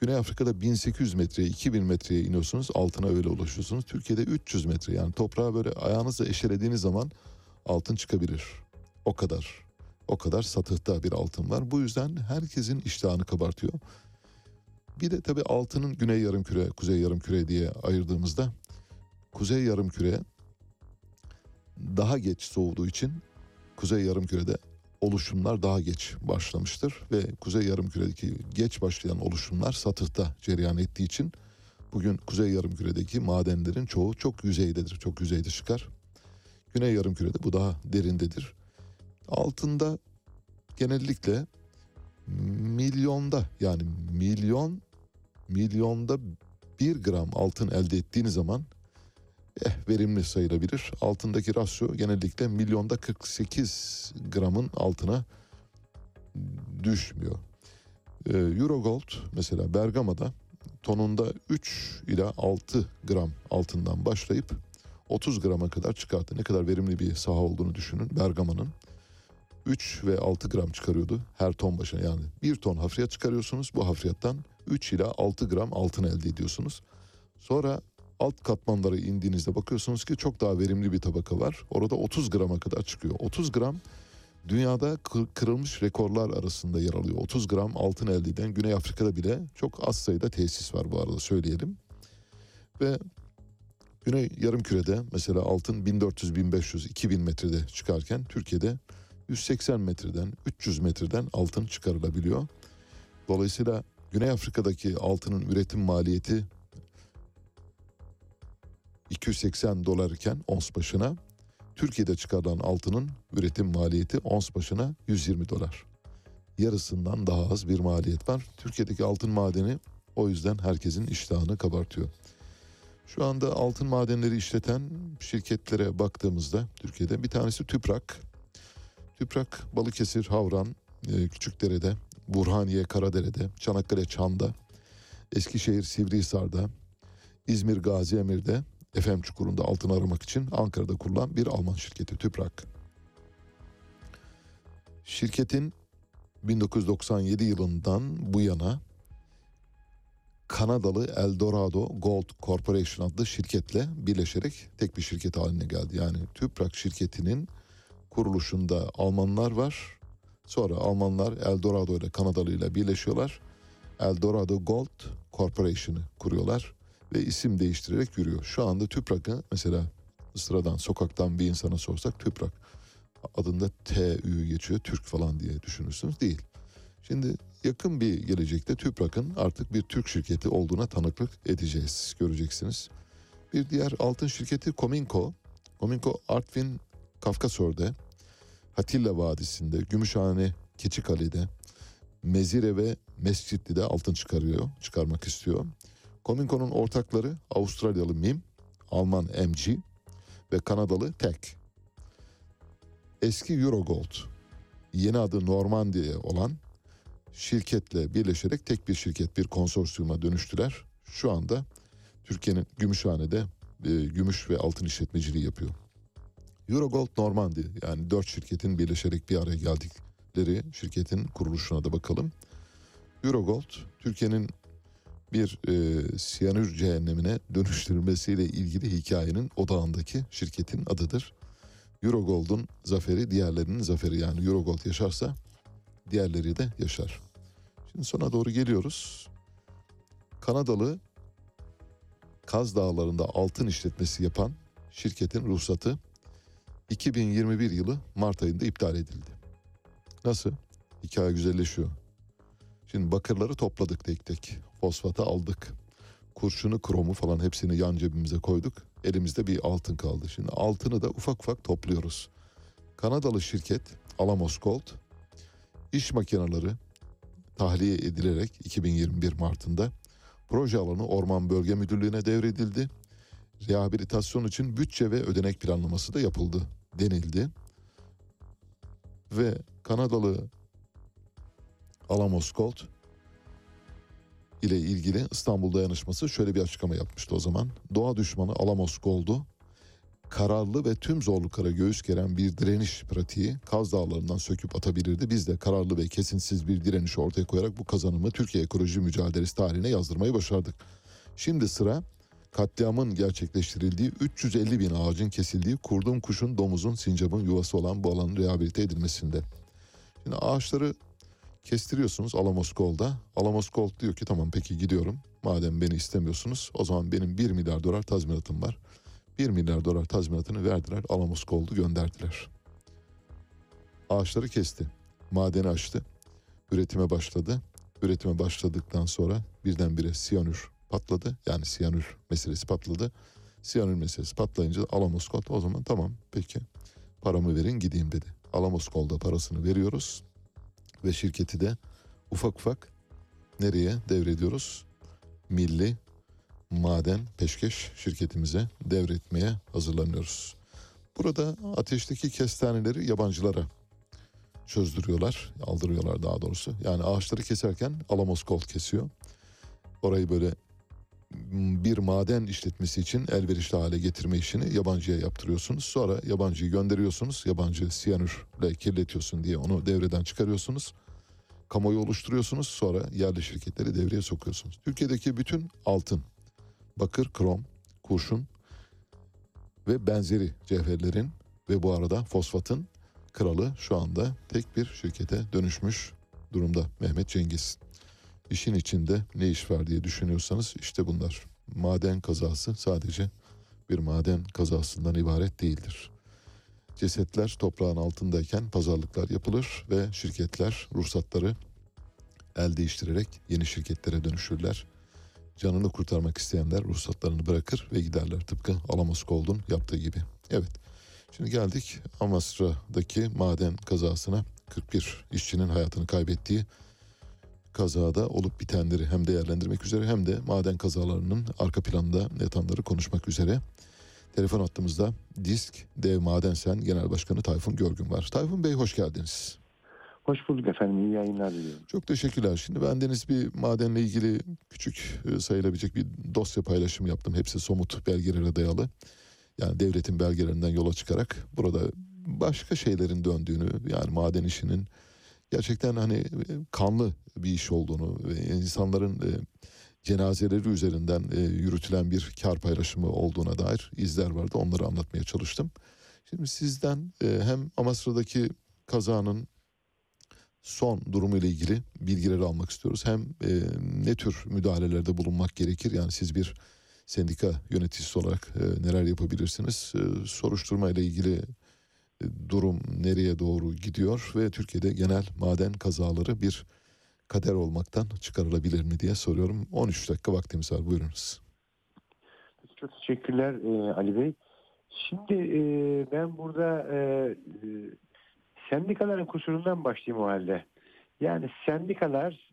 Güney Afrika'da 1800 metreye 2000 metreye iniyorsunuz altına öyle ulaşıyorsunuz. Türkiye'de 300 metre yani toprağa böyle ayağınızla eşelediğiniz zaman altın çıkabilir. O kadar. O kadar satıhta bir altın var. Bu yüzden herkesin iştahını kabartıyor. Bir de tabii altının güney yarımküre, kuzey yarımküre diye ayırdığımızda kuzey yarımküre daha geç soğuduğu için kuzey yarımkürede oluşumlar daha geç başlamıştır ve kuzey yarımküredeki geç başlayan oluşumlar satıhta cereyan ettiği için bugün kuzey yarımküredeki madenlerin çoğu çok yüzeydedir, çok yüzeyde çıkar. Güney yarımkürede bu daha derindedir. Altında genellikle milyonda yani milyon milyonda bir gram altın elde ettiğiniz zaman eh, verimli sayılabilir. Altındaki rasyo genellikle milyonda 48 gramın altına düşmüyor. Ee, Eurogold mesela Bergama'da tonunda 3 ila 6 gram altından başlayıp 30 grama kadar çıkarttı. Ne kadar verimli bir saha olduğunu düşünün Bergama'nın. 3 ve 6 gram çıkarıyordu her ton başına yani bir ton hafriyat çıkarıyorsunuz bu hafriyattan 3 ila 6 gram altın elde ediyorsunuz. Sonra alt katmanlara indiğinizde bakıyorsunuz ki çok daha verimli bir tabaka var. Orada 30 grama kadar çıkıyor. 30 gram dünyada kırılmış rekorlar arasında yer alıyor. 30 gram altın elde eden Güney Afrika'da bile çok az sayıda tesis var bu arada söyleyelim. Ve Güney Yarımküre'de mesela altın 1400, 1500, 2000 metrede çıkarken Türkiye'de 180 metreden 300 metreden altın çıkarılabiliyor. Dolayısıyla Güney Afrika'daki altının üretim maliyeti 280 dolar iken ons başına Türkiye'de çıkarılan altının üretim maliyeti ons başına 120 dolar. yarısından daha az bir maliyet var. Türkiye'deki altın madeni o yüzden herkesin iştahını kabartıyor. Şu anda altın madenleri işleten şirketlere baktığımızda Türkiye'de bir tanesi Tüprak. Tüprak Balıkesir, Havran, e, Küçükdere'de, Burhaniye, Karadere'de, Çanakkale, Çam'da, Eskişehir, Sivrihisar'da, İzmir, Gazi Emir'de, Efem Çukuru'nda altın aramak için Ankara'da kurulan bir Alman şirketi Tüprak. Şirketin 1997 yılından bu yana Kanadalı Eldorado Gold Corporation adlı şirketle birleşerek tek bir şirket haline geldi. Yani Tüprak şirketinin kuruluşunda Almanlar var. Sonra Almanlar Eldorado ile Kanadalı ile birleşiyorlar. Eldorado Gold Corporation'ı kuruyorlar ve isim değiştirerek yürüyor. Şu anda Tüprak'ı mesela sıradan sokaktan bir insana sorsak Tüprak adında TÜ geçiyor Türk falan diye düşünürsünüz. Değil. Şimdi yakın bir gelecekte Tüprak'ın artık bir Türk şirketi olduğuna tanıklık edeceğiz. Göreceksiniz. Bir diğer altın şirketi Cominco. Cominco Artvin Kafkasör'de, Hatilla Vadisi'nde, Gümüşhane Keçikale'de, Mezire ve Mescitli'de altın çıkarıyor, çıkarmak istiyor. Cominco'nun ortakları Avustralyalı MIM, Alman MG ve Kanadalı TEC. Eski Eurogold, yeni adı Normandiya olan şirketle birleşerek tek bir şirket, bir konsorsiyuma dönüştüler. Şu anda Türkiye'nin Gümüşhane'de e, gümüş ve altın işletmeciliği yapıyor. Eurogold Normandy yani dört şirketin birleşerek bir araya geldikleri şirketin kuruluşuna da bakalım. Eurogold Türkiye'nin bir e, siyanür cehennemine dönüştürülmesiyle ilgili hikayenin odağındaki şirketin adıdır. Eurogold'un zaferi diğerlerinin zaferi yani Eurogold yaşarsa diğerleri de yaşar. Şimdi sona doğru geliyoruz. Kanadalı Kaz Dağları'nda altın işletmesi yapan şirketin ruhsatı 2021 yılı Mart ayında iptal edildi. Nasıl? Hikaye güzelleşiyor. Şimdi bakırları topladık tek tek. Fosfatı aldık. Kurşunu, kromu falan hepsini yan cebimize koyduk. Elimizde bir altın kaldı. Şimdi altını da ufak ufak topluyoruz. Kanadalı şirket Alamos Gold iş makineleri tahliye edilerek 2021 Mart'ında proje alanı Orman Bölge Müdürlüğü'ne devredildi. Rehabilitasyon için bütçe ve ödenek planlaması da yapıldı denildi. Ve Kanadalı Alamos Gold ile ilgili İstanbul Dayanışması şöyle bir açıklama yapmıştı o zaman. Doğa düşmanı Alamos Gold'u kararlı ve tüm zorluklara göğüs geren bir direniş pratiği Kaz Dağları'ndan söküp atabilirdi. Biz de kararlı ve kesinsiz bir direniş ortaya koyarak bu kazanımı Türkiye ekoloji mücadelesi tarihine yazdırmayı başardık. Şimdi sıra katliamın gerçekleştirildiği 350 bin ağacın kesildiği kurdun, kuşun, domuzun, sincapın yuvası olan bu alanın rehabilite edilmesinde. Şimdi ağaçları kestiriyorsunuz Alamos Gold'da. Alamos Gold diyor ki tamam peki gidiyorum. Madem beni istemiyorsunuz o zaman benim 1 milyar dolar tazminatım var. 1 milyar dolar tazminatını verdiler. Alamos Gold'u gönderdiler. Ağaçları kesti. Madeni açtı. Üretime başladı. Üretime başladıktan sonra birdenbire siyanür patladı. Yani siyanür meselesi patladı. Siyanür meselesi patlayınca Alamos o zaman tamam peki paramı verin gideyim dedi. Alamos parasını veriyoruz ve şirketi de ufak ufak nereye devrediyoruz? Milli Maden Peşkeş şirketimize devretmeye hazırlanıyoruz. Burada ateşteki kestaneleri yabancılara çözdürüyorlar, aldırıyorlar daha doğrusu. Yani ağaçları keserken Alamos Gold kesiyor. Orayı böyle bir maden işletmesi için elverişli hale getirme işini yabancıya yaptırıyorsunuz. Sonra yabancıyı gönderiyorsunuz. Yabancı siyanürle kirletiyorsun diye onu devreden çıkarıyorsunuz. Kamuoyu oluşturuyorsunuz. Sonra yerli şirketleri devreye sokuyorsunuz. Türkiye'deki bütün altın, bakır, krom, kurşun ve benzeri cevherlerin ve bu arada fosfatın kralı şu anda tek bir şirkete dönüşmüş durumda Mehmet Cengiz. İşin içinde ne iş var diye düşünüyorsanız işte bunlar. Maden kazası sadece bir maden kazasından ibaret değildir. Cesetler toprağın altındayken pazarlıklar yapılır ve şirketler ruhsatları el değiştirerek yeni şirketlere dönüşürler. Canını kurtarmak isteyenler ruhsatlarını bırakır ve giderler tıpkı Alamos Gold'un yaptığı gibi. Evet. Şimdi geldik Amasra'daki maden kazasına. 41 işçinin hayatını kaybettiği kazada olup bitenleri hem değerlendirmek üzere hem de maden kazalarının arka planda yatanları konuşmak üzere. Telefon hattımızda Disk Dev Madensen Genel Başkanı Tayfun Görgün var. Tayfun Bey hoş geldiniz. Hoş bulduk efendim. İyi yayınlar diliyorum. Çok teşekkürler. Şimdi bendeniz bir madenle ilgili küçük e, sayılabilecek bir dosya paylaşımı yaptım. Hepsi somut belgelere dayalı. Yani devletin belgelerinden yola çıkarak burada başka şeylerin döndüğünü yani maden işinin gerçekten hani e, kanlı bir iş olduğunu ve insanların e, cenazeleri üzerinden e, yürütülen bir kar paylaşımı olduğuna dair izler vardı. Onları anlatmaya çalıştım. Şimdi sizden hem Amasra'daki kazanın son durumu ile ilgili bilgileri almak istiyoruz. Hem ne tür müdahalelerde bulunmak gerekir? Yani siz bir sendika yöneticisi olarak neler yapabilirsiniz? Soruşturma ile ilgili durum nereye doğru gidiyor ve Türkiye'de genel maden kazaları bir kader olmaktan çıkarılabilir mi diye soruyorum. 13 dakika vaktimiz var. Buyurunuz. Çok teşekkürler e, Ali Bey. Şimdi e, ben burada e, sendikaların kusurundan başlayayım o halde. Yani sendikalar,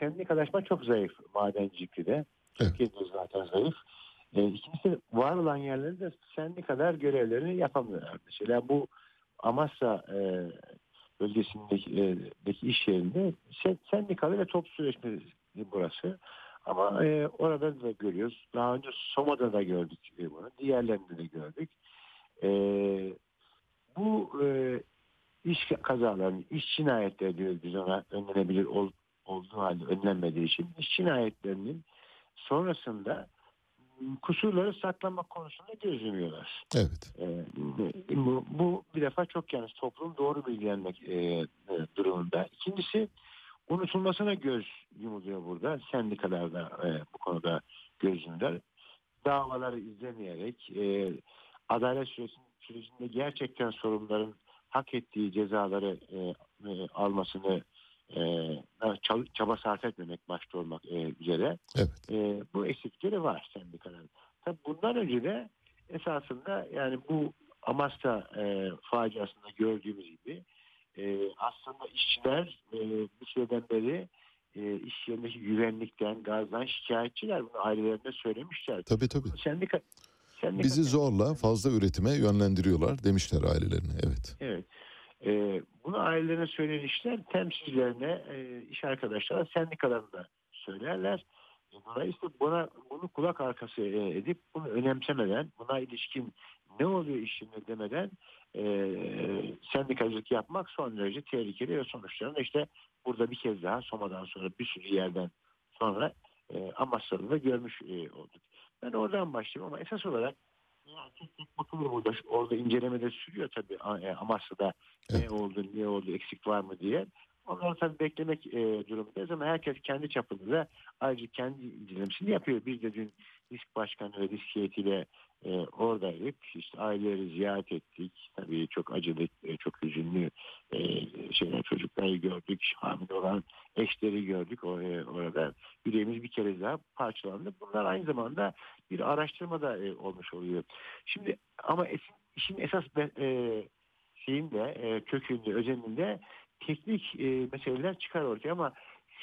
sendikalaşma çok zayıf madencilikte de. Evet. Türkiye'de zaten zayıf. E, ikincisi var olan yerlerde de sendikalar görevlerini yapamıyorlar. Mesela bu Amasya e, bölgesindeki e, iş yerinde sen- sendikalı ve top süreçmesi burası. Ama e, orada da görüyoruz. Daha önce Soma'da da gördük e, bunu. Diğerlerinde de gördük. E, bu e, iş kazalarının, iş cinayetleri diyoruz biz ona önlenebilir ol, olduğu halde önlenmediği için iş cinayetlerinin sonrasında kusurları saklamak konusunda göz yumuyorlar. Evet. Ee, bu, bu bir defa çok yanlış. Toplum doğru bilgilenmek e, e, durumunda. İkincisi unutulmasına göz yumuluyor burada. Sendikalarda e, bu konuda göz yumuluyor. Davaları izlemeyerek e, adalet sürecinde, sürecinde gerçekten sorunların hak ettiği cezaları e, e, almasını e, çaba sarf etmemek başta olmak e, üzere Evet. e, bu eksikleri var sendikaların. Tabii bundan önce de esasında yani bu Amasya e, faciasında gördüğümüz gibi e, aslında işçiler e, bir süreden beri e, iş yerindeki güvenlikten, gazdan şikayetçiler. Bunu ailelerine söylemişler. Tabii tabii. Sendika, sendika Bizi zorla fazla üretime yönlendiriyorlar demişler ailelerine. Evet. Evet. Ee, bunu ailelerine söyleyen işler temsilcilerine, e, iş arkadaşlarına, sendikalarına söylerler. E, Dolayısıyla buna, bunu kulak arkası e, edip bunu önemsemeden, buna ilişkin ne oluyor işinde demeden e, sendikacılık yapmak son derece tehlikeli ve sonuçlarında işte burada bir kez daha Soma'dan sonra bir sürü yerden sonra e, Amasya'da da görmüş e, olduk. Ben oradan başlayayım ama esas olarak ya, tek tek bakılır burada. Orada incelemede sürüyor tabii e, Amasya'da Evet. ne oldu, ne oldu, eksik var mı diye. Onları tabii beklemek e, durumundayız ama herkes kendi çapında ayrıca kendi incelemesini yapıyor. Biz de dün risk başkanı ve risk heyetiyle e, oradaydık. İşte aileleri ziyaret ettik. Tabii çok acılı, e, çok hüzünlü e, şeyler, çocukları gördük. Hamile olan eşleri gördük o, e, orada. Yüreğimiz bir kere daha parçalandı. Bunlar aynı zamanda bir araştırma da e, olmuş oluyor. Şimdi ama esin, işin esas be, e, şeyinde, e, kökünde, özelinde teknik e, meseleler çıkar ortaya ama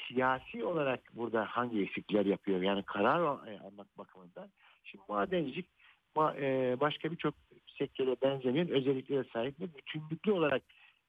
siyasi olarak burada hangi eksikler yapıyor? Yani karar e, almak bakımından. Şimdi madencilik ma, e, başka birçok sektöre benzemeyen özelliklere sahip ve bütünlüklü olarak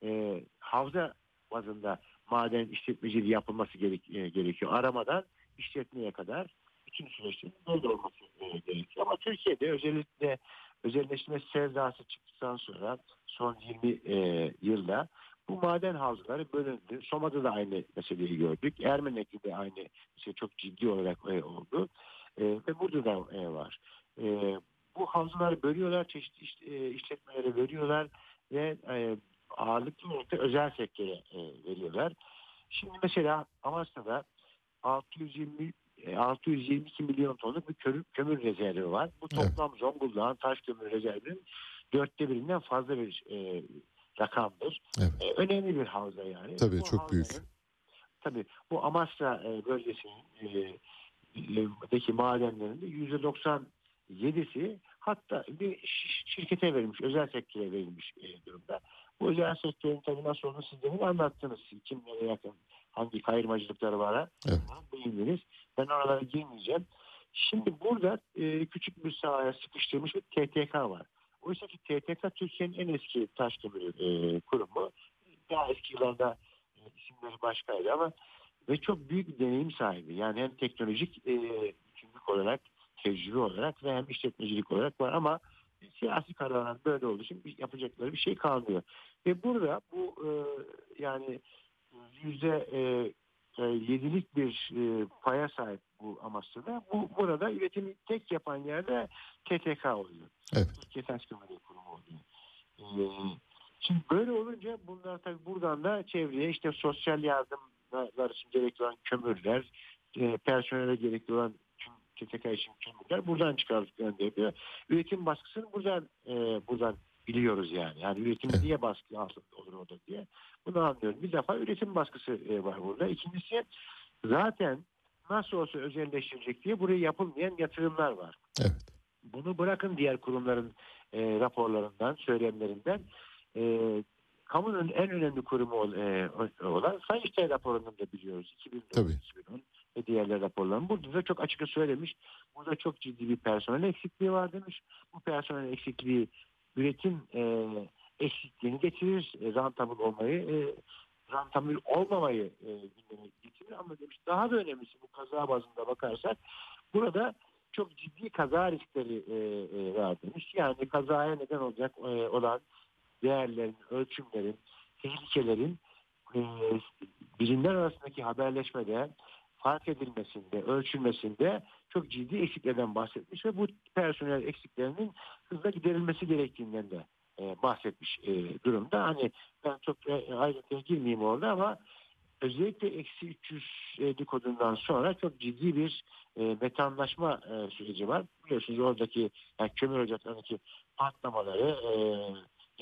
e, havza bazında maden işletmeciliği yapılması gerek, e, gerekiyor. Aramadan işletmeye kadar bütün süreçlerin böyle olması e, gerekiyor. Ama Türkiye'de özellikle özelleştirme sevdası çıktıktan sonra son 20 e, yılda bu maden havzaları bölündü. Soma'da da aynı meseleyi gördük. Ermenek'te de aynı şey çok ciddi olarak e, oldu. E, ve burada da e, var. E, bu havzaları bölüyorlar, çeşitli iş, e, işletmelere veriyorlar ve e, ağırlıklı olarak özel sektöre e, veriyorlar. Şimdi mesela Amasya'da 620 e, 622 milyon tonluk bir kömür, kömür rezervi var. Bu Evet. toplam Zonguldak'ın taş kömür rezervinin dörtte birinden fazla bir e, rakamdır. Evet. E, önemli bir havza yani. Tabii, Bu çok büyük. Tabii bu Amasya e, bölgesinin e, e, madenlerinde yüzde 97'si hatta bir şirkete verilmiş, özel sektöre verilmiş e, durumda. Bu özel sektörün tabii nasıl olduğunu siz demin anlattınız. Kimlere yakın, hangi kayırmacılıkları var. Evet. Değindiniz. Ben oralara girmeyeceğim. Şimdi burada e, küçük bir sahaya sıkıştırmış bir TTK var. Oysa ki TTK Türkiye'nin en eski taş kömürü e, kurumu. Daha eski yıllarda e, isimleri başkaydı ama ve çok büyük deneyim sahibi. Yani hem teknolojik e, olarak, tecrübe olarak ve hem işletmecilik olarak var ama siyasi kararlar böyle olduğu için yapacakları bir şey kalmıyor. Ve burada bu e, yani yüzde e, e, yedilik bir e, paya sahip bu Amasya'da. Bu burada üretimi tek yapan yerde TTK oluyor. Evet. Türkiye Taş Kömürü Kurumu oluyor. E, şimdi böyle olunca bunlar tabii buradan da çevreye işte sosyal yardımlar için gerekli olan kömürler, e, personele gerekli olan tüm TTK için kömürler buradan çıkartıp gönderiliyor. Üretim baskısını buradan e, buradan biliyoruz yani. Yani üretim Evet. niye baskı altında olur orada diye. Bunu anlıyorum. Bir defa üretim baskısı e, var burada. İkincisi zaten nasıl olsa özelleştirecek diye buraya yapılmayan yatırımlar var. Evet. Bunu bırakın diğer kurumların e, raporlarından, söylemlerinden. E, kamunun en önemli kurumu ol- e, olan Sayıştay raporundan da biliyoruz. 2009, Tabii. 2010 ve diğerler raporların. Burada da çok açıkça söylemiş. Burada çok ciddi bir personel eksikliği var demiş. Bu personel eksikliği üretim e, eksikliğini getirir. E, rentable olmayı, e, rentable olmamayı e, gündeme getirir. Ama demiş daha da önemlisi bu kaza bazında bakarsak burada çok ciddi kaza riskleri e, e, var demiş. Yani kazaya neden olacak e, olan değerlerin, ölçümlerin, tehlikelerin e, birimler arasındaki haberleşmede fark edilmesinde, ölçülmesinde çok ciddi eksiklerden bahsetmiş ve bu personel eksiklerinin hızla giderilmesi gerektiğinden de e, bahsetmiş e, durumda. Hani ben çok e, ayrıntıya girmeyeyim orada ama özellikle eksi 350 kodundan sonra çok ciddi bir e, metanlaşma e, süreci var. Biliyorsunuz oradaki yani kömür ocaklarındaki patlamaları e,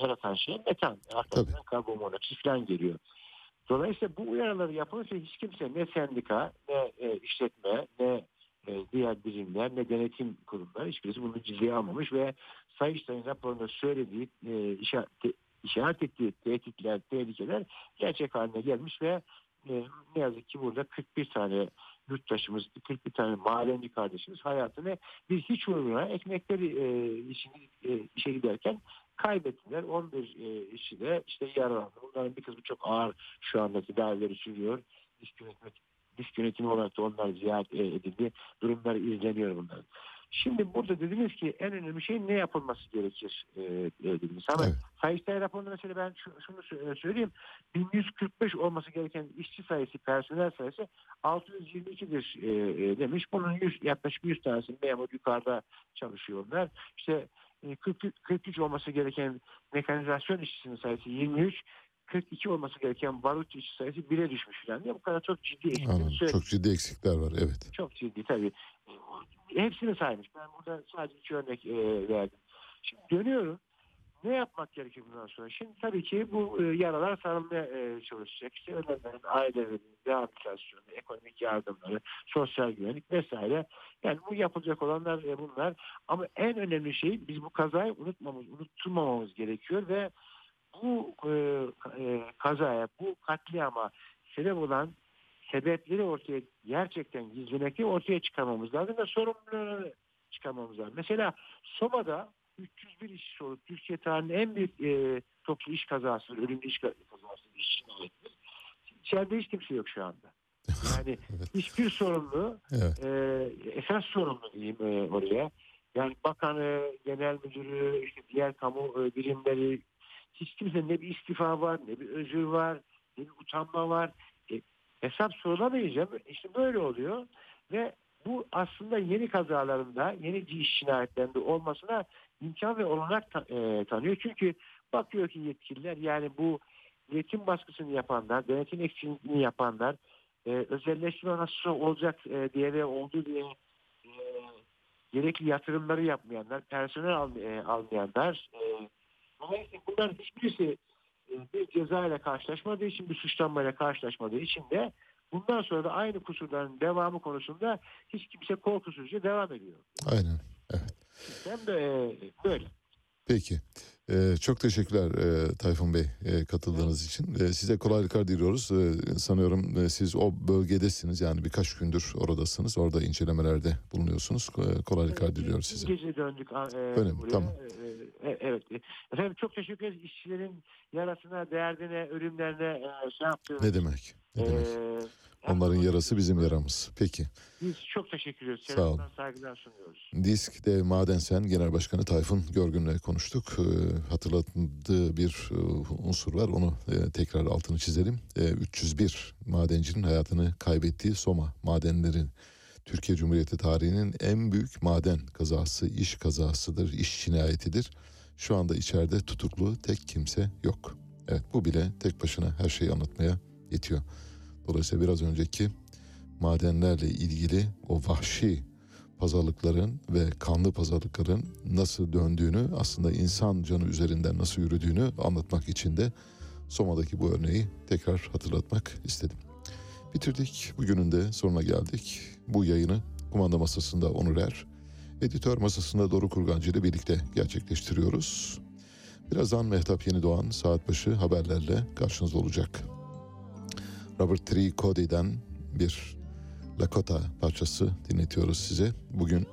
yaratan şey metan. Arkasından karbon monoksit falan geliyor. Dolayısıyla bu uyarıları yapılırsa hiç kimse ne sendika ne e, işletme ne e, diğer birimler ne denetim kurumları hiçbirisi bunu ciddiye almamış ve Sayıştay'ın raporunda söylediği e, işaret, işaret ettiği tehditler, tehlikeler gerçek haline gelmiş ve e, ne yazık ki burada 41 tane yurttaşımız, 41 tane mahallenci kardeşimiz hayatını bir hiç uğruna ekmekleri e, işini, e, işe giderken kaybettiler. 11 e, işçi de işte yaralandı. Bunların bir kısmı çok ağır şu anda tedavileri sürüyor. Disk yönetimi, disk yönetimi olarak da onlar ziyaret e, edildi. Durumları izleniyor bunların. Şimdi burada dediniz ki en önemli şey ne yapılması gerekir e, e, dediniz. Ama Evet. Sayıştay raporunda mesela ben şu- şunu sö- söyleyeyim. 1145 olması gereken işçi sayısı, personel sayısı 622'dir e, e, demiş. Bunun 100, yaklaşık 100 tanesi memur yukarıda çalışıyorlar. İşte e, 40, 43 olması gereken mekanizasyon işçisinin sayısı 23. 42 olması gereken barut işçi sayısı 1'e düşmüş falan diye bu kadar çok ciddi söyledi. Çok ciddi eksikler var. Evet. Çok ciddi tabii. Hepsini saymış. Ben burada sadece iki örnek e, verdim. Şimdi dönüyorum. Ne yapmak gerekir bundan sonra? Şimdi tabii ki bu e, yaralar sarılmaya e, çalışacak. İşte ölenlerin, ailelerin rehabilitasyonu, ekonomik yardımları, sosyal güvenlik vesaire. Yani bu yapılacak olanlar e, bunlar. Ama en önemli şey biz bu kazayı unutmamız, unutturmamamız gerekiyor ve bu e, e, kazaya, bu katliama sebep olan sebepleri ortaya gerçekten gizlemekte ortaya çıkarmamız lazım ve sorumluları çıkarmamız lazım. Mesela Soma'da 301 işçi olup Türkiye tarihinin en büyük e, toplu iş kazası, ölümlü iş kazası, iş cinayeti. İçeride hiç kimse yok şu anda. Yani hiçbir sorumlu, Evet. e, esas sorumlu diyeyim e, oraya. Yani bakanı, genel müdürü, işte diğer kamu e, birimleri, hiç kimse ne bir istifa var, ne bir özür var, ne bir utanma var. E, hesap sorulamayacağım. İşte böyle oluyor ve bu aslında yeni kazalarında, yeni iş cinayetlerinde olmasına imkan ve olanak ta- e, tanıyor. Çünkü bakıyor ki yetkililer yani bu üretim baskısını yapanlar, denetim eksikliğini yapanlar, e, özelleştirme nasıl olacak e, diye ve olduğu diye e, gerekli yatırımları yapmayanlar, personel al, e, almayanlar, e, dolayısıyla bunların hiçbirisi e, bir ceza ile karşılaşmadığı için, bir suçlanmayla karşılaşmadığı için de bundan sonra da aynı kusurların devamı konusunda hiç kimse korkusuzca devam ediyor. Aynen. Evet. Sistem de e, böyle. Peki. Ee, çok teşekkürler e, Tayfun Bey e, katıldığınız için. E, size kolaylıklar diliyoruz. E, sanıyorum e, siz o bölgedesiniz yani birkaç gündür oradasınız. Orada incelemelerde bulunuyorsunuz. E, kolaylıklar diliyoruz size. Gece döndük. E, Öyle mi? buraya. Tamam. E, e, evet. Efendim çok teşekkür ederiz. İşçilerin yarasına, derdine, ölümlerine e, şey yaptığınız. Ne demek? Ne demek? E, Onların yarası bizim yaramız. Peki. Biz çok teşekkür ediyoruz. Sağ olun. Saygılar sunuyoruz. Disk Dev Madensen Genel Başkanı Tayfun Görgün'le konuştuk. Ee, hatırlattığı bir unsur var. Onu e, tekrar altını çizelim. E, 301 madencinin hayatını kaybettiği Soma madenlerin Türkiye Cumhuriyeti tarihinin en büyük maden kazası, iş kazasıdır, iş cinayetidir. Şu anda içeride tutuklu tek kimse yok. Evet bu bile tek başına her şeyi anlatmaya yetiyor. Dolayısıyla biraz önceki madenlerle ilgili o vahşi pazarlıkların ve kanlı pazarlıkların nasıl döndüğünü aslında insan canı üzerinden nasıl yürüdüğünü anlatmak için de Soma'daki bu örneği tekrar hatırlatmak istedim. Bitirdik. Bugünün de sonuna geldik. Bu yayını kumanda masasında Onur Er, editör masasında Doru Kurgancı ile birlikte gerçekleştiriyoruz. Birazdan Mehtap Yeni Doğan saat başı haberlerle karşınızda olacak. Robert Tree Cody'den bir Lakota parçası dinletiyoruz size. Bugün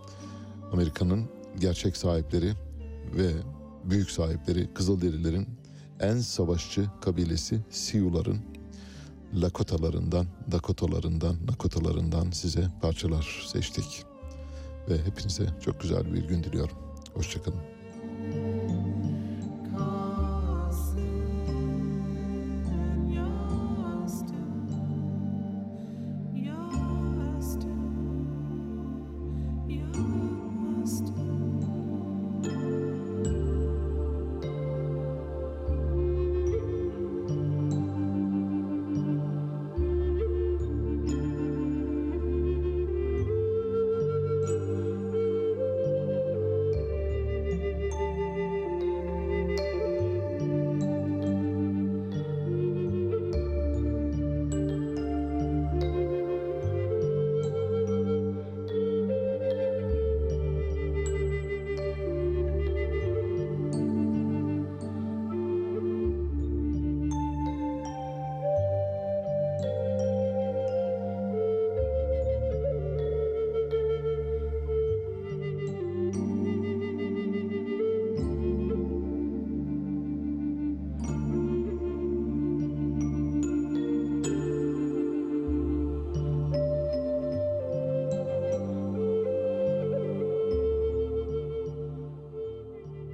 Amerika'nın gerçek sahipleri ve büyük sahipleri Kızılderililerin en savaşçı kabilesi Sioux'ların Lakotalarından, Dakotalarından, Nakotalarından size parçalar seçtik. Ve hepinize çok güzel bir gün diliyorum. Hoşçakalın.